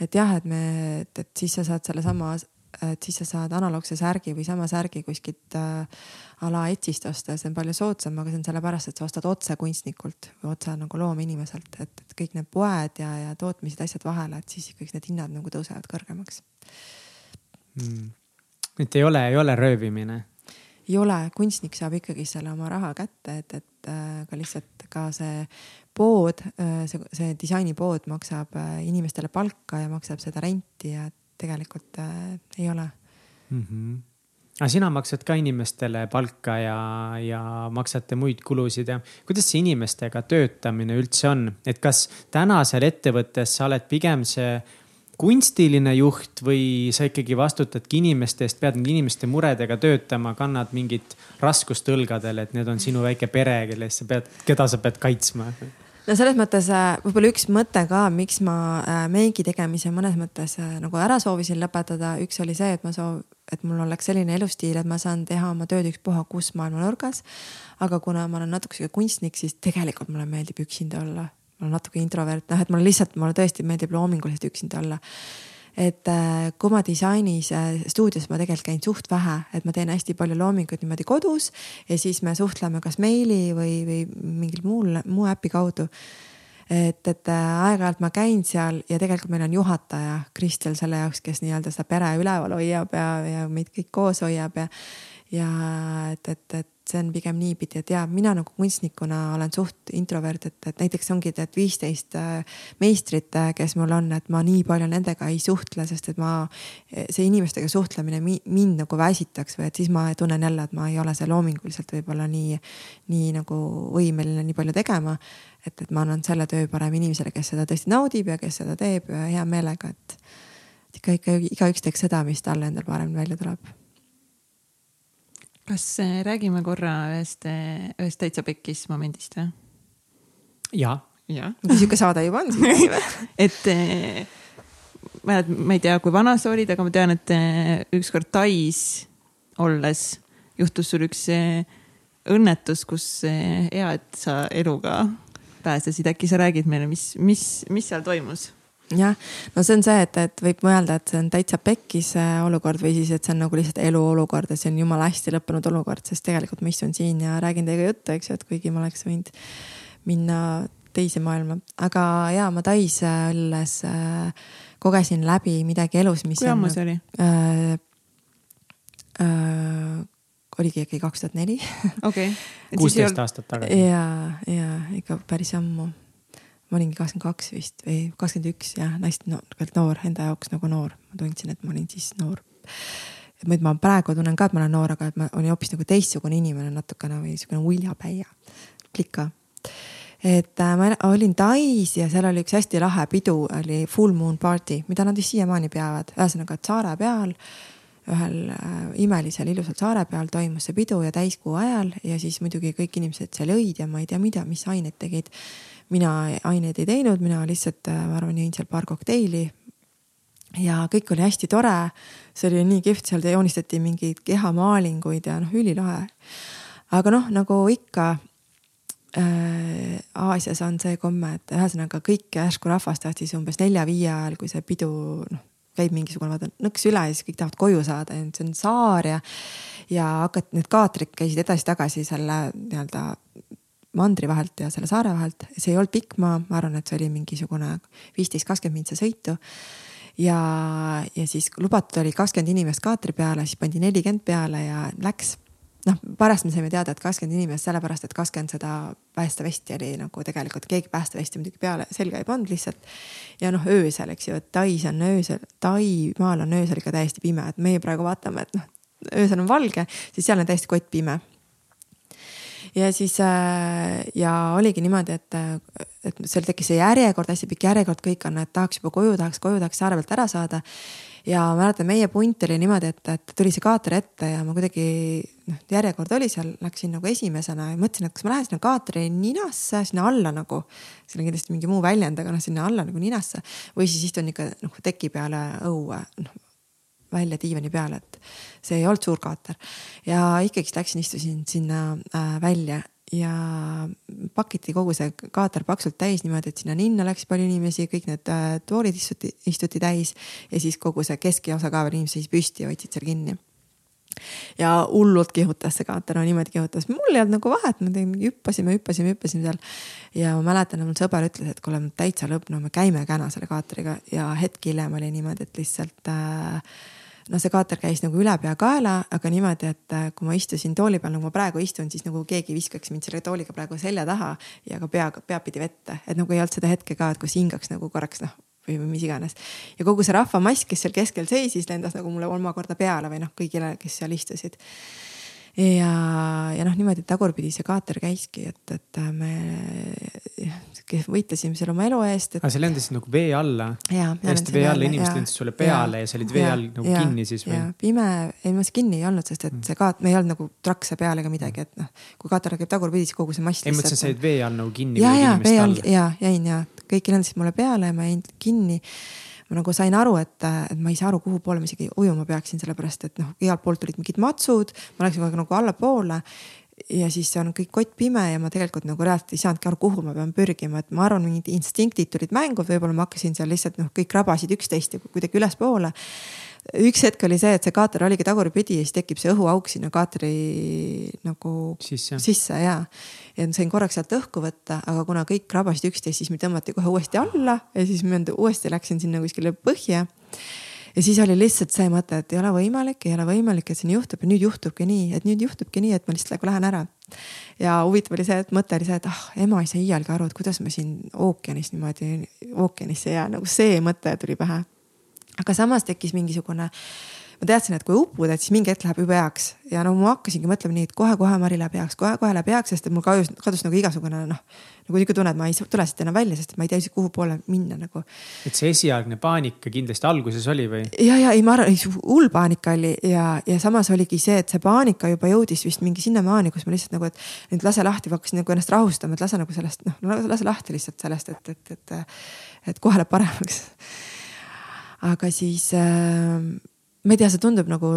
et jah, et me, et, et siis sa saad sellesama et siis sa saad analoogse särgi või sama särgi kuskilt äh, ala Etsist osta see on palju soodsam, aga see on sellepärast, et sa ostad otse kunstnikult või otse nagu loomeinimiselt, et, et kõik need poed ja, ja tootmised, asjad vahele, et siis kõik need hinnad nagu tõusevad kõrgemaks. Mm.. et ei ole, ei ole röövimine? ei ole, kunstnik saab ikkagi selle oma raha kätte, et, et äh, ka lihtsalt ka see pood, äh, see, see disainipood maksab äh, inimestele palka ja maksab seda renti ja tegelikult äh, ei ole mm. -hmm aga sina maksad ka inimestele palka ja, ja maksate muid kulusid ja kuidas see inimestega töötamine üldse on, et kas tänasel ettevõttes sa oled pigem see kunstiline juht või sa ikkagi vastutadki inimeste eest, pead inimeste muredega töötama, kannad mingit raskust õlgadel, et need on sinu väike pere, kelle eest sa pead, keda sa pead kaitsma? No selles mõttes äh, võib-olla üks mõte ka, miks ma äh, meigi tegemise mõnes mõttes äh, nagu ära soovisin lõpetada, üks oli see, et ma soov, et mul oleks selline elustiil, et ma saan teha oma tööd ükspuha kus maailma nurgas. aga kuna ma olen natuke sihuke kunstnik, siis tegelikult mulle meeldib üksinda olla. ma olen natuke introvert, noh, et mulle lihtsalt, mulle tõesti meeldib loominguliselt üksinda olla et äh, kui ma disainis äh, stuudios ma tegelikult käin suht vähe, et ma teen hästi palju loominguid niimoodi kodus ja siis me suhtleme kas meili või, või mingil muul, muu äpi kaudu. et, et äh, aeg-ajalt ma käin seal ja tegelikult meil on juhataja Kristel selle jaoks, kes nii-öelda seda pere üleval hoiab ja, ja meid kõik koos hoiab ja, ja et, et, et see on pigem niipidi, et ja mina nagu kunstnikuna olen suht introvert, et, et näiteks ongi need viisteist äh, meistrit, äh, kes mul on, et ma nii palju nendega ei suhtle, sest et ma, see inimestega suhtlemine mind nagu väsitaks või et siis ma tunnen jälle, et ma ei ole seal loominguliselt võib-olla nii, nii nagu võimeline nii palju tegema. et, et ma annan selle töö parem inimesele, kes seda tõesti naudib ja kes seda teeb hea meelega, et ikka, ikka igaüks teeks seda, mis talle endal paremini välja tuleb kas äh, räägime korra ühest, äh, ühest täitsa pekkis momendist või? ja. ja. sihuke saade juba on siis või? et äh, ma, ma ei tea, kui vana sa olid, aga ma tean, et ükskord Tais olles juhtus sul üks õnnetus, kus hea, et sa eluga pääsesid, äkki sa räägid meile, mis, mis, mis seal toimus? Jah, no see on see, et, et võib mõelda, et see on täitsa pekkis olukord või siis, et see on nagu lihtsalt eluolukord ja see on jumala hästi lõppenud olukord, sest tegelikult ma istun siin ja räägin teiega juttu, eks ju, et kuigi ma oleks võinud minna teise maailma, aga ja ma Tais olles äh, kogesin läbi midagi elus, mis. kui ammu see oli äh,? Äh, oligi äkki kaks tuhat neli. okei. kuusteist aastat tagasi. ja, ja ikka päris ammu ma olingi kakskümmend kaks vist või kakskümmend üks jah, hästi noor, noor, enda jaoks nagu noor, ma tundsin, et ma olin siis noor. et nüüd ma praegu tunnen ka, et ma olen noor, aga et ma olin hoopis nagu teistsugune inimene natukene või niisugune uljapäia, plika. et äh, ma olin Tais ja seal oli üks hästi lahe pidu, oli full moon party, mida nad vist siiamaani peavad, ühesõnaga, saare peal ühel äh, imelisel ilusal saare peal toimus see pidu ja täiskuu ajal ja siis muidugi kõik inimesed seal jõid ja ma ei tea, mida, mis ained tegid mina aineid ei teinud, mina lihtsalt, äh, ma arvan, jõin seal paar kokteili. ja kõik oli hästi tore. see oli nii kihvt, seal joonistati mingeid kehamaalinguid ja noh, ülilahe. aga noh, nagu ikka äh, Aasias on see komme, et ühesõnaga kõik järsku rahvas tahtis umbes nelja-viie ajal, kui see pidu noh, käib mingisugune vaata nõks üle ja siis kõik tahavad koju saada ja see on saar ja, ja hakati, need kaatrid käisid edasi-tagasi selle nii-öelda mandri vahelt ja selle saare vahelt. see ei olnud pikk maa, ma arvan, et see oli mingisugune viisteist, kakskümmend mintsa sõitu. ja, ja siis lubatud oli kakskümmend inimest kaatri peale, siis pandi nelikümmend peale ja läks. noh, pärast me saime teada, et kakskümmend inimest sellepärast, et kakskümmend seda päästevesti oli nagu tegelikult keegi päästevesti muidugi peale selga ei pannud lihtsalt. ja noh, öösel, eks ju, et Tais on öösel, Taimaal on öösel ikka täiesti pime, et meie praegu vaatame, et noh, öösel on valge, siis seal on täiesti kottpime ja siis äh, ja oligi niimoodi, et, et seal tekkis see järjekord, hästi pikk järjekord, kõik on, et tahaks juba koju, tahaks koju, tahaks saare pealt ära saada. ja mäletan, meie punt oli niimoodi, et, et tuli see kaater ette ja ma kuidagi noh, järjekord oli seal, läksin nagu esimesena ja mõtlesin, et kas ma lähen sinna kaatri ninasse, sinna alla nagu. seal on kindlasti mingi muu väljend, aga noh, sinna alla nagu ninasse või siis istun ikka noh teki peale õue, noh välja diivani peale, et see ei olnud suur kaater. ja ikkagist läksin, istusin sinna äh, välja ja pakiti kogu see kaater paksult täis niimoodi, et sinna ninna läks palju inimesi, kõik need äh, toolid istuti, istuti täis ja siis kogu see keskiosa ka veel inimesed seisid püsti ja hoidsid seal kinni ja hullult kihutas see kaater, no niimoodi kihutas, mul ei olnud nagu vahet, me tegime, hüppasime, hüppasime, hüppasime seal. ja ma mäletan, mul sõber ütles, et kuule, täitsa lõpp, no me käime täna selle kaatriga ja hetk hiljem oli niimoodi, et lihtsalt äh, noh, see kaater käis nagu ülepeakaela, aga niimoodi, et äh, kui ma istusin tooli peal, nagu ma praegu istun, siis nagu keegi viskaks mind selle tooliga praegu selja taha ja ka peaga, peapidi vette, et nagu ei olnud seda hetke ka, et kus hingaks nagu korraks noh või mis iganes. ja kogu see rahvamass, kes seal keskel seisis, lendas nagu mulle omakorda peale või noh, kõigile, kes seal istusid. Ja, ja noh, niimoodi tagurpidi see kaater käiski, et, et me võitlesime seal oma elu eest et.... aga sa lendasid nagu vee alla? hästi vee alla, inimesed lendasid sulle peale ja, ja sa olid vee all nagu ja, kinni siis või? pime, ei ma kinni ei olnud, sest et mm. see kaat-, me ei olnud nagu trakse peal ega midagi, et noh, kui kaater käib tagurpidi, siis kogu see mass ei, ma mõtlesin, sa jäid vee all nagu kinni. ja, ja vee all ja jäin ja kõik lendasid mulle peale ja ma jäin kinni ma nagu sain aru, et, et ma ei saa aru, kuhu poole ma isegi ujuma peaksin, sellepärast et noh, igalt poolt tulid mingid matsud, ma läksin kogu aeg nagu allapoole ja siis on kõik kott pime ja ma tegelikult nagu reaalselt ei saanudki aru, kuhu ma pean pürgima, et ma arvan, mingid instinktid tulid mängu, võib-olla ma hakkasin seal lihtsalt noh, kõik rabasid üksteist kuidagi ülespoole. Üks hetk oli see, et see kaater oligi tagurpidi ja siis tekib see õhuauk sinna kaatri nagu sisse, sisse ja. ja sain korraks sealt õhku võtta, aga kuna kõik rabasid üksteist, siis mind tõmmati kohe uuesti alla ja siis ma uuesti läksin sinna kuskile põhja ja siis oli lihtsalt see mõte, et ei ole võimalik, ei ole võimalik, et see nii juhtub ja nüüd juhtubki nii, et nüüd juhtubki nii, et ma lihtsalt nagu lähen ära. ja huvitav oli see, et mõte oli see, et ah, ema ei saa iialgi aru, et kuidas ma siin ookeanis niimoodi ookeanisse ei jää, nagu see mõte tuli pähe. Aga samas tekkis mingisugune ma teadsin, et kui upud, et siis mingi hetk läheb jube heaks ja no ma hakkasingi mõtlema nii, et kohe-kohe Mari läheb heaks kohe,, kohe-kohe läheb heaks, sest et mul kadus, kadus nagu igasugune noh. nagu niisugune tunne, et ma ei tule siit enam välja, sest ma ei tea isegi kuhu poole minna nagu. et see esialgne paanika kindlasti alguses oli või? ja, ja ei, ma arvan, hull paanika oli ja, ja samas oligi see, et see paanika juba jõudis vist mingi sinnamaani, kus ma lihtsalt nagu, et nüüd lase lahti, hakkasin nagu ennast rahustama, et lase nagu sellest noh, lase lahti lihtsalt sellest, et, et, et, et kohe läheb paremaks aga siis äh, ma ei tea, see tundub nagu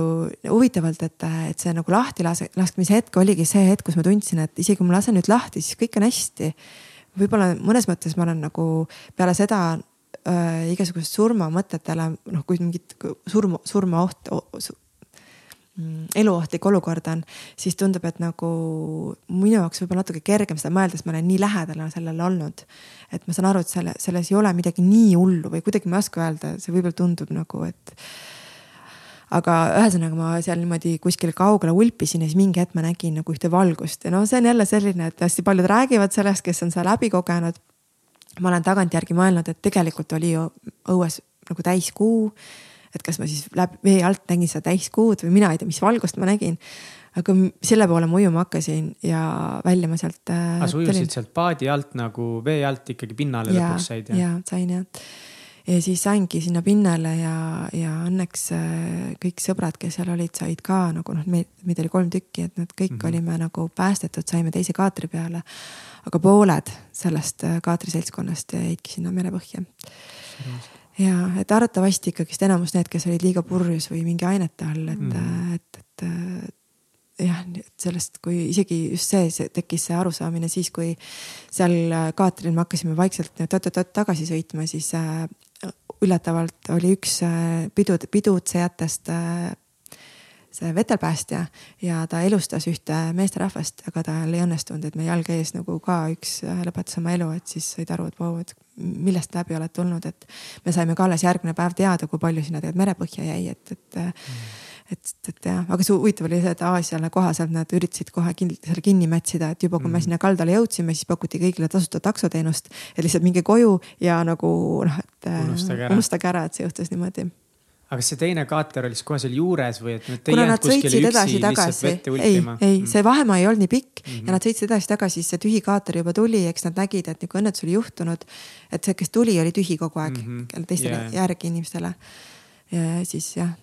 huvitavalt, et, et see nagu lahti lase, laskmise hetk oligi see hetk, kus ma tundsin, et isegi kui ma lasen nüüd lahti, siis kõik on hästi. võib-olla mõnes mõttes ma olen nagu peale seda äh, igasugust surmamõtetele, noh, kui mingit surma, surmaoht su, eluohtlik olukord on, siis tundub, et nagu minu jaoks võib-olla natuke kergem seda mõelda, sest ma olen nii lähedal sellele olnud. et ma saan aru, et selle, selles ei ole midagi nii hullu või kuidagi ma ei oska öelda, see võib-olla tundub nagu, et aga ühesõnaga ma seal niimoodi kuskil kaugele ulpisin ja siis mingi hetk ma nägin nagu ühte valgust ja noh, see on jälle selline, et hästi paljud räägivad sellest, kes on seda läbi kogenud. ma olen tagantjärgi mõelnud, et tegelikult oli ju õues nagu täiskuu. Et kas ma siis läbi vee alt nägin seda täiskuud või mina ei tea, mis valgust ma nägin aga selle poole ma ujuma hakkasin ja välja ma sealt äh,. aga sa ujusid sealt paadi alt nagu vee alt ikkagi pinnale lõpuks said ja? ja sain jah ja siis saingi sinna pinnale ja, ja õnneks äh, kõik sõbrad, kes seal olid, said ka nagu noh, meid, meid oli kolm tükki, et nad kõik mm -hmm. olime nagu päästetud, saime teise kaatri peale. aga pooled sellest äh, kaatriseltskonnast jäidki sinna merepõhja. Ja et arvatavasti ikkagist enamus need, kes olid liiga purjus või mingi ainete all, et mm, et, et, et jah, sellest, kui isegi just see, see tekkis see arusaamine siis, kui seal kaatril me hakkasime vaikselt tagasi sõitma, siis üllatavalt oli üks äh, pidu, pidutsejatest äh, see vetelpäästja ja ta elustas ühte meesterahvast, aga tal ei õnnestunud, et me jalg ees nagu ka üks äh, lõpetas oma elu, et siis said aru, et vau, et millest läbi oled tulnud, et me saime ka alles järgmine päev teada, kui palju sinna tegelikult merepõhja jäi, et, et mm et, et jah, aga see huvitav oli see, et Aasiale kohaselt nad üritasid kohe kinni, selle kinni mätsida, et juba kui me mm. sinna kaldale jõudsime, siis pakuti kõigile tasuta taksoteenust. et lihtsalt minge koju ja nagu noh, et unustage ära, unustage ära, et see juhtus niimoodi aga kas see teine kaater oli siis kohe seal juures või et nad kuskile üksi lihtsalt vette ulpima? ei, ei mm., see vahemaa ei olnud nii pikk mm -hmm. ja nad sõitsid edasi-tagasi, siis see tühi kaater juba tuli, eks nad nägid, et niisugune õnnetus oli juhtunud. et see, kes tuli, oli tühi kogu aeg mm -hmm. teistele yeah. järgi inimestele. ja siis jah,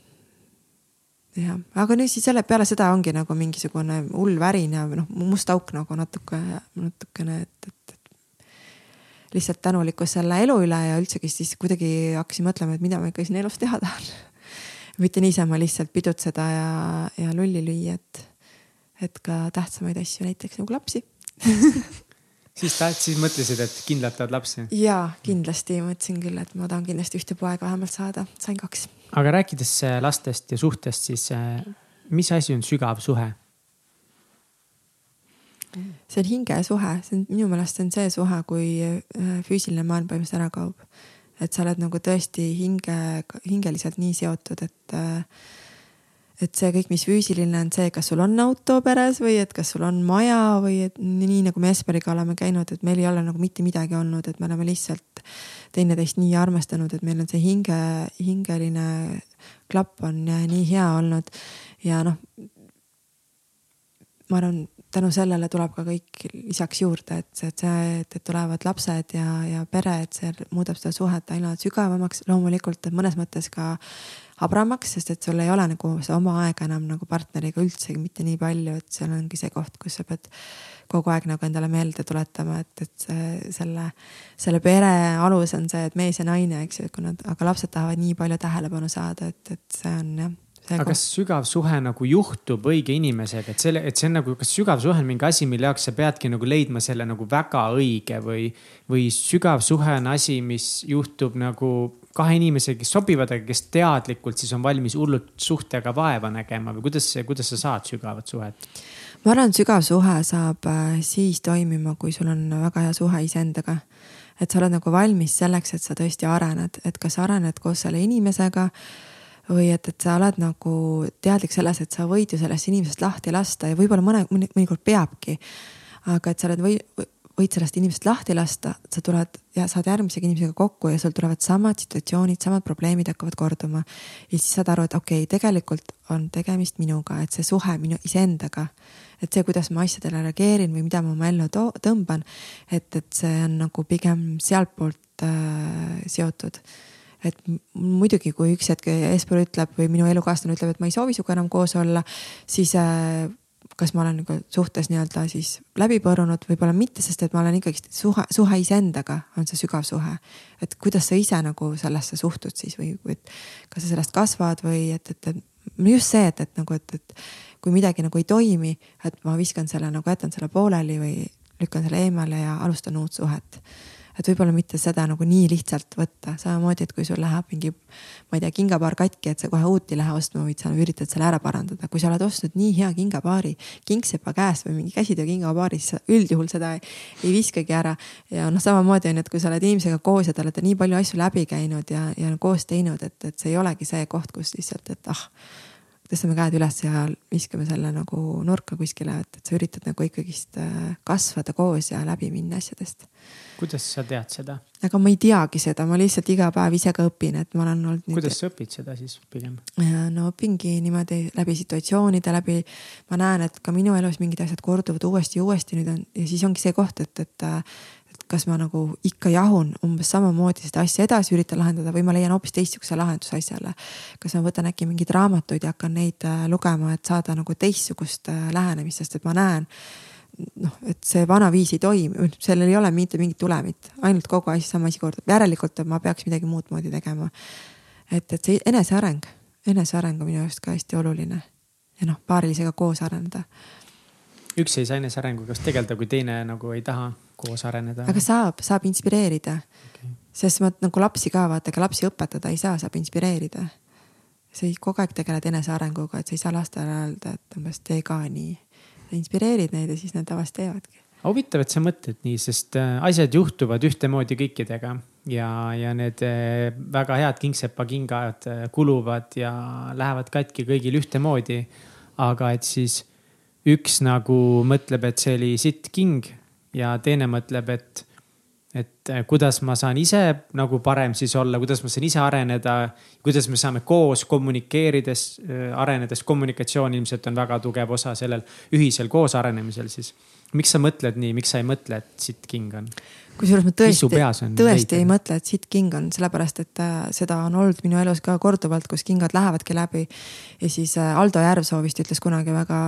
jah, aga nüüd siis selle peale seda ongi nagu mingisugune hull värin ja noh, must auk nagu natuke, natukene, et, et lihtsalt tänulikkus selle elu üle ja üldsegi siis kuidagi hakkasin mõtlema, et mida ma ikka siin elus teha tahan. mitte niisama lihtsalt pidutseda ja, ja lulli lüüa, et, et ka tähtsamaid asju, näiteks nagu lapsi. Siis taht-, siis mõtlesid, et kindlalt tahad lapsi? jaa, kindlasti. Mõtlesin küll, et ma tahan kindlasti ühte poega vähemalt saada, sain kaks. Aga rääkides äh, lastest ja suhtest, siis äh, mis asi on sügav suhe? See on hingesuhe, see on minu meelest see on see suhe, kui äh, füüsiline maailm põhimõtteliselt ära kaob. et sa oled nagu tõesti hinge, hingeliselt nii seotud, et et see kõik, mis füüsiline on see, kas sul on auto peres või et kas sul on maja või et nii nagu me Esperiga oleme käinud, et meil ei ole nagu mitte midagi olnud, et me oleme lihtsalt teineteist nii armastanud, et meil on see hinge, hingeline klapp on nii hea olnud. ja noh, ma arvan, tänu sellele tuleb ka kõik lisaks juurde, et see, et see, et, tulevad lapsed ja, ja pere, et see muudab seda suhet aina sügavamaks, loomulikult mõnes mõttes ka habramaks, sest et sul ei ole nagu seda oma aega enam nagu partneriga üldsegi mitte nii palju, et seal ongi see koht, kus sa pead kogu aeg nagu endale meelde tuletama, et, et see, selle, selle pere alus on see, et mees ja naine, eks ju, et kui nad, aga lapsed tahavad nii palju tähelepanu saada, et, et see on jah aga kas sügav suhe nagu juhtub õige inimesega, et selle, et see on nagu, kas sügav suhe on mingi asi, mille jaoks sa peadki nagu leidma selle nagu väga õige või, või sügav suhe on asi, mis juhtub nagu kahe inimesega, kes sobivad, aga kes teadlikult siis on valmis hullult suhtega vaeva nägema või kuidas, kuidas sa saad sügavat suhet? ma arvan, sügav suhe saab äh, siis toimima, kui sul on väga hea suhe iseendaga. et sa oled nagu valmis selleks, et sa tõesti arened, et kas arened koos selle inimesega või et, et sa oled nagu teadlik selles, et sa võid ju sellest inimesest lahti lasta ja võib-olla mõne, mõnikord peabki. aga et sa oled või, võid sellest inimesest lahti lasta, sa tuled ja saad järgmise inimesega kokku ja sul tulevad samad situatsioonid, samad probleemid hakkavad korduma. ja siis saad aru, et okei okay,, tegelikult on tegemist minuga, et see suhe minu iseendaga, et see, kuidas ma asjadele reageerin või mida ma oma ellu tõmban, et, et see on nagu pigem sealtpoolt äh, seotud et muidugi, kui üks hetk eespool ütleb või minu elukaaslane ütleb, et ma ei soovi sinuga enam koos olla, siis äh, kas ma olen nagu suhtes nii-öelda siis läbi põrunud, võib-olla mitte, sest et ma olen ikkagist suhe, suhe iseendaga on see sügav suhe. et kuidas sa ise nagu sellesse suhtud siis või, või et kas sa sellest kasvad või et, et, et just see, et, et nagu, et, et kui midagi nagu ei toimi, et ma viskan selle nagu jätan selle pooleli või lükkan selle eemale ja alustan uut suhet et võib-olla mitte seda nagu nii lihtsalt võtta, samamoodi, et kui sul läheb mingi, ma ei tea, kingapaar katki, et sa kohe uut ei lähe ostma, vaid sa üritad selle ära parandada. kui sa oled ostnud nii hea kingapaari kingsepa käest või mingi käsitöö kingapaari, siis üldjuhul seda ei, ei viskagi ära. ja noh, samamoodi on ju, et kui sa oled inimesega koos ja te olete nii palju asju läbi käinud ja, ja koos teinud, et, et see ei olegi see koht, kus lihtsalt, et ah tõstame käed üles ja viskame selle nagu nurka kuskile, et, et sa üritad nagu ikkagist äh, kasvada koos ja läbi minna asjadest kuidas sa tead seda? ega ma ei teagi seda, ma lihtsalt iga päev ise ka õpin, et ma olen olnud. kuidas sa õpid seda siis pigem? no õpingi niimoodi läbi situatsioonide, läbi, ma näen, et ka minu elus mingid asjad korduvad uuesti ja uuesti nüüd on ja siis ongi see koht, et, et et kas ma nagu ikka jahun umbes samamoodi seda asja edasi, üritan lahendada või ma leian hoopis teistsuguse lahenduse asjale. kas ma võtan äkki mingeid raamatuid ja hakkan neid äh, lugema, et saada nagu teistsugust äh, lähenemist, sest et ma näen noh, et see vana viis ei toimi, sellel ei ole mitte mingit tulemit, ainult kogu aeg sama asi kordub, järelikult ma peaks midagi muud moodi tegema. et, et see eneseareng, eneseareng on minu arust ka hästi oluline ja noh, paarilisega koos areneda. üks ei saa enesearenguga tegeleda, kui teine nagu ei taha koos areneda. aga saab, saab inspireerida okay.. sest ma nagu lapsi ka vaata, ega lapsi õpetada ei saa, saab inspireerida. sa kogu aeg tegeled enesearenguga, et sa ei saa lastele öelda, et umbes tee ka nii inspireerid neid ja siis nad tavaliselt teevadki. huvitav, et sa mõtled nii, sest äh, asjad juhtuvad ühtemoodi kõikidega ja, ja need äh, väga head kingsepa kingad äh, kuluvad ja lähevad katki kõigil ühtemoodi. aga et siis üks nagu mõtleb, et see oli sitt king ja teine mõtleb, et et äh, kuidas ma saan ise nagu parem siis olla, kuidas ma saan ise areneda, kuidas me saame koos kommunikeerides, äh, arenedes, kommunikatsioon ilmselt on väga tugev osa sellel ühisel koos arenemisel siis. miks sa mõtled nii, miks sa ei mõtle, et sitt king on? Kusjuures ma tõesti, tõesti ei mõtle, et siit king on, sellepärast et äh, seda on olnud minu elus ka korduvalt, kus kingad lähevadki läbi. ja siis äh, Aldo Järvsoo vist ütles kunagi väga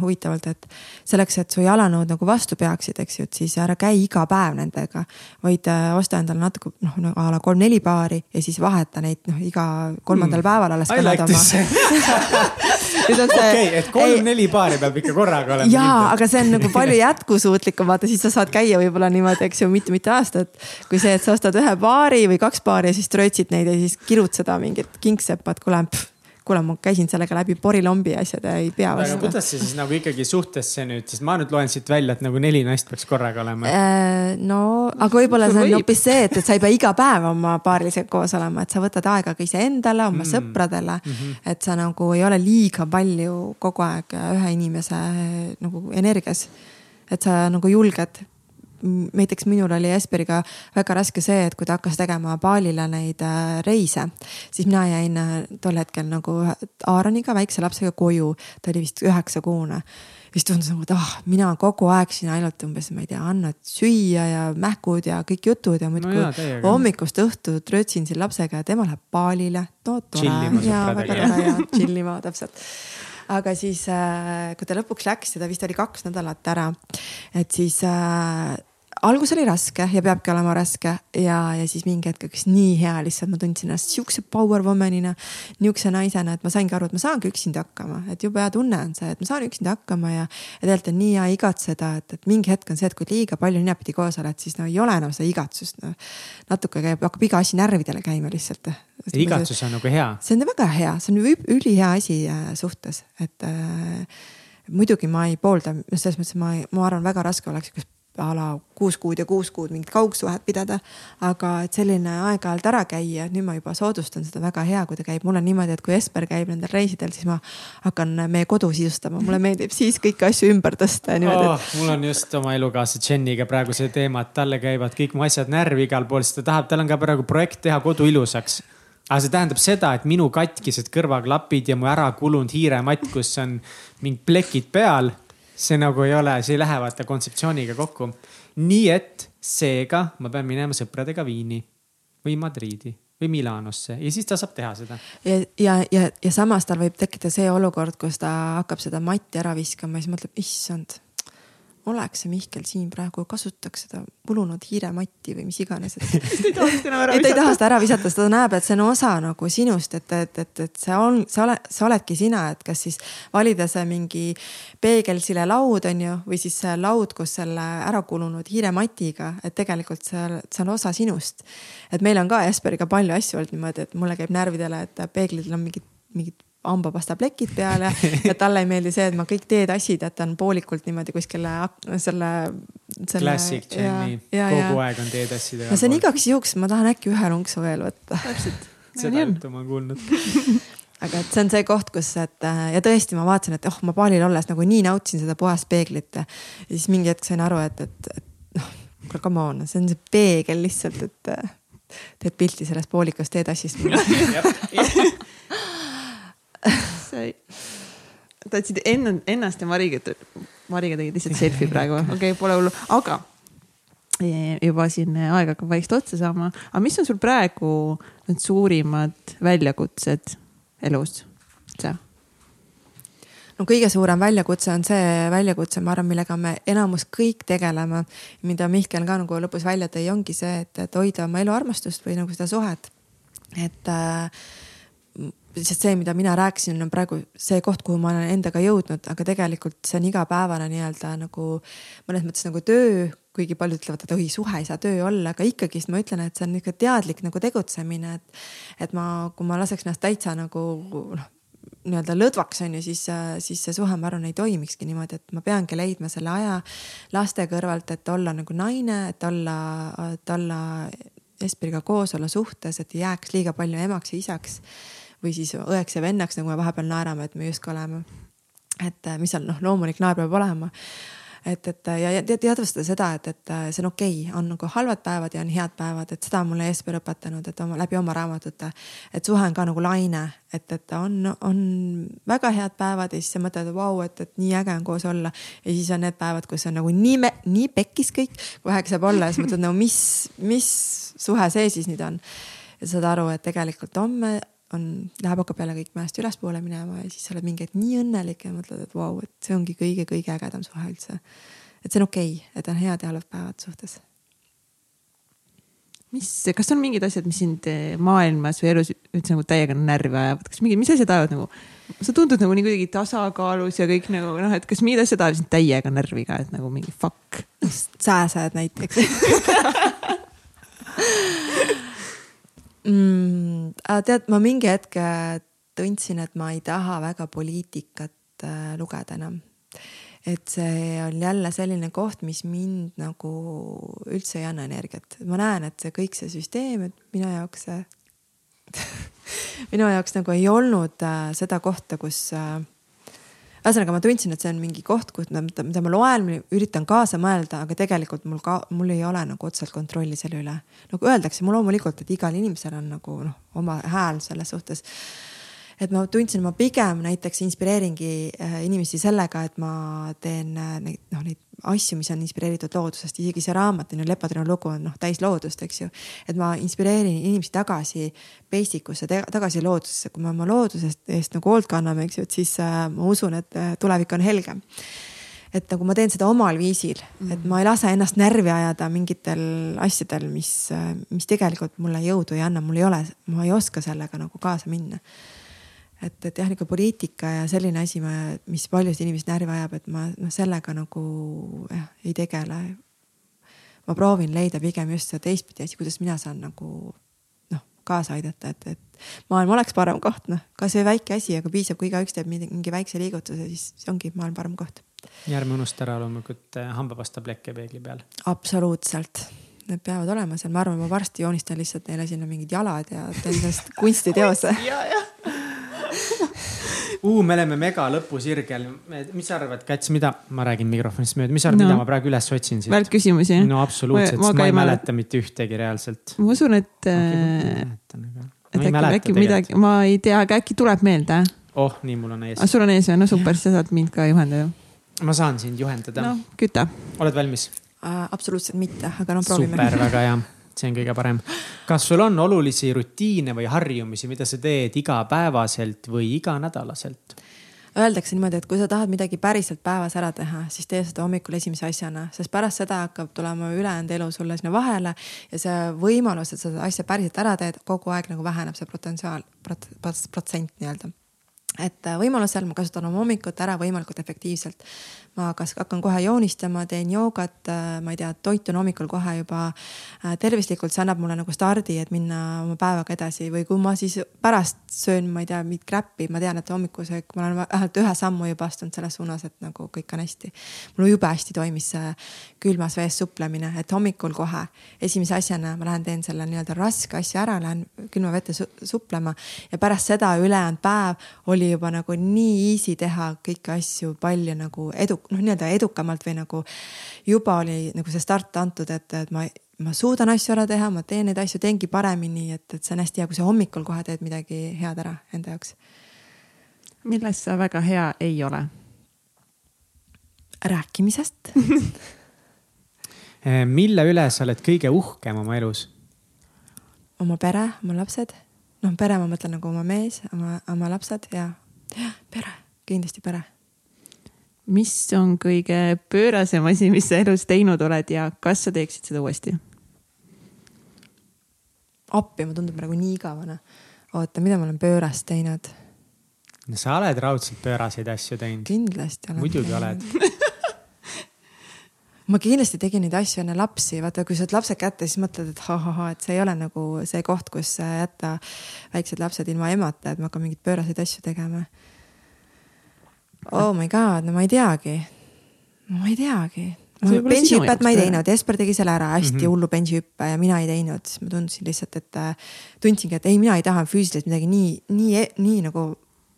huvitavalt, et selleks, et su jalanõud nagu vastu peaksid, eks ju, et siis ära käi iga päev nendega. vaid äh, osta endale natuke noh, nagu a la kolm-neli paari ja siis vaheta neid noh, iga kolmandal mm. päeval alles. I like this okei, et kolm-neli paari peab ikka korraga olema. jaa, aga see on nagu palju jätkusuutlikum, vaata siis sa saad käia võib-olla niimoodi, eks ju, mitu-mitu aastat. kui see, et sa ostad ühe paari või kaks paari ja siis trotsid neid ja siis kirud seda mingit kingsepat, kuule kuule, ma käisin sellega läbi porilombi asjad ja ei pea vastu. kuidas see siis nagu ikkagi suhtesse nüüd, sest ma nüüd loen siit välja, et nagu neli naist peaks korraga olema äh,. no, aga võib-olla see on hoopis see, et, et sa ei pea iga päev oma paarilisega koos olema, et sa võtad aega ka iseendale, oma mm. sõpradele mm. -hmm. et sa nagu ei ole liiga palju kogu aeg ühe inimese nagu energias. et sa nagu julged näiteks minul oli Jesperiga väga raske see, et kui ta hakkas tegema baalile neid äh, reise, siis mina jäin äh, tol hetkel nagu Aaroniga, väikse lapsega koju, ta oli vist üheksakuune. Siis tundus nagu, et ah oh,, mina kogu aeg siin ainult umbes, ma ei tea, annad süüa ja mähkud ja kõik jutud ja muudkui no hommikust õhtut röötsin siin lapsega ja tema läheb baalile. no tore. Ja väga tore ja tšillima täpselt. Aga siis, äh, kui ta lõpuks läks ja ta vist oli kaks nädalat ära, et siis algus oli raske ja peabki olema raske ja, ja siis mingi hetk hakkas nii hea lihtsalt, ma tundsin ennast siukse power woman'ina, niisuguse naisena, et ma saingi aru, et ma saangi üksinda hakkama, et jube hea tunne on see, et ma saan üksinda hakkama ja. ja tegelikult on nii hea igatseda, et, et mingi hetk on see, et kui liiga palju ninapidi koos oled, siis no ei ole enam seda igatsust no.. natuke käib, hakkab iga asi närvidele käima lihtsalt. igatsus on nagu hea. see on väga hea, see on ülihea asi äh, suhtes, et äh, muidugi ma ei poolda, selles mõttes ma, ma arvan, väga raske oleks a la kuus kuud ja kuus kuud mingit kaugsuhet pidada. aga et selline aeg-ajalt ära käia, nüüd ma juba soodustan seda väga hea, kui ta käib. mul on niimoodi, et kui Esper käib nendel reisidel, siis ma hakkan meie kodu sisustama, mulle meeldib siis kõiki asju ümber tõsta niimoodi oh,. Et... mul on just oma elukaaslase Jeniga praegu see teema, et talle käivad kõik mu asjad närvi igal pool, sest ta tahab, tal on ka praegu projekt teha kodu ilusaks aga see tähendab seda, et minu katkised kõrvaklapid ja mu ära kulunud hiirematt, kus on mingid plekid peal see nagu ei ole, see ei lähe vaata kontseptsiooniga kokku. nii et seega ma pean minema sõpradega Viini või Madriidi või Milanosse ja siis ta saab teha seda. ja, ja, ja, ja samas tal võib tekkida see olukord, kus ta hakkab seda matti ära viskama ja siis mõtleb, issand oleks see Mihkel siin praegu, kasutaks seda kulunud hiirematti või mis iganes, et ei taha seda ära visata. ta ei taha seda ära visata, ta näeb, et see on osa nagu sinust, et, et, et, et see on, sa oled, sa oledki sina, et kas siis valida see mingi peegelsile laud on ju, või siis see laud koos selle ära kulunud hiirematiga, et tegelikult see, see on osa sinust. et meil on ka Jesperiga palju asju olnud niimoodi, et mulle käib närvidele, et peeglidel on mingid, mingid hambapastaplekid peale ja talle ei meeldi see, et ma kõik teetassid jätan poolikult niimoodi kuskile selle, selle. Classic Jenny, kogu ja. aeg on teetassid. no see on igaks juhuks, ma tahan äkki ühe lunksu veel võtta. täpselt. seda juttu ma olen kuulnud aga et see on see koht, kus, et ja tõesti, ma vaatasin, et oh, ma baalil olles nagu nii nautisin seda puhast peeglit ja siis mingi hetk sain aru, et, et, et noh, kuule come on, see on see peegel lihtsalt, et teed pilti sellest poolikast teetassist sai. tahtsid enne, ennast ja Mariga, Mariga tegid lihtsalt selfie praegu, okei okay,, pole hullu, aga e, juba siin aeg hakkab vaikselt otsa saama. aga mis on sul praegu need suurimad väljakutsed elus üldse? no kõige suurem väljakutse on see väljakutse, ma arvan, millega me enamus kõik tegeleme. mida Mihkel ka nagu lõpus välja tõi, ongi see, et, et hoida oma eluarmastust või nagu seda suhet. et äh, lihtsalt see, mida mina rääkisin, on praegu see koht, kuhu ma olen endaga jõudnud, aga tegelikult see on igapäevane nii-öelda nagu mõnes mõttes nagu töö, kuigi paljud ütlevad, et oi, suhe ei saa töö olla, aga ikkagist ma ütlen, et see on niisugune teadlik nagu tegutsemine, et. et ma, kui ma laseks ennast täitsa nagu noh, nii-öelda lõdvaks on ju, siis, siis see suhe, ma arvan, ei toimikski niimoodi, et ma peangi leidma selle aja laste kõrvalt, et olla nagu naine, et olla, et olla Esperiga koos, olla suhtes, et ei jääks liiga palju emaks ja isaks või siis õeks ja vennaks, nagu me vahepeal naerame, et me justkui oleme. et äh, mis on noh, loomulik naer peab olema et, et ja, ja teadvustada seda, et, et äh, see on okei okay., on nagu halvad päevad ja on head päevad, et seda on mulle Jesper õpetanud, et oma läbi oma raamatute. et suhe on ka nagu laine, et, et on, on väga head päevad ja siis sa mõtled, vau, et, et nii äge on koos olla. ja siis on need päevad, kus on nagu nii, nii pekkis kõik, kui vähegi saab olla ja siis mõtled nagu, mis, mis suhe see siis nüüd on. ja saad aru, et tegelikult homme on, läheb, hakkab jälle kõik mäest ülespoole minema ja siis sa oled mingi hetk nii õnnelik ja mõtled, et vau, et see ongi kõige-kõige ägedam suhe üldse. et see on okei okay,, et on head ja halvad päevad suhtes. mis, kas on mingid asjad, mis sind eh, maailmas või elus üldse nagu täiega närvi ajavad, kas mingi, mis asjad ajavad nagu, sa tundud nagu nii kuidagi tasakaalus ja kõik nagu noh, et kas mingid asjad ajavad sind täiega närvi ka, et nagu mingi fuck. sääsed näiteks mm,? tead, ma mingi hetk äh, tundsin, et ma ei taha väga poliitikat äh, lugeda enam. et see on jälle selline koht, mis mind nagu üldse ei anna energiat. ma näen, et see kõik see süsteem, et minu jaoks see minu jaoks nagu ei olnud äh, seda kohta, kus äh, ühesõnaga ma tundsin, et see on mingi koht, kus, mida ma loen, üritan kaasa mõelda, aga tegelikult mul ka, mul ei ole nagu otseselt kontrolli selle üle. nagu öeldakse, mul loomulikult, et igal inimesel on nagu noh, oma hääl selles suhtes. Et ma tundsin, ma pigem näiteks inspireeringi äh, inimesi sellega, et ma teen äh, neid, noh, neid asju, mis on inspireeritud loodusest, isegi see raamat on ju, Lepatõrnu lugu on noh, täis loodust, eks ju. et ma inspireerin inimesi tagasi basic usse, tagasi loodusesse, kui me oma loodusest eest nagu hoolt kanname, eks ju, et siis äh, ma usun, et tulevik on helgem. Et nagu ma teen seda omal viisil mm, -hmm. et ma ei lase ennast närvi ajada mingitel asjadel, mis, mis tegelikult mulle jõudu ei anna, mul ei ole, ma ei oska sellega nagu kaasa minna et, et jah, niisugune poliitika ja selline asi, mis paljusid inimesi närvi ajab, et ma noh, sellega nagu jah, ei tegele. ma proovin leida pigem just seda teistpidi asi, kuidas mina saan nagu noh, kaasa aidata, et, et maailm oleks parem koht, noh, kasvõi väike asi, aga piisab, kui igaüks teeb mingi väikse liigutuse, siis ongi maailm parem koht. ja ärme unusta ära loomulikult eh, hambapastaplekke peegli peal. absoluutselt need peavad olema seal, ma arvan, ma varsti joonistan lihtsalt neile sinna mingid jalad ja teen sellest kunstiteose ja, jah uh, me oleme mega lõpusirgel. mis sa arvad, Käts, mida, ma räägin mikrofonist mööda, mis sa arvad no., mida ma praegu üles otsin siit? välkküsimusi? no absoluutselt, sest ma ei mäleta mitte ühtegi reaalselt. ma usun, et okay,. et äkki, äkki midagi, ma ei tea, aga äkki tuleb meelde? oh, nii, mul on ees. Ah, sul on ees, no super, sa saad mind ka juhendada. ma saan sind juhendada. no küta. oled valmis uh,? absoluutselt mitte, aga no proovime. super, väga hea see on kõige parem. kas sul on olulisi rutiine või harjumisi, mida sa teed igapäevaselt või iganädalaselt? Öeldakse niimoodi, et kui sa tahad midagi päriselt päevas ära teha, siis tee seda hommikul esimese asjana, sest pärast seda hakkab tulema ülejäänud elu sulle sinna vahele ja see võimalus, et seda asja päriselt ära teed, kogu aeg nagu väheneb see potentsiaal, protsent nii-öelda et võimalusel ma kasutan oma hommikut ära võimalikult efektiivselt ma kas hakkan kohe joonistama, teen joogat, äh, ma ei tea, toitun hommikul kohe juba äh, tervislikult, see annab mulle nagu stardi, et minna oma päevaga edasi või kui ma siis pärast söön, ma ei tea, mingit kräppi, ma tean, et hommikusöök, ma olen vähemalt ühe sammu juba astunud selles suunas, et nagu kõik on hästi. mul jube hästi toimis see külmas vees suplemine, et hommikul kohe esimese asjana ma lähen teen selle nii-öelda raske asja ära, lähen külma vette su suplema ja pärast seda ülejäänud päev oli juba nagu nii easy teha kõiki asju palju nagu edu, noh, nii-öelda edukamalt või nagu juba oli nagu see start antud, et, et ma, ma suudan asju ära teha, ma teen neid asju, teengi paremini, et, et see on hästi hea, kui sa hommikul kohe teed midagi head ära enda jaoks. milles sa väga hea ei ole? rääkimisest eh, mille üle sa oled kõige uhkem oma elus? oma pere, oma lapsed. noh, pere, ma mõtlen nagu oma mees, oma, oma lapsed ja, jah, pere, kindlasti pere mis on kõige pöörasem asi, mis sa elus teinud oled ja kas sa teeksid seda uuesti? appi, ma tundub praegu nii igavane. oota, mida ma olen pöörast teinud? no sa oled raudselt pööraseid asju teinud. kindlasti olen. muidugi oled ma kindlasti tegin neid asju enne lapsi, vaata, kui saad lapsed kätte, siis mõtled, et ha-ha-ha, et see ei ole nagu see koht, kus jätta väiksed lapsed ilma emata, et ma hakkan mingeid pööraseid asju tegema oh my god, no ma ei teagi. ma ei teagi. benchihüpet ma ei teinud, Jesper tegi selle ära, hästi mm -hmm. hullu benchihüppe ja mina ei teinud, ma tundsin lihtsalt, et äh, tundsingi, et ei, mina ei taha füüsiliselt midagi nii, nii, nii nagu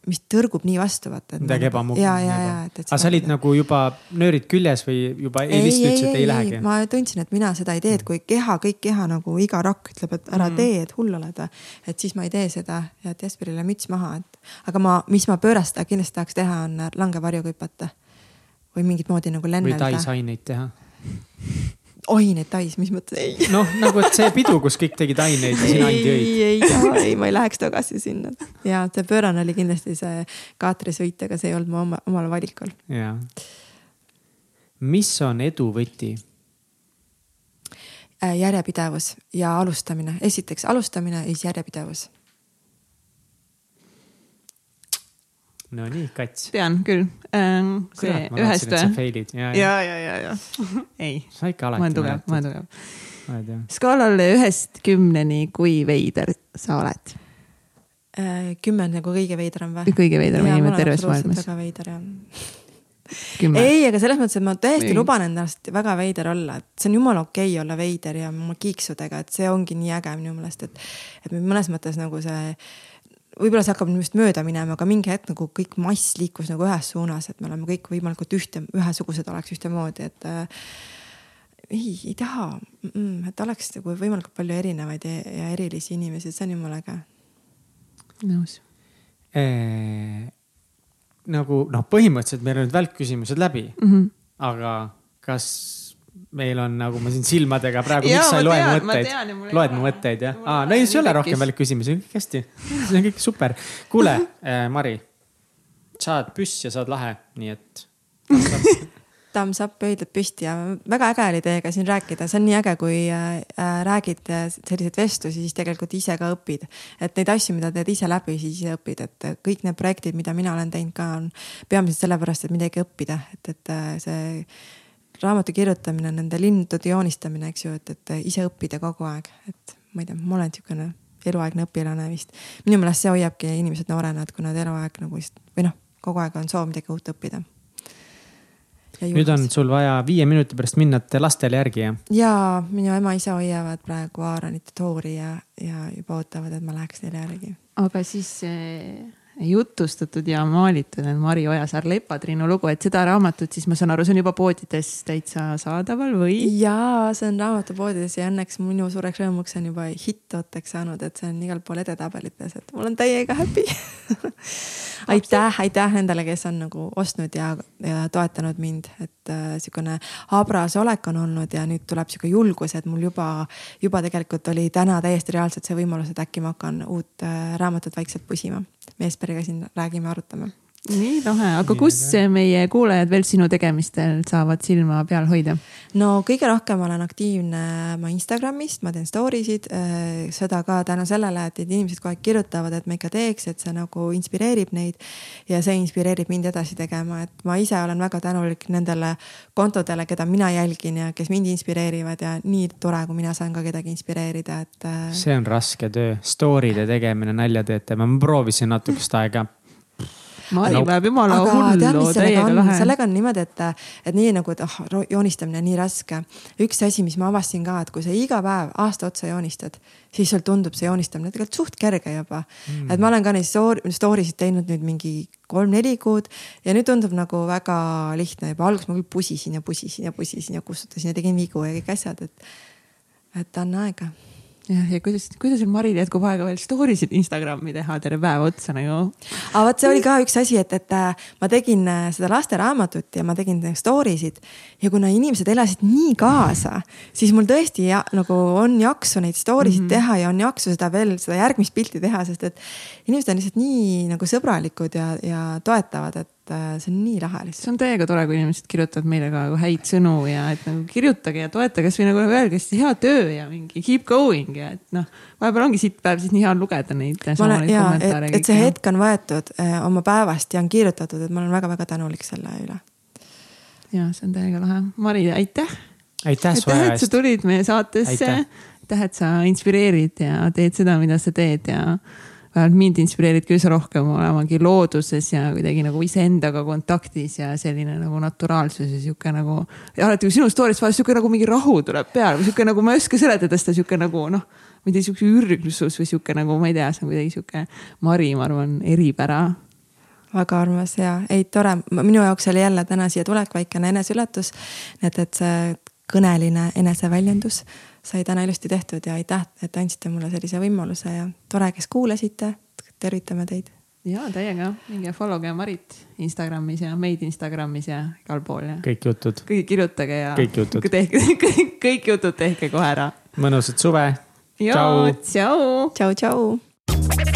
mis tõrgub nii vastu, vaata. midagi ebamugav. ja, ja, ja, et, et. aga sa olid nagu juba nöörid küljes või juba ei, lihtsalt ütlesid, et ei lähegi? ma tundsin, et mina seda ei tee, et kui keha, kõik keha nagu iga rakk ütleb, et ära mm. tee, et hull oled. et siis ma ei tee seda ja et Jesperile müts maha, et aga ma, mis ma pöörast kindlasti tahaks teha, on langevarju hüpata. või mingit moodi nagu lennelda. või taisaineid teha oi, need tais, mis mõttes? noh, nagu, et see pidu, kus kõik tegid aineid ja sina ainult jõid. ei, ei, ei, ma ei läheks tagasi sinna. ja see pöörane oli kindlasti see kaatrisõit, aga see ei olnud mu oma, omal valikul. ja. mis on edu võti? Äh, järjepidevus ja alustamine, esiteks alustamine ja siis järjepidevus no nii, Kats. tean küll ähm,. see ühest või? ja, ja, ja, ja, ja. ei. sa ikka alati. ma olen tugev, ma olen tugev. skaalal ühest kümneni, kui veider sa oled äh,? kümme on nagu kõige veidram või? kõige veidram inimene terves maailmas. väga veider jah. ei, aga selles mõttes, et ma tõesti ei. luban endast väga veider olla, et see on jumala okei okay olla veider ja oma kiiksudega, et see ongi nii äge minu meelest, et, et mõnes mõttes nagu see võib-olla see hakkab minust mööda minema, aga mingi hetk nagu kõik mass liikus nagu ühes suunas, et me oleme kõik võimalikult ühte, ühesugused oleks ühtemoodi, et äh, ei, ei taha mm, -mm, et oleks nagu võimalikult palju erinevaid ja, ja erilisi inimesi, et see on jumala äge. nõus. eh, nagu noh, põhimõtteliselt meil on nüüd välkküsimused läbi mm. -hmm. aga kas meil on nagu ma siin silmadega praegu, miks sa ei loe mu mõtteid, loed mu mõtteid jah? aa, no siis ei ole rohkem välkküsimusi, kõik hästi, see on kõik super. kuule äh,, Mari, sa oled püss ja sa oled lahe, nii et thumbs up, pöidlad püsti ja väga äge oli teiega siin rääkida, see on nii äge, kui äh, äh räägid selliseid vestlusi, siis tegelikult ise ka õpid. et neid asju, mida teed ise läbi, siis ise õpid, et kõik need projektid, mida mina olen teinud ka, on peamiselt sellepärast, et midagi õppida, et, et äh, see raamatu kirjutamine, nende lindude joonistamine, eks ju, et, et ise õppida kogu aeg, et ma ei tea, ma olen niisugune eluaegne õpilane vist. minu meelest see hoiabki inimesed noorena, et kui nad eluaeg nagu vist või noh, kogu aeg on soov midagi uut õppida nüüd on sul vaja viie minuti pärast minna lastele järgi, jah? jaa, minu ema-isa hoiavad praegu Aaronit ja Toori ja, ja juba ootavad, et ma läheks neile järgi. aga siis eh, jutustatud ja maalitud on Mari Ojasaar Lepatriinu lugu, et seda raamatut siis ma saan aru, see on juba poodides täitsa saadaval või? jaa, see on raamatupoodides ja õnneks minu suureks rõõmuks on juba hitt-ooteks saanud, et see on igal pool edetabelites, et mul on täiega happy aitäh, aitäh nendele, kes on nagu ostnud ja, ja toetanud mind, et äh, sihukene habras olek on olnud ja nüüd tuleb sihuke julgus, et mul juba, juba tegelikult oli täna täiesti reaalselt see võimalus, et äkki ma hakkan uut äh, raamatut vaikselt pusima. Meesperiga siin räägime, arutame nii lahe, aga kus meie kuulajad veel sinu tegemistel saavad silma peal hoida? no kõige rohkem olen aktiivne ma Instagramis, ma teen story sid, äh, seda ka tänu sellele, et inimesed kogu aeg kirjutavad, et ma ikka teeks, et see nagu inspireerib neid. ja see inspireerib mind edasi tegema, et ma ise olen väga tänulik nendele kontodele, keda mina jälgin ja kes mind inspireerivad ja nii tore, kui mina saan ka kedagi inspireerida, et. Äh, see on raske töö, story'de tegemine, nalja teete, ma proovisin natukest aega Mari no, peab jumala hullu täiega lahe. sellega on niimoodi, et, et nii nagu, et oh, joonistamine on nii raske. üks asi, mis ma avastasin ka, et kui sa iga päev aasta otsa joonistad, siis sul tundub see joonistamine tegelikult suht kerge juba mm.. et ma olen ka neid story sid teinud nüüd mingi kolm-neli kuud ja nüüd tundub nagu väga lihtne juba. alguses ma küll pusisin ja pusisin ja pusisin ja kustutasin ja tegin vigu ja kõik asjad, et, et anna aega jah, ja kuidas, kuidas sul Maril jätkub aega veel story sid Instagrami teha terve päev otsa nagu? aga vot see oli ka üks asi, et, et äh, ma tegin äh, seda lasteraamatut ja ma tegin story sid ja kuna inimesed elasid nii kaasa, siis mul tõesti ja, nagu on jaksu neid story sid mm -hmm. teha ja on jaksu seda veel, seda järgmist pilti teha, sest et inimesed on lihtsalt nii nagu sõbralikud ja, ja toetavad, et et äh, see on nii lahe lihtsalt. see on täiega tore, kui inimesed kirjutavad meile ka nagu häid sõnu ja et nagu kirjutage ja toetage kasvõi nagu öelge hästi hea töö ja mingi keep going ja et noh, vahepeal ongi siit päev siis nii hea lugeda neid. Et, et see hetk on võetud eh, oma päevast ja on kirjutatud, et ma olen väga-väga tänulik selle üle. ja see on täiega lahe. Mari, aitäh. aitäh su aja eest. et sa tulid meie saatesse. aitäh, et sa inspireerid ja teed seda, mida sa teed ja vähemalt mind inspireerid kõige rohkem olemagi looduses ja kuidagi nagu iseendaga kontaktis ja selline nagu naturaalsus ja sihuke nagu. ja alati, kui sinu story'st vahel sihuke nagu mingi rahu tuleb peale või sihuke nagu ma ei oska seletada seda sihuke nagu noh. ma ei tea, sihuke ürglusus või sihuke nagu ma ei tea, see on kuidagi sihuke Mari, ma arvan, eripära väga armas ja ei tore, minu jaoks oli jälle täna siia tulek väikene eneseületus. et, et see kõneline eneseväljendus sai täna ilusti tehtud ja aitäh, et andsite mulle sellise võimaluse ja tore, kes kuulasite. tervitame teid. ja täiega, minge follow ge Marit Instagramis ja meid Instagramis ja igal pool ja. kõik jutud. kõik kirjutage ja. kõik jutud. tehke kõik, kõik jutud tehke kohe ära. mõnusat suve. tšau. tšau, tšau.